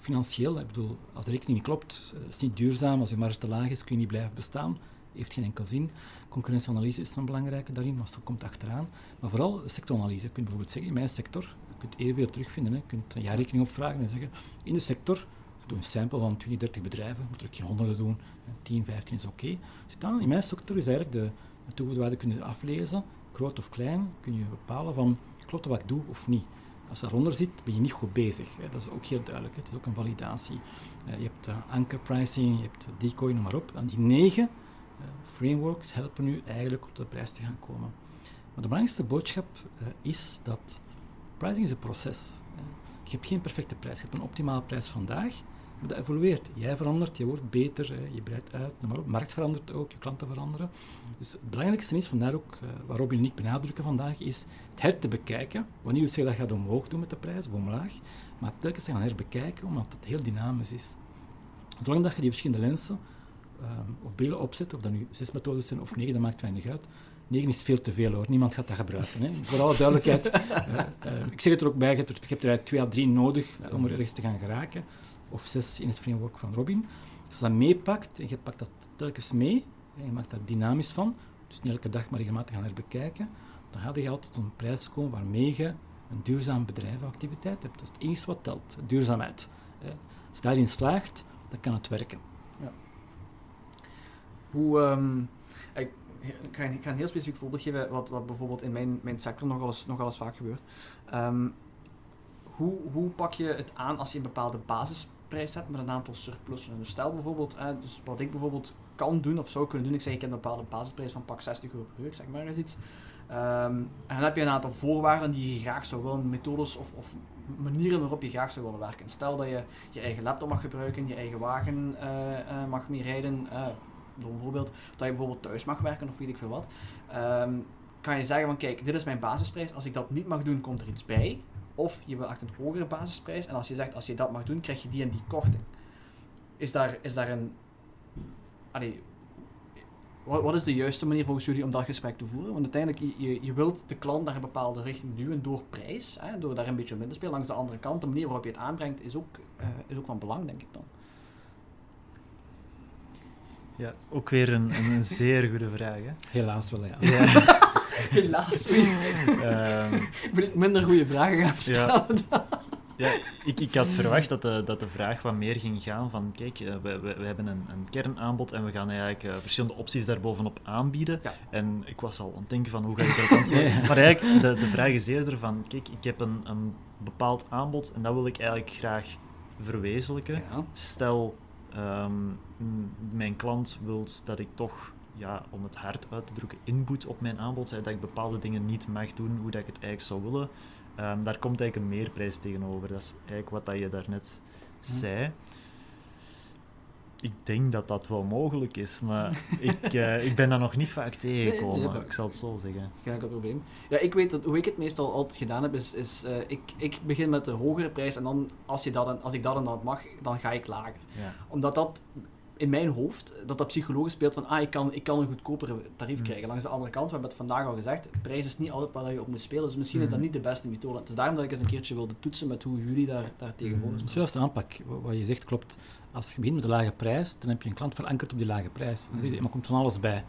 Financieel, ik bedoel, als de rekening niet klopt, uh, is niet duurzaam, als je marge te laag is, kun je niet blijven bestaan. Heeft geen enkel zin. Concurrentieanalyse is een belangrijke daarin, maar dat komt achteraan. Maar vooral sectoranalyse. Je kunt bijvoorbeeld zeggen, in mijn sector, je kunt evenveel terugvinden. Hè. Je kunt een jaarrekening opvragen en zeggen, in de sector doe een sample van 20, 30 bedrijven, moet er geen honderden doen, 10, 15 is oké. Okay. in mijn sector is eigenlijk de, de toegevoegde waarde kunnen aflezen, groot of klein, kun je bepalen van klopt wat ik doe of niet. Als je daaronder zit, ben je niet goed bezig. Dat is ook heel duidelijk. Het is ook een validatie. Uh, je hebt uh, anchor pricing, je hebt decoy, noem maar op. En die negen uh, frameworks helpen nu eigenlijk op de prijs te gaan komen. Maar de belangrijkste boodschap is dat pricing is een proces. Je hebt geen perfecte prijs. Je hebt een optimale prijs vandaag. Dat evolueert. Jij verandert, je wordt beter, je breidt uit, maar op. markt verandert ook, je klanten veranderen. Dus het belangrijkste is, vandaar ook uh, waar Robin en ik benadrukken vandaag, is het her te bekijken. Wanneer je zegt dat gaat omhoog doen met de prijs of omlaag, maar telkens te gaan herbekijken, omdat het heel dynamisch is. Zolang dat je die verschillende lenzen ehm, of brillen opzet, of dat nu zes methodes zijn of negen, dat maakt weinig uit. Negen is veel te veel hoor, niemand gaat dat gebruiken. Hè. Voor alle duidelijkheid, uh, uh, ik zeg het er ook bij, je hebt er, je hebt er eigenlijk twee à drie nodig om er ergens te gaan geraken of zes in het framework van Robin. Als je dat meepakt en je pakt dat telkens mee, en je maakt daar dynamisch van, dus niet elke dag maar regelmatig gaan herbekijken, dan ga je altijd een prijs komen waarmee je een duurzaam bedrijf hebt. Dat is het enige wat telt, duurzaamheid. Als je daarin slaagt, dan kan het werken. Ja. Hoe, um, ik, ga, een heel specifiek voorbeeld geven, wat, wat bijvoorbeeld in mijn, mijn sector nogal eens, nogal eens vaak gebeurt. Um, hoe, hoe pak je het aan als je een bepaalde basis prijs hebt met een aantal surplussen. Stel bijvoorbeeld, dus wat ik bijvoorbeeld kan doen of zou kunnen doen, ik zeg ik heb een bepaalde basisprijs van pak 60 euro per uur, zeg maar eens iets. Ehm, en dan heb je een aantal voorwaarden die je graag zou willen, methodes of, of, manieren waarop je graag zou willen werken. Stel dat je je eigen laptop mag gebruiken, je eigen wagen uh, mag mee rijden, bijvoorbeeld, dat je bijvoorbeeld thuis mag werken of weet ik veel wat. Um, kan je zeggen van kijk, dit is mijn basisprijs, als ik dat niet mag doen, komt er iets bij. Of je wil echt een hogere basisprijs. En als je zegt, als je dat mag doen, krijg je die en die korting. Is daar, is daar een... Allee, wat, wat is de juiste manier volgens jullie om dat gesprek te voeren? Want uiteindelijk, je, je wilt de klant naar een bepaalde richting duwen door prijs. Hè, door daar een beetje minder te spelen. Langs de andere kant, de manier waarop je het aanbrengt, is ook, uh, is ook van belang, denk ik dan. Ja, ook weer een, een zeer goede vraag. Hè? Helaas wel, ja. ja. Helaas. um, Moet ik minder goede vragen gaan stellen? Ja. Ja, ik, ik had verwacht dat de, dat de vraag wat meer ging gaan van, kijk, eh, we, we, we hebben een, een kernaanbod en we gaan eigenlijk uh, verschillende opties daarbovenop aanbieden. En ik was al aan het denken van, hoe ga ik dat antwoorden? Maar eigenlijk, de, de vraag is eerder van, kijk, ik heb een, een bepaald aanbod en dat wil ik eigenlijk graag verwezenlijken. Stel, um, mijn klant wil dat ik toch ja, om het hard uit te drukken, input op mijn aanbod, dat ik bepaalde dingen niet mag doen hoe dat ik het eigenlijk zou willen. Ehm, daar komt eigenlijk een meerprijs tegenover. Dat is eigenlijk wat dat je daarnet Hm. zei. Ik denk dat dat wel mogelijk is, maar ik, eh, ik ben daar nog niet vaak tegengekomen, Nee, nee, maar- ik zal het zo zeggen. Geen enkel probleem. Ja, ik weet dat, hoe ik het meestal altijd gedaan heb, is, is eh, ik, ik begin met de hogere prijs en dan, als, je dat en, als ik dat en dat mag, dan ga ik lager. Ja. Omdat dat in mijn hoofd, dat dat psychologisch speelt van, ah, ik kan, ik kan een goedkoper tarief Mm. krijgen. Langs de andere kant, we hebben het vandaag al gezegd, prijs is niet altijd waar je op moet spelen, dus misschien is dat Mhm. niet de beste methode. Het is daarom dat ik eens een keertje wilde toetsen met hoe jullie daar, daar tegenover Mhm. staan. Juist de aanpak. Wa- Wat je zegt klopt. Als je begint met een lage prijs, dan heb je een klant verankerd op die lage prijs. Dan zeg je, maar komt van alles bij.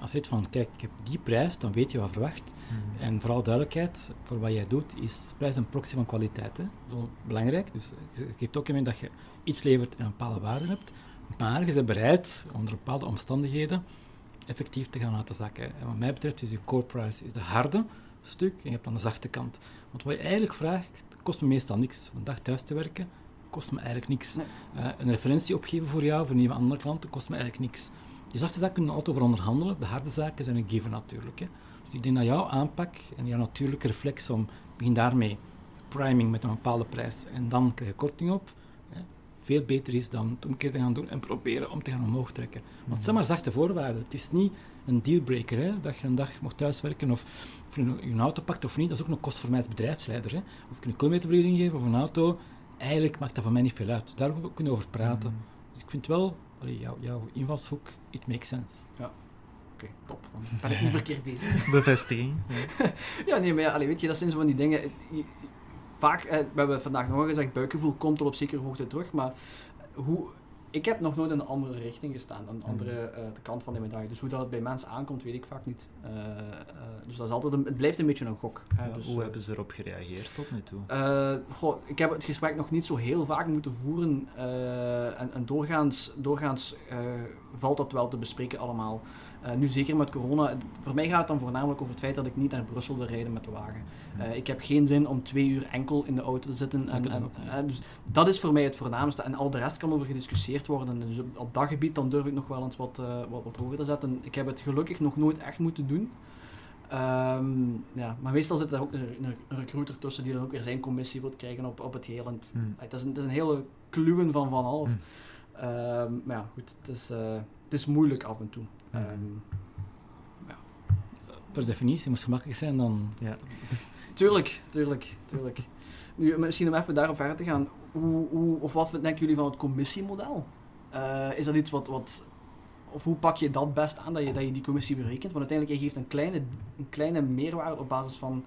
Als je zegt van, kijk, ik heb die prijs, dan weet je wat verwacht. En vooral duidelijkheid, voor wat jij doet, is prijs een proxy van kwaliteit. Hè? Dat is belangrijk. Dus het geeft ook in dat je iets levert en een bepaalde waarde hebt. Maar je bent bereid, onder bepaalde omstandigheden, effectief te gaan laten zakken. En wat mij betreft is je core price is de harde stuk en je hebt dan de zachte kant. Want wat je eigenlijk vraagt, kost me meestal niks. Een dag thuis te werken, kost me eigenlijk niks. Nee. Eh, een referentie opgeven voor jou, voor nieuwe andere klanten, kost me eigenlijk niks. Die zachte zaken kunnen altijd over onderhandelen. De harde zaken zijn een given natuurlijk. Hè. Dus ik denk dat jouw aanpak en jouw natuurlijke reflex om, begin daarmee, priming met een bepaalde prijs en dan krijg je korting op, veel beter is dan het omgekeerde te gaan doen en proberen om te gaan omhoog trekken. Want het zijn maar zachte voorwaarden. Het is niet een dealbreaker, hè, dat je een dag mocht thuiswerken of, of je een, auto pakt of niet. Dat is ook een kost voor mij als bedrijfsleider. Hè. Of ik een kilometervergoeding geven of een auto, eigenlijk maakt dat voor mij niet veel uit. Daar kunnen we over praten. Mm. Dus ik vind wel, allee, jouw, jouw invalshoek, it makes sense. Oké, top. Dan ben ik niet verkeerd bezig. Bevestiging. Ja. Ja, nee, maar ja, allee, weet je, dat zijn zo van die dingen. je- Vaak, eh, we hebben vandaag nog al gezegd, buikgevoel komt tot op zekere hoogte terug, maar hoe, ik heb nog nooit in een andere richting gestaan, een andere eh, de kant van de medaille. Dus hoe dat het bij mensen aankomt, weet ik vaak niet. Eh, dus dat is altijd een, het blijft een beetje een gok. Ja, dus, hoe hebben ze erop gereageerd tot nu toe? goh, ik heb het gesprek nog niet zo heel vaak moeten voeren. en, en doorgaans, doorgaans valt dat wel te bespreken allemaal. Eh, nu zeker met corona. Voor mij gaat het dan voornamelijk over het feit dat ik niet naar Brussel wil rijden met de wagen. Eh, ik heb geen zin om twee uur enkel in de auto te zitten. En, en, eh, dus dat is voor mij het voornaamste. En al de rest kan over gediscussieerd worden. Dus op, dat gebied dan durf ik nog wel eens wat, wat, wat hoger te zetten. Ik heb het gelukkig nog nooit echt moeten doen. Ehm, ja, maar meestal zit er ook een, een, recruiter tussen die dan ook weer zijn commissie wil krijgen op, op het hele. Het, Hmm. het, is een, het is een hele kluwen van van alles. Hmm. Ehm, maar ja, goed, het is, eh, het is moeilijk af en toe. Ehm, Per definitie moest het gemakkelijk zijn dan... Ja. Tuurlijk, tuurlijk, tuurlijk. Nu, misschien om even daarop verder te gaan. Hoe, hoe, of wat denken jullie van het commissiemodel? Eh, is dat iets wat, wat... Of hoe pak je dat best aan, dat je, dat je die commissie berekent? Want uiteindelijk, je geeft een kleine, een kleine meerwaarde op basis van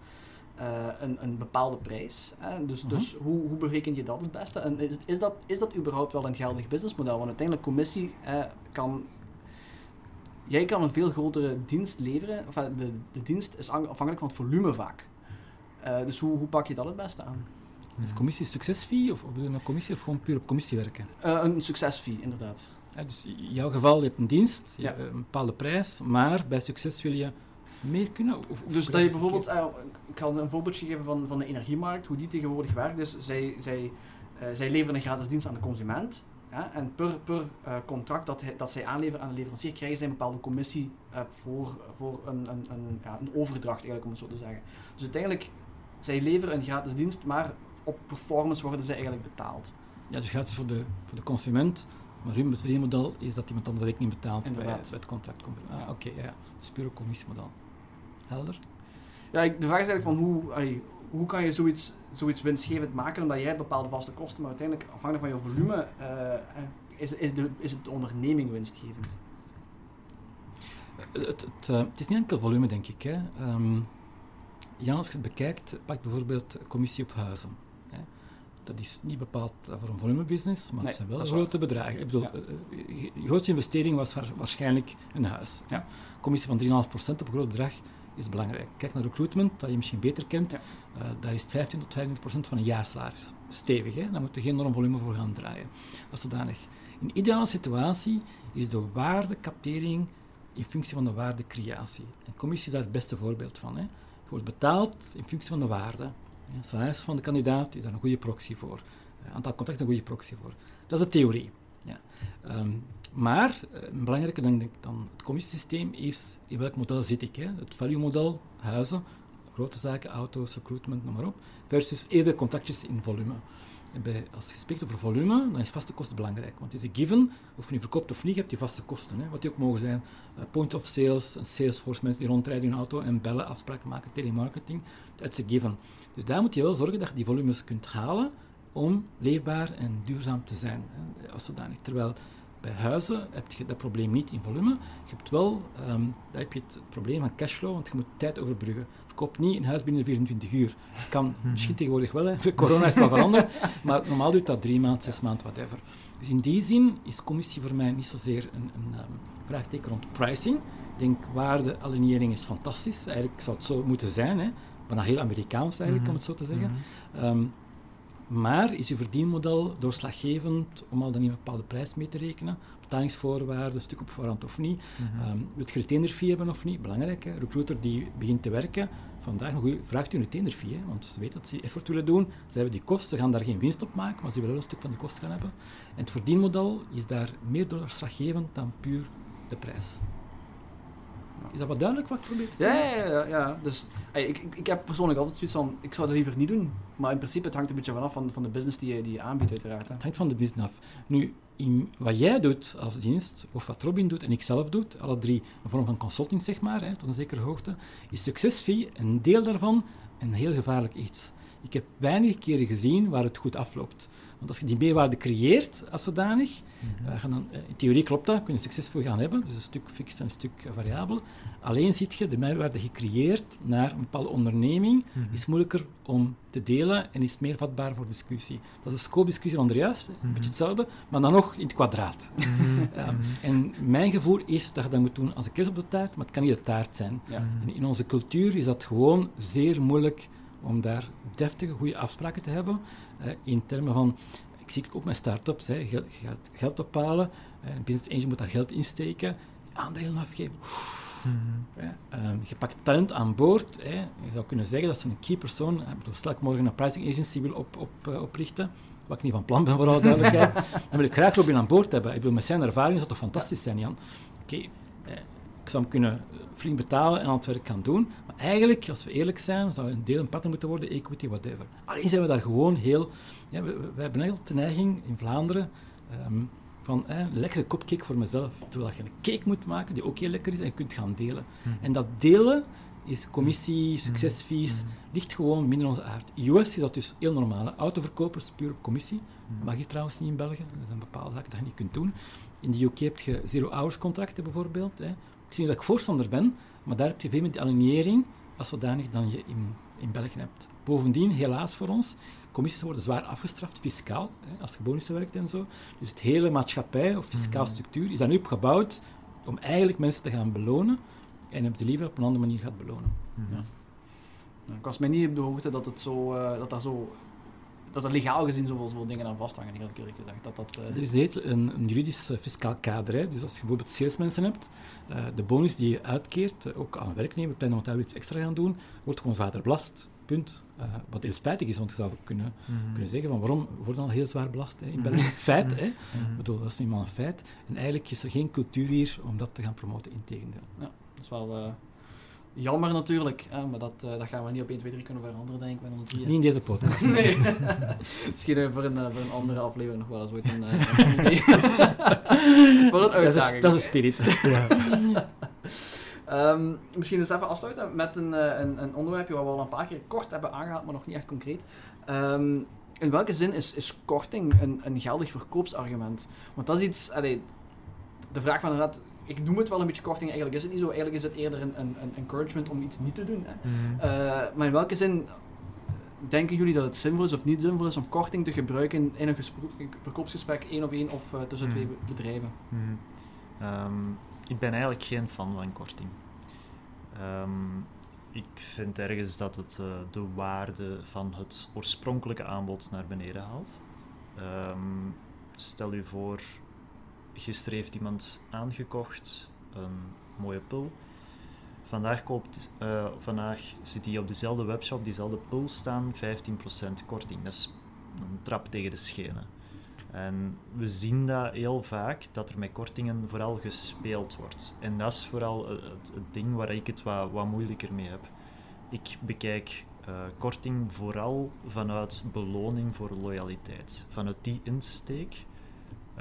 eh, een, een bepaalde prijs. Hè? Dus, Mhm. dus hoe, hoe bereken je dat het beste? En is, is, dat, is dat überhaupt wel een geldig businessmodel? Want uiteindelijk, commissie eh, kan... Jij kan een veel grotere dienst leveren. Of, de, de dienst is afhankelijk van het volume vaak. Eh, dus hoe, hoe pak je dat het beste aan? Is commissie succesfee of, of bedoel je een commissie of gewoon puur op commissie werken? Eh, een succesfee, inderdaad. Ja, dus in jouw geval, je hebt een dienst, je Ja. hebt een bepaalde prijs, maar bij succes wil je meer kunnen. Of, of Dus dat je bijvoorbeeld, eh, ik ga een voorbeeldje geven van, van de energiemarkt, hoe die tegenwoordig werkt. Dus zij, zij, eh, zij leveren een gratis dienst aan de consument. Ja, en per, per eh, contract dat, hij, dat zij aanleveren aan de leverancier, krijgen zij een bepaalde commissie voor, voor een, een, een, ja, een overdracht, eigenlijk, om het zo te zeggen. Dus uiteindelijk, zij leveren een gratis dienst, maar op performance worden zij eigenlijk betaald. Ja, dus gratis voor de, voor de consument, maar hun verdienmodel is dat iemand anders de rekening betaalt bij, bij het contract. komt. Ah, Ja. Oké, ja, ja. Dus puur commissiemodel. Helder? Ja, ik- de vraag is eigenlijk van hoe, allee, hoe kan je zoiets, zoiets winstgevend maken, omdat jij bepaalde vaste kosten, maar uiteindelijk afhankelijk van je volume eh, eh, is, is, de, is het de onderneming winstgevend. Het, het, eh, het is niet enkel volume, denk ik. Hè. Ehm, Jan, als je het bekijkt, pak bijvoorbeeld commissie op huizen. Hè. Dat is niet bepaald eh, voor een volumebusiness, maar Nee, het zijn wel grote bedragen. Ik bedoel, Ja. eh, eh, je grootste investering was wa- waarschijnlijk een huis. Ja. Commissie van 3,5% op een groot bedrag is belangrijk. Kijk naar recruitment, dat je misschien beter kent. Ja. Eh, daar is het 15 tot 25% van een jaarsalaris. Stevig, hè? daar moet je geen enorm volume voor gaan draaien. Dat is zodanig. In een ideale situatie is de waardecaptering in functie van de waardecreatie. En commissie is daar het beste voorbeeld van. Hè. Je wordt betaald in functie van de waarde. Ja, salaris van de kandidaat is daar een goede proxy voor. Eh, aantal contracten een goede proxy voor. Dat is de theorie. Ja. Ehm, maar uh, belangrijker dan, dan het commissiesysteem is in welk model zit ik. Het value-model, huizen, grote zaken, auto's, recruitment, noem maar op, versus eerder contractjes in volume. Bij, als je spreekt over volume, dan is vaste kosten belangrijk. Want het is een given, of je nu verkoopt of niet, je hebt vaste kosten. Hè, wat die ook mogen zijn. Uh, point of sales, een salesforce, mensen die rondrijden in een auto en bellen, afspraken maken, telemarketing. Dat is een given. Dus daar moet je wel zorgen dat je die volumes kunt halen om leefbaar en duurzaam te zijn. Hè, als zodanig. Terwijl bij huizen heb je dat probleem niet in volume. Je hebt wel, um, daar heb je het probleem van cashflow, want je moet tijd overbruggen. Verkoop niet een huis binnen 24 uur. kan hmm. misschien tegenwoordig wel, hè. corona is wel veranderd, maar normaal duurt dat drie maanden, zes maanden, whatever. Dus in die zin is commissie voor mij niet zozeer een, een um, vraagteken rond pricing. Ik denk, waardealignering is fantastisch. Eigenlijk zou het zo moeten zijn, hè. bijna heel Amerikaans eigenlijk, om het zo te zeggen. Um, maar is uw verdienmodel doorslaggevend om al dan niet een bepaalde prijs mee te rekenen? Betalingsvoorwaarden, stuk op voorhand of niet? Mm -hmm. um, wilt je hebben of niet? Belangrijk, hè? recruiter die begint te werken, vandaag nog vraagt u een retainer fee, hè? want ze weten dat ze effort willen doen. Ze hebben die kosten, ze gaan daar geen winst op maken, maar ze willen wel een stuk van die kosten gaan hebben. En het verdienmodel is daar meer doorslaggevend dan puur de prijs. Is dat wat duidelijk wat ik probeer te zeggen? Ja, ja, ja. ja. Dus ik, ik, ik heb persoonlijk altijd zoiets van, ik zou dat liever niet doen. Maar in principe, het hangt een beetje vanaf van, van de business die je, die je aanbiedt, uiteraard. Hè. Het hangt van de business af. Nu, in wat jij doet als dienst, of wat Robin doet en ik zelf doe, alle drie een vorm van consulting, zeg maar, hè, tot een zekere hoogte, is succesfee een deel daarvan een heel gevaarlijk iets. Ik heb weinig keren gezien waar het goed afloopt. Want als je die meerwaarde creëert als zodanig, mm dan, eh, in theorie klopt dat, kun je succesvol gaan hebben, dus een stuk fixed en een stuk variabel. Alleen ziet je de meerwaarde gecreëerd naar een bepaalde onderneming, mm is moeilijker om te delen en is meer vatbaar voor discussie. Dat is een scope-discussie onder juist, een mhm. beetje hetzelfde, maar dan nog in het kwadraat. Mhm. en mijn gevoel is dat je dat moet doen als een kers op de taart, maar het kan niet de taart zijn. Ja. in onze cultuur is dat gewoon zeer moeilijk om daar deftige, goede afspraken te hebben. Eh, in termen van, ik zie het ook met start-ups, hè, geld, geld ophalen, eh, een business angel moet daar geld insteken, aandelen afgeven. Mhm. Ehm, je pakt talent aan boord. Hè. Je zou kunnen zeggen dat ze een key persoon, bedoel, stel ik morgen een pricing agency wil op, op, uh, oprichten, wat ik niet van plan ben voor alle duidelijkheid, dan wil ik graag Robin aan boord hebben. Ik wil met zijn ervaring, dat toch fantastisch zijn, Jan. Oké, ik zou hem kunnen flink betalen en aan het werk gaan doen. Maar eigenlijk, als we eerlijk zijn, zou een deel een partner moeten worden, equity, whatever. Alleen zijn we daar gewoon heel... Ja, we, we hebben heel de neiging in Vlaanderen um, van eh, een lekkere kopcake voor mezelf. Terwijl je een cake moet maken die ook heel lekker is en je kunt gaan delen. Hmm. En dat delen is commissie, hmm. succesfees, hmm. ligt gewoon minder onze aard. In US is dat dus heel normaal. Autoverkopers puur op commissie. Mag je trouwens niet in België. Er zijn bepaalde zaken dat je niet kunt doen. In de UK heb je zero-hours contracten bijvoorbeeld. Hè. Ik zie dat ik voorstander ben, maar daar heb je veel meer de alignering als zodanig dan je in, in België hebt. Bovendien, helaas voor ons, commissies worden zwaar afgestraft, fiscaal, hè, als je bonussen werkt en zo. Dus het hele maatschappij of fiscaal mhm. structuur is dan nu opgebouwd om eigenlijk mensen te gaan belonen en hebben ze liever op een andere manier gaat belonen. Mhm. Ja. Ik was mij niet op de hoogte dat, het zo, uh, dat dat zo dat er legaal gezien zoveel, zoveel dingen aan vasthangen, eerlijk gezegd. Dat, dat, uh... Er is een, een juridisch uh, fiscaal kader. Hè. Dus als je bijvoorbeeld salesmensen hebt, uh, de bonus die je uitkeert, ook aan werknemer, om daar iets extra gaan doen, wordt gewoon zwaarder belast. Punt. wat heel spijtig is, want je zou kunnen, mm kunnen zeggen van waarom wordt al heel zwaar belast hè, in België? Mhm. Feit, hè? Mm bedoel, dat is niet maar een feit. En eigenlijk is er geen cultuur hier om dat te gaan promoten, in tegendeel. Ja, dat is wel Jammer natuurlijk, hè, maar dat, uh, dat gaan we niet op 1, 2, 3 kunnen veranderen, denk ik, met onze drieën. Niet in deze podcast. nee. Misschien voor, een, uh, voor een andere aflevering nog wel eens ooit een, uh, een idee. dat is Dat is, dat is een spirit. ja. um, misschien eens even afsluiten met een, een, een onderwerpje wat we al een paar keer kort hebben aangehaald, maar nog niet echt concreet. Um, in welke zin is, is korting een, een geldig verkoopsargument? Want dat is iets, allee, de vraag van inderdaad, ik noem het wel een beetje korting, eigenlijk is het niet zo. Eigenlijk is het eerder een, een, een encouragement om iets niet te doen. Hè. Mhm. Eh, maar in welke zin denken jullie dat het zinvol is of niet zinvol is om korting te gebruiken in een, verkoopsgesprek één op één of uh, tussen twee mhm. bedrijven? Mhm. Ehm, ik ben eigenlijk geen fan van korting. Ehm, ik vind ergens dat het uh, de waarde van het oorspronkelijke aanbod naar beneden haalt. Um, stel u voor, gisteren heeft iemand aangekocht, een mooie pul. Vandaag, koopt, uh, vandaag zit hij op dezelfde webshop, diezelfde pul staan, 15% korting. Dat is een trap tegen de schenen. En we zien dat heel vaak, dat er met kortingen vooral gespeeld wordt. En dat is vooral het, ding waar ik het wat, wat moeilijker mee heb. Ik bekijk uh, korting vooral vanuit beloning voor loyaliteit. Vanuit die insteek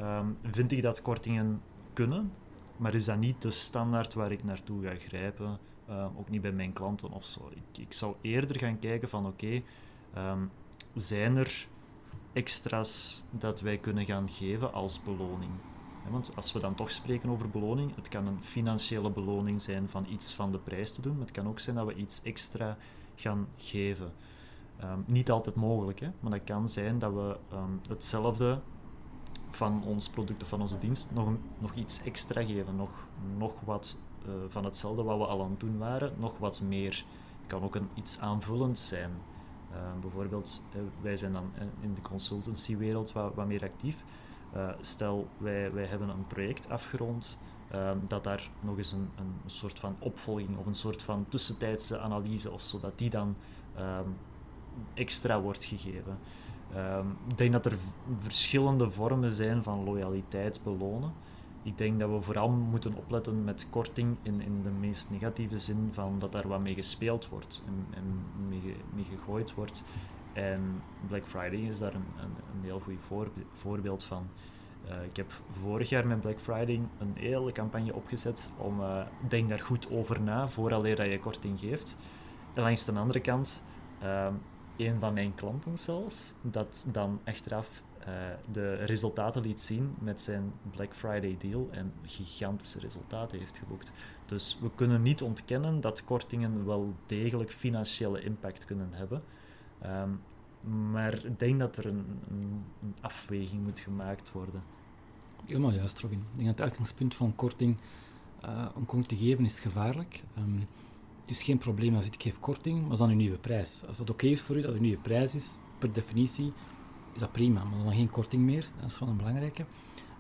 um, vind ik dat kortingen kunnen, maar is dat niet de standaard waar ik naartoe ga grijpen, uh, ook niet bij mijn klanten of zo. Ik, ik zou eerder gaan kijken van oké, um, zijn er extra's dat wij kunnen gaan geven als beloning? Want als we dan toch spreken over beloning, het kan een financiële beloning zijn van iets van de prijs te doen, maar het kan ook zijn dat we iets extra gaan geven. Niet altijd mogelijk, hè? maar dat kan zijn dat we hetzelfde van ons product of van onze dienst nog, nog iets extra geven, nog, nog wat uh, van hetzelfde wat we al aan het doen waren, nog wat meer. Het kan ook een, iets aanvullend zijn. Uh, bijvoorbeeld, uh, wij zijn dan in de consultancywereld wat, wat meer actief. stel, wij, wij hebben een project afgerond, dat daar nog eens een, een soort van opvolging of een soort van tussentijdse analyse of zo, dat die dan um, extra wordt gegeven. Um, ik denk dat er verschillende vormen zijn van loyaliteit belonen. Ik denk dat we vooral moeten opletten met korting in, in de meest negatieve zin van dat daar wat mee gespeeld wordt en, en mee, gegooid wordt. En Black Friday is daar een, een, een heel goed voorbeeld van. Uh, ik heb vorig jaar met Black Friday een hele campagne opgezet om uh, denk daar goed over na vooraleer dat je korting geeft. En langs de andere kant, uh, een van mijn klanten zelfs, dat dan achteraf uh, de resultaten liet zien met zijn Black Friday deal en gigantische resultaten heeft geboekt. Dus we kunnen niet ontkennen dat kortingen wel degelijk financiële impact kunnen hebben. Um, maar ik denk dat er een, een, afweging moet gemaakt worden. Helemaal juist, Robin. Ik denk dat het uitgangspunt van korting uh, om korting te geven is gevaarlijk. Um, is geen probleem als ik geef korting, maar is dan een nieuwe prijs. Als het oké is voor u dat een nieuwe prijs is, per definitie, is dat prima. Maar dan geen korting meer, dat is wel een belangrijke.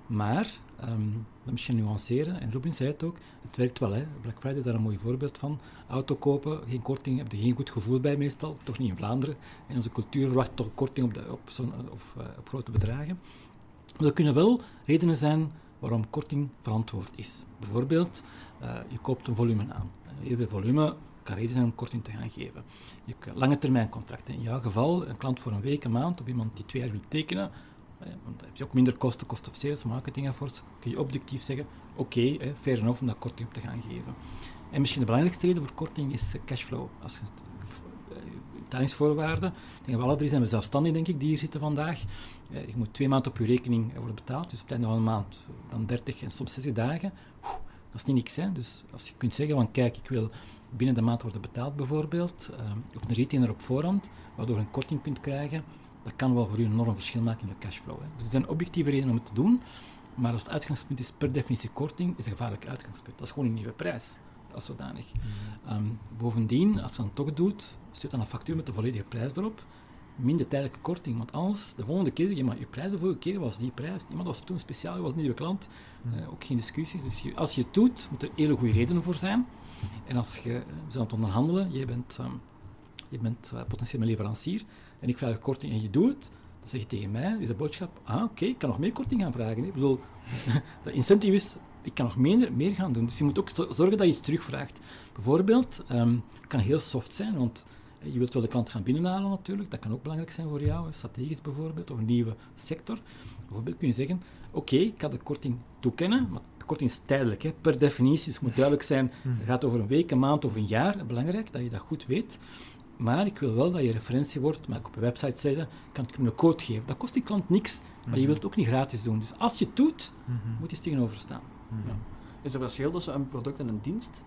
Maar, um, dat misschien nuanceren, en Robin zei het ook, het werkt wel. Hè. Black Friday is daar een mooi voorbeeld van. Auto kopen, geen korting, heb je geen goed gevoel bij meestal. Toch niet in Vlaanderen. In onze cultuur verwacht toch korting op, de, op, zo'n, of, uh, op grote bedragen. Maar er kunnen wel redenen zijn waarom korting verantwoord is. Bijvoorbeeld, uh, je koopt een volume aan veel volume kan reden zijn om korting te gaan geven. Je lange termijn contracten. In jouw geval, een klant voor een week, een maand, of iemand die twee jaar wil tekenen, want dan heb je ook minder kosten, kost of sales, marketing enzovoorts, kun je objectief zeggen, oké, okay, fair enough om dat korting op te gaan geven. En misschien de belangrijkste reden voor korting is eh, cashflow. Als je eh, betalingsvoorwaarden. Ik denk we alle drie zijn we zelfstandig, denk ik, die hier zitten vandaag. Eh, je moet twee maanden op je rekening worden betaald, dus op het einde van een maand dan 30 en soms 60 dagen. Dat is niet niks. Hè? Dus als je kunt zeggen van kijk, ik wil binnen de maand worden betaald bijvoorbeeld, uh, of een retainer op voorhand, waardoor je een korting kunt krijgen, dat kan wel voor u een enorm verschil maken in de cashflow. Hè? Dus er zijn objectieve redenen om het te doen, maar als het uitgangspunt is per definitie korting, is een gevaarlijk uitgangspunt. Dat is gewoon een nieuwe prijs, als zodanig. Mm um, bovendien, als je dan toch doet, stuurt dan een factuur met de volledige prijs erop, minder tijdelijke korting. Want anders, de volgende keer zeg je, maar je prijs de vorige keer was die prijs. Iemand was toen speciaal, je was een nieuwe klant. Uh, ook geen discussies. Dus je, als je het doet, moet er hele goede redenen voor zijn. En als je, we zijn aan het onderhandelen, je bent, um, je bent uh, potentieel mijn leverancier, en ik vraag een korting en je doet het, dan zeg je tegen mij, is de boodschap, ah oké, okay, ik kan nog meer korting gaan vragen. Ik bedoel, de incentive is, ik kan nog meer, meer gaan doen. Dus je moet ook zorgen dat je iets terugvraagt. Bijvoorbeeld, um, kan heel soft zijn, want je wilt wel de klant gaan binnenhalen natuurlijk, dat kan ook belangrijk zijn voor jou, strategisch bijvoorbeeld, of een nieuwe sector. Bijvoorbeeld kun je zeggen, oké, ik ga de korting toekennen, maar de korting is tijdelijk, hè, per definitie. Dus het moet duidelijk zijn, het gaat over een week, een maand of een jaar, belangrijk dat je dat goed weet. Maar ik wil wel dat je referentie wordt, maar ik op je website zeggen, kan ik hem een code geven. Dat kost die klant niks, maar je hmm. wilt het ook niet gratis doen. Dus als je het doet, hmm. moet je eens tegenover staan. Ja. Is er verschil tussen een product en een dienst?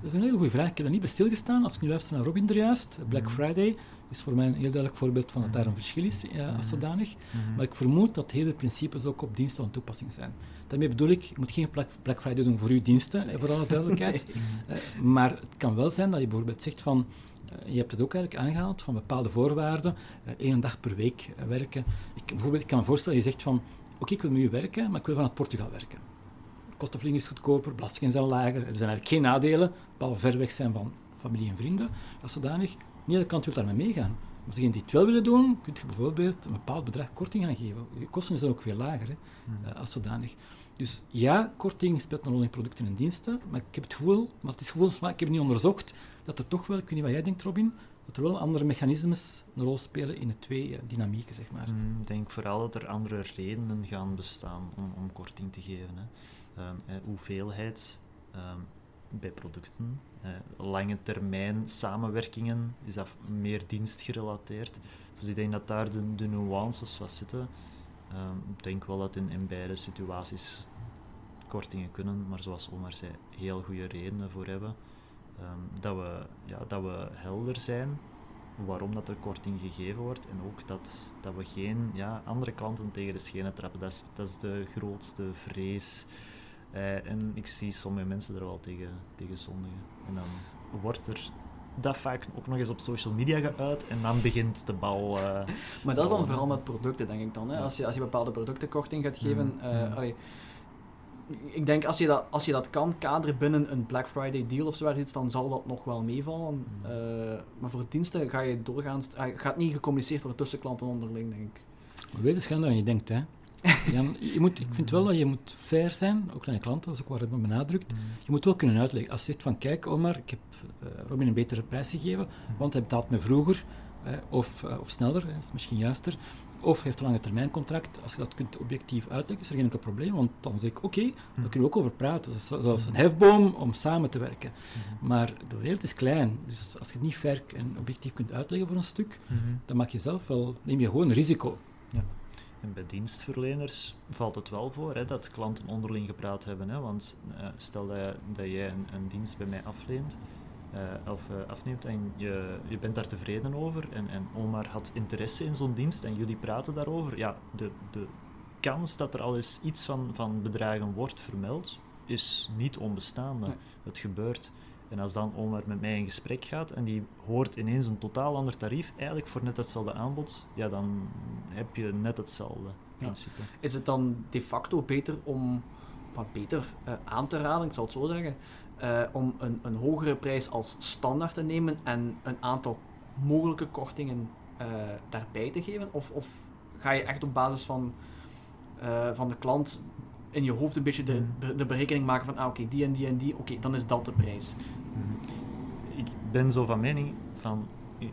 Dat is een hele goede vraag. Ik heb er niet bij stilgestaan. Als ik nu luister naar Robin er juist, Black mhm. Friday is voor mij een heel duidelijk voorbeeld van dat daar een verschil is als mhm. zodanig. Mhm. Maar ik vermoed dat hele principes ook op diensten van toepassing zijn. Daarmee bedoel ik, je moet geen Black Friday doen voor uw diensten, voor alle duidelijkheid. uh, maar het kan wel zijn dat je bijvoorbeeld zegt van, uh, je hebt het ook eigenlijk aangehaald, van bepaalde voorwaarden, uh, één dag per week werken. Ik, bijvoorbeeld, ik kan me voorstellen, je zegt van, oké, ik wil nu werken, maar ik wil vanuit Portugal werken kostenvlieging is goedkoper, belastingen zijn lager. Er zijn eigenlijk geen nadelen, behalve ver weg zijn van familie en vrienden. Is zodanig. Niet elke klant wil daarmee meegaan. Maar degenen die het wel willen doen, kun je bijvoorbeeld een bepaald bedrag korting gaan geven. Je kosten zijn ook veel lager hè, Mhm. eh, als zodanig. Dus ja, korting speelt een rol in producten en diensten, maar ik heb het gevoel, maar het is gevoelsmaak, ik heb het niet onderzocht, dat er toch wel, ik weet niet wat jij denkt Robin, dat er wel andere mechanismes een rol spelen in de twee eh, dynamieken, zeg maar. Mm, Ik denk vooral dat er andere redenen gaan bestaan om, om korting te geven. Hè. Eh, hoeveelheid ehm, bij producten, eh, lange termijn samenwerkingen, is dat meer dienstgerelateerd. Dus ik denk dat daar de, nuances wat zitten. Ehm, ik denk wel dat in, beide situaties kortingen kunnen, maar zoals Omar zei, heel goede redenen voor hebben. Dat, we, ja, dat we helder zijn waarom dat er korting gegeven wordt en ook dat, dat we geen ja, andere klanten tegen de schenen trappen. Dat is, dat is de grootste vrees. Eh, en ik zie sommige mensen er wel tegen, tegen zondigen. En dan wordt er dat vaak ook nog eens op social media geuit en dan begint de bal... eh, Maar dat is dan vooral met producten, denk ik dan. Hè? Ja. Als, je, als je bepaalde producten korting gaat geven. Mhm, eh, allee, ik denk als je, dat, als je dat kan kaderen binnen een Black Friday deal of zoiets, dan zal dat nog wel meevallen. Eh, maar voor diensten ga je doorgaans, ah, gaat niet gecommuniceerd worden tussen klanten onderling, denk ik. Maar weet eens dan je denkt, hè. Jan, je moet, ik vind wel dat je moet fair zijn, ook naar je klanten, dat is ook waar ik benadrukt. Je moet wel kunnen uitleggen. Als je zegt van, kijk Omar, ik heb eh, Robin een betere prijs gegeven, want hij betaalt me vroeger, of, eh, of sneller, hè, is misschien juister, of hij heeft een lange termijn contract. Als je dat kunt objectief uitleggen, is er geen enkel probleem, want dan zeg ik, oké, daar kunnen we ook over praten. Dat is zelfs een hefboom om samen te werken. Maar de wereld is klein, dus als je het niet fair en objectief kunt uitleggen voor een stuk, dan maak je zelf wel, neem je gewoon een risico. En bij dienstverleners valt het wel voor hè, dat klanten onderling gepraat hebben. Hè, want eh, stel dat, jij een, een dienst bij mij afleent, eh, of eh, afneemt en je, je bent daar tevreden over en, en Omar had interesse in zo'n dienst en jullie praten daarover, ja, de, de kans dat er al eens iets van, van bedragen wordt vermeld, is niet onbestaande. Nee. Het gebeurt. En als dan Omar met mij in gesprek gaat en die hoort ineens een totaal ander tarief, eigenlijk voor net hetzelfde aanbod, ja, dan heb je net hetzelfde principe. Is het dan de facto beter om, wat beter eh, aan te raden, ik zal het zo zeggen, eh, om een, een hogere prijs als standaard te nemen en een aantal mogelijke kortingen eh, daarbij te geven? Of, of ga je echt op basis van, van de klant in je hoofd een beetje de, Mhm. de berekening maken van, ah oké, die en die en die, oké, dan is dat de prijs. Ik ben zo van mening van je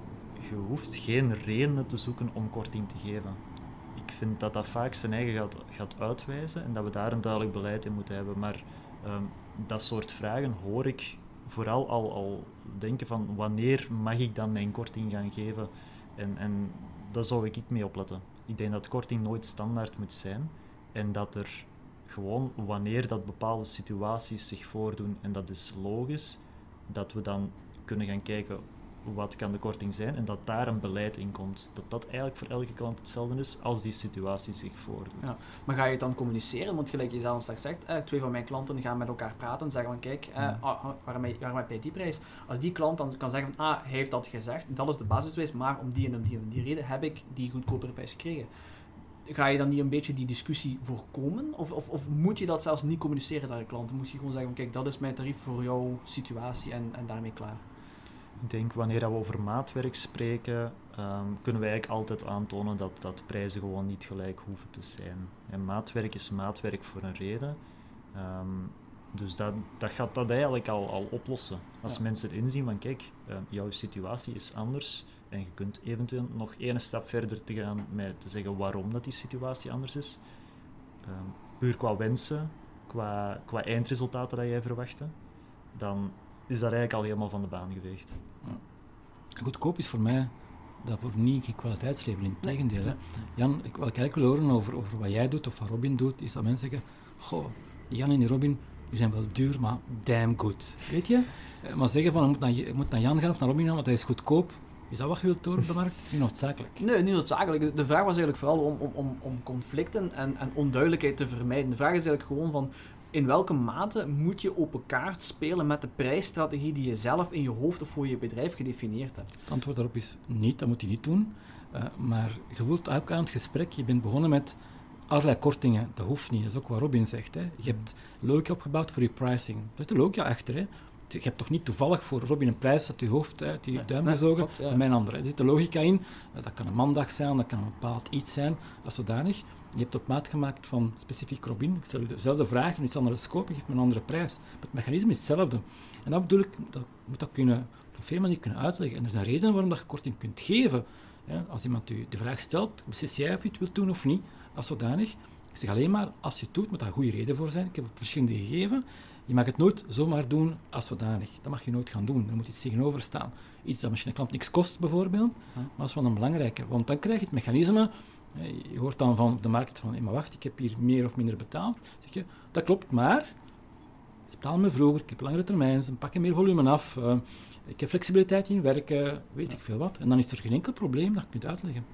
je hoeft geen redenen te zoeken om korting te geven. Ik vind dat dat vaak zijn eigen gaat, gaat uitwijzen en dat we daar een duidelijk beleid in moeten hebben. Maar ehm, dat soort vragen hoor ik vooral al, al denken van wanneer mag ik dan mijn korting gaan geven? En, en daar zou ik mee opletten. Ik denk dat korting nooit standaard moet zijn en dat er gewoon wanneer dat bepaalde situaties zich voordoen en dat is logisch, dat we dan kunnen gaan kijken wat kan de korting zijn en dat daar een beleid in komt. Dat dat eigenlijk voor elke klant hetzelfde is als die situatie zich voordoet. Ja. Maar ga je het dan communiceren? Want gelijk je zelf straks zegt, eh, twee van mijn klanten gaan met elkaar praten en zeggen van kijk, eh, Ja. ah, waarom, heb- waarom heb jij die prijs? Als die klant dan kan zeggen van ah, hij heeft dat gezegd, dat is de basiswijs, maar om die en om die en die reden heb ik die goedkopere prijs gekregen. Ga je dan niet een beetje die discussie voorkomen? Of, of, of moet je dat zelfs niet communiceren naar de klant? Moet je gewoon zeggen kijk, dat is mijn tarief voor jouw situatie en, en daarmee klaar. Ik denk wanneer we over maatwerk spreken, ehm, kunnen wij eigenlijk altijd aantonen dat, dat prijzen gewoon niet gelijk hoeven te zijn. En maatwerk is maatwerk voor een reden. Ehm, dus dat, dat gaat dat eigenlijk al, al oplossen. Als Ja. mensen inzien van kijk, ehm, jouw situatie is anders en je kunt eventueel nog één stap verder te gaan met te zeggen waarom dat die situatie anders is. Ehm, puur qua wensen, qua, qua eindresultaten dat jij verwachtte, dan is dat eigenlijk al helemaal van de baan geveegd. Goedkoop is voor mij daarvoor niet geen kwaliteitslabel, in het Nee. Jan, ik, wat ik eigenlijk wil horen over, over wat jij doet of wat Robin doet, is dat mensen zeggen, goh, Jan en Robin, die zijn wel duur, maar damn good. Weet je? Eh, Maar zeggen van, je moet, naar, je moet naar Jan gaan of naar Robin gaan, want hij is goedkoop. Is dat wat je wilt horen op de markt? Niet noodzakelijk. Nee, niet noodzakelijk. De vraag was eigenlijk vooral om, om, om, om conflicten en, en onduidelijkheid te vermijden. De vraag is eigenlijk gewoon van in welke mate moet je open kaart spelen met de prijsstrategie die je zelf in je hoofd of voor je bedrijf gedefinieerd hebt. Het antwoord daarop is niet, dat moet je niet doen. Eh, maar je voelt ook aan het gesprek, je bent begonnen met allerlei kortingen. Dat hoeft niet, dat is ook wat Robin zegt. Hè. Je hebt logica opgebouwd voor je pricing. Er zit een logica achter. Hè. Je hebt toch niet toevallig voor Robin een prijs uit je hoofd, uit je duim nee, gezogen, klopt, ja. mijn andere. Er zit een logica in. Eh, dat kan een mandag zijn, dat kan een bepaald iets zijn, als zodanig. Je hebt op maat gemaakt van specifiek Robin. Ik stel u dezelfde vraag in iets andere scope, je geeft me een andere prijs. Maar het mechanisme is hetzelfde. En dat bedoel ik, dat moet dat kunnen, op een veel manier kunnen uitleggen. En er zijn redenen waarom dat je korting kunt geven. Ja, als iemand u de vraag stelt, beslis jij of je het wilt doen of niet, als zodanig. Ik zeg alleen maar, als je het doet, moet daar een goede reden voor zijn. Ik heb het verschillende gegeven. Je mag het nooit zomaar doen als zodanig. Dat mag je nooit gaan doen. Er moet iets tegenover staan. Iets dat misschien een klant niks kost, bijvoorbeeld. Maar dat is wel een belangrijke. Want dan krijg je het mechanisme... hè, Je hoort dan van de markt van, maar wacht, ik heb hier meer of minder betaald. Zeg je, dat klopt, maar... Ze betalen me vroeger, ik heb langere termijn, ze pakken meer volume af. eh, ik heb flexibiliteit in werken, weet ik veel wat. En dan is er geen enkel probleem dat je kunt uitleggen.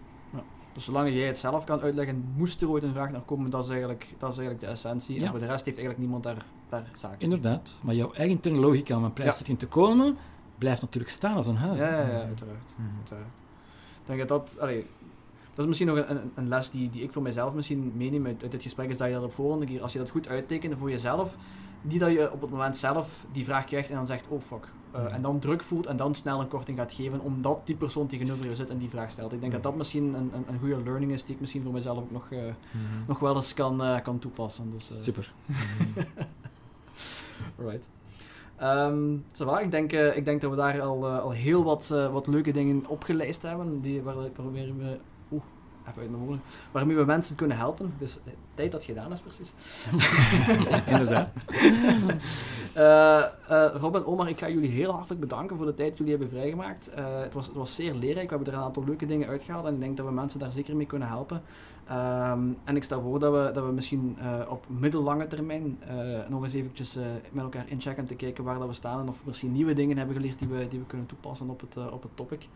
Dus zolang jij het zelf kan uitleggen, moest er ooit een vraag naar komen, dat is eigenlijk, dat is eigenlijk de essentie. En Ja. voor de rest heeft eigenlijk niemand daar, daar zaken in. Inderdaad. Maar jouw eigen logica om een prijszetting te komen, blijft natuurlijk staan als een huis. Ja, ja, ja, uiteraard. Mhm. uiteraard. Ik denk dat dat... Allee, dat is misschien nog een, een, een les die, die ik voor mezelf misschien meeneem uit, uit dit gesprek, is dat je dat op een keer, als je dat goed uittekent voor jezelf, die dat je op het moment zelf die vraag krijgt en dan zegt, oh fuck. Uh, en dan druk voelt en dan snel een korting gaat geven, omdat die persoon tegenover je zit en die vraag stelt. Ik denk dat dat misschien een, een, een goede learning is die ik misschien voor mezelf ook nog, uh, Mhm. nog wel eens kan, uh, kan toepassen. Dus, Super. Alright. Um, ik, denk, ik denk dat we daar al, al heel wat, wat leuke dingen opgelijst hebben, die, waar, waarmee we, even uit mijn woorden, waarmee we mensen kunnen helpen. Dus tijd dat gedaan is precies. Inderdaad. uh, Rob en Omar, ik ga jullie heel hartelijk bedanken voor de tijd die jullie hebben vrijgemaakt. Uh, het, was, het was zeer leerrijk, we hebben er een aantal leuke dingen uitgehaald en ik denk dat we mensen daar zeker mee kunnen helpen. Um, en ik stel voor dat we, dat we misschien op middellange termijn nog eens eventjes met elkaar inchecken te kijken waar dat we staan en of we misschien nieuwe dingen hebben geleerd die we, die we kunnen toepassen op het, op het topic. Ik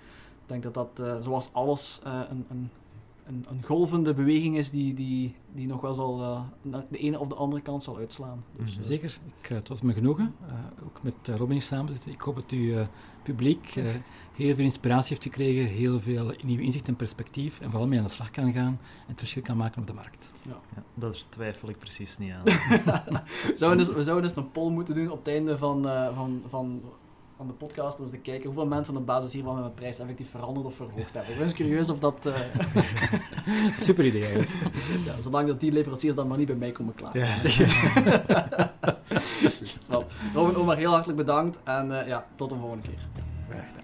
denk dat dat, zoals alles, een, een een, een, golvende beweging is die, die, die nog wel zal uh, de ene of de andere kant zal uitslaan. Dus, uh, Zeker, ik, het was me genoegen. Uh, ook met Robin samen zitten. Ik hoop dat u publiek heel veel inspiratie heeft gekregen, heel veel nieuwe inzicht en perspectief en vooral mee aan de slag kan gaan en het verschil kan maken op de markt. Ja. ja daar twijfel ik precies niet aan. we, zouden dus, we zouden dus een poll moeten doen op het einde van, uh, van, van van de podcast om te kijken hoeveel mensen op basis hiervan hun prijs effectief veranderd of verhoogd hebben. Ik ben eens curieus of dat... Uh... Super idee eigenlijk. ja, zolang dat die leveranciers dan maar niet bij mij komen klaar. Ja. Wel, Robin, Omar, heel hartelijk bedankt en uh, ja, tot een volgende keer. Graag gedaan.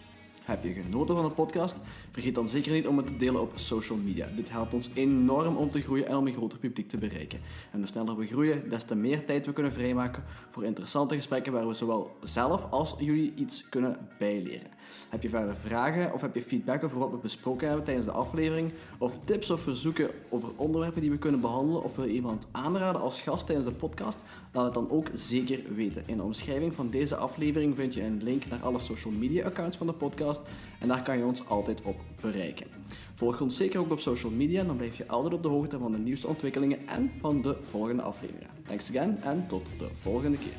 Heb je genoten van de podcast? Vergeet dan zeker niet om het te delen op social media. Dit helpt ons enorm om te groeien en om een groter publiek te bereiken. En hoe sneller we groeien, des te meer tijd we kunnen vrijmaken voor interessante gesprekken waar we zowel zelf als jullie iets kunnen bijleren. Heb je verder vragen of heb je feedback over wat we besproken hebben tijdens de aflevering? Of tips of verzoeken over onderwerpen die we kunnen behandelen? Of wil je iemand aanraden als gast tijdens de podcast? Laat het dan ook zeker weten. In de omschrijving van deze aflevering vind je een link naar alle social media accounts van de podcast. En daar kan je ons altijd op bereiken. Volg ons zeker ook op social media, dan blijf je altijd op de hoogte van de nieuwste ontwikkelingen en van de volgende afleveringen. Thanks again en tot de volgende keer.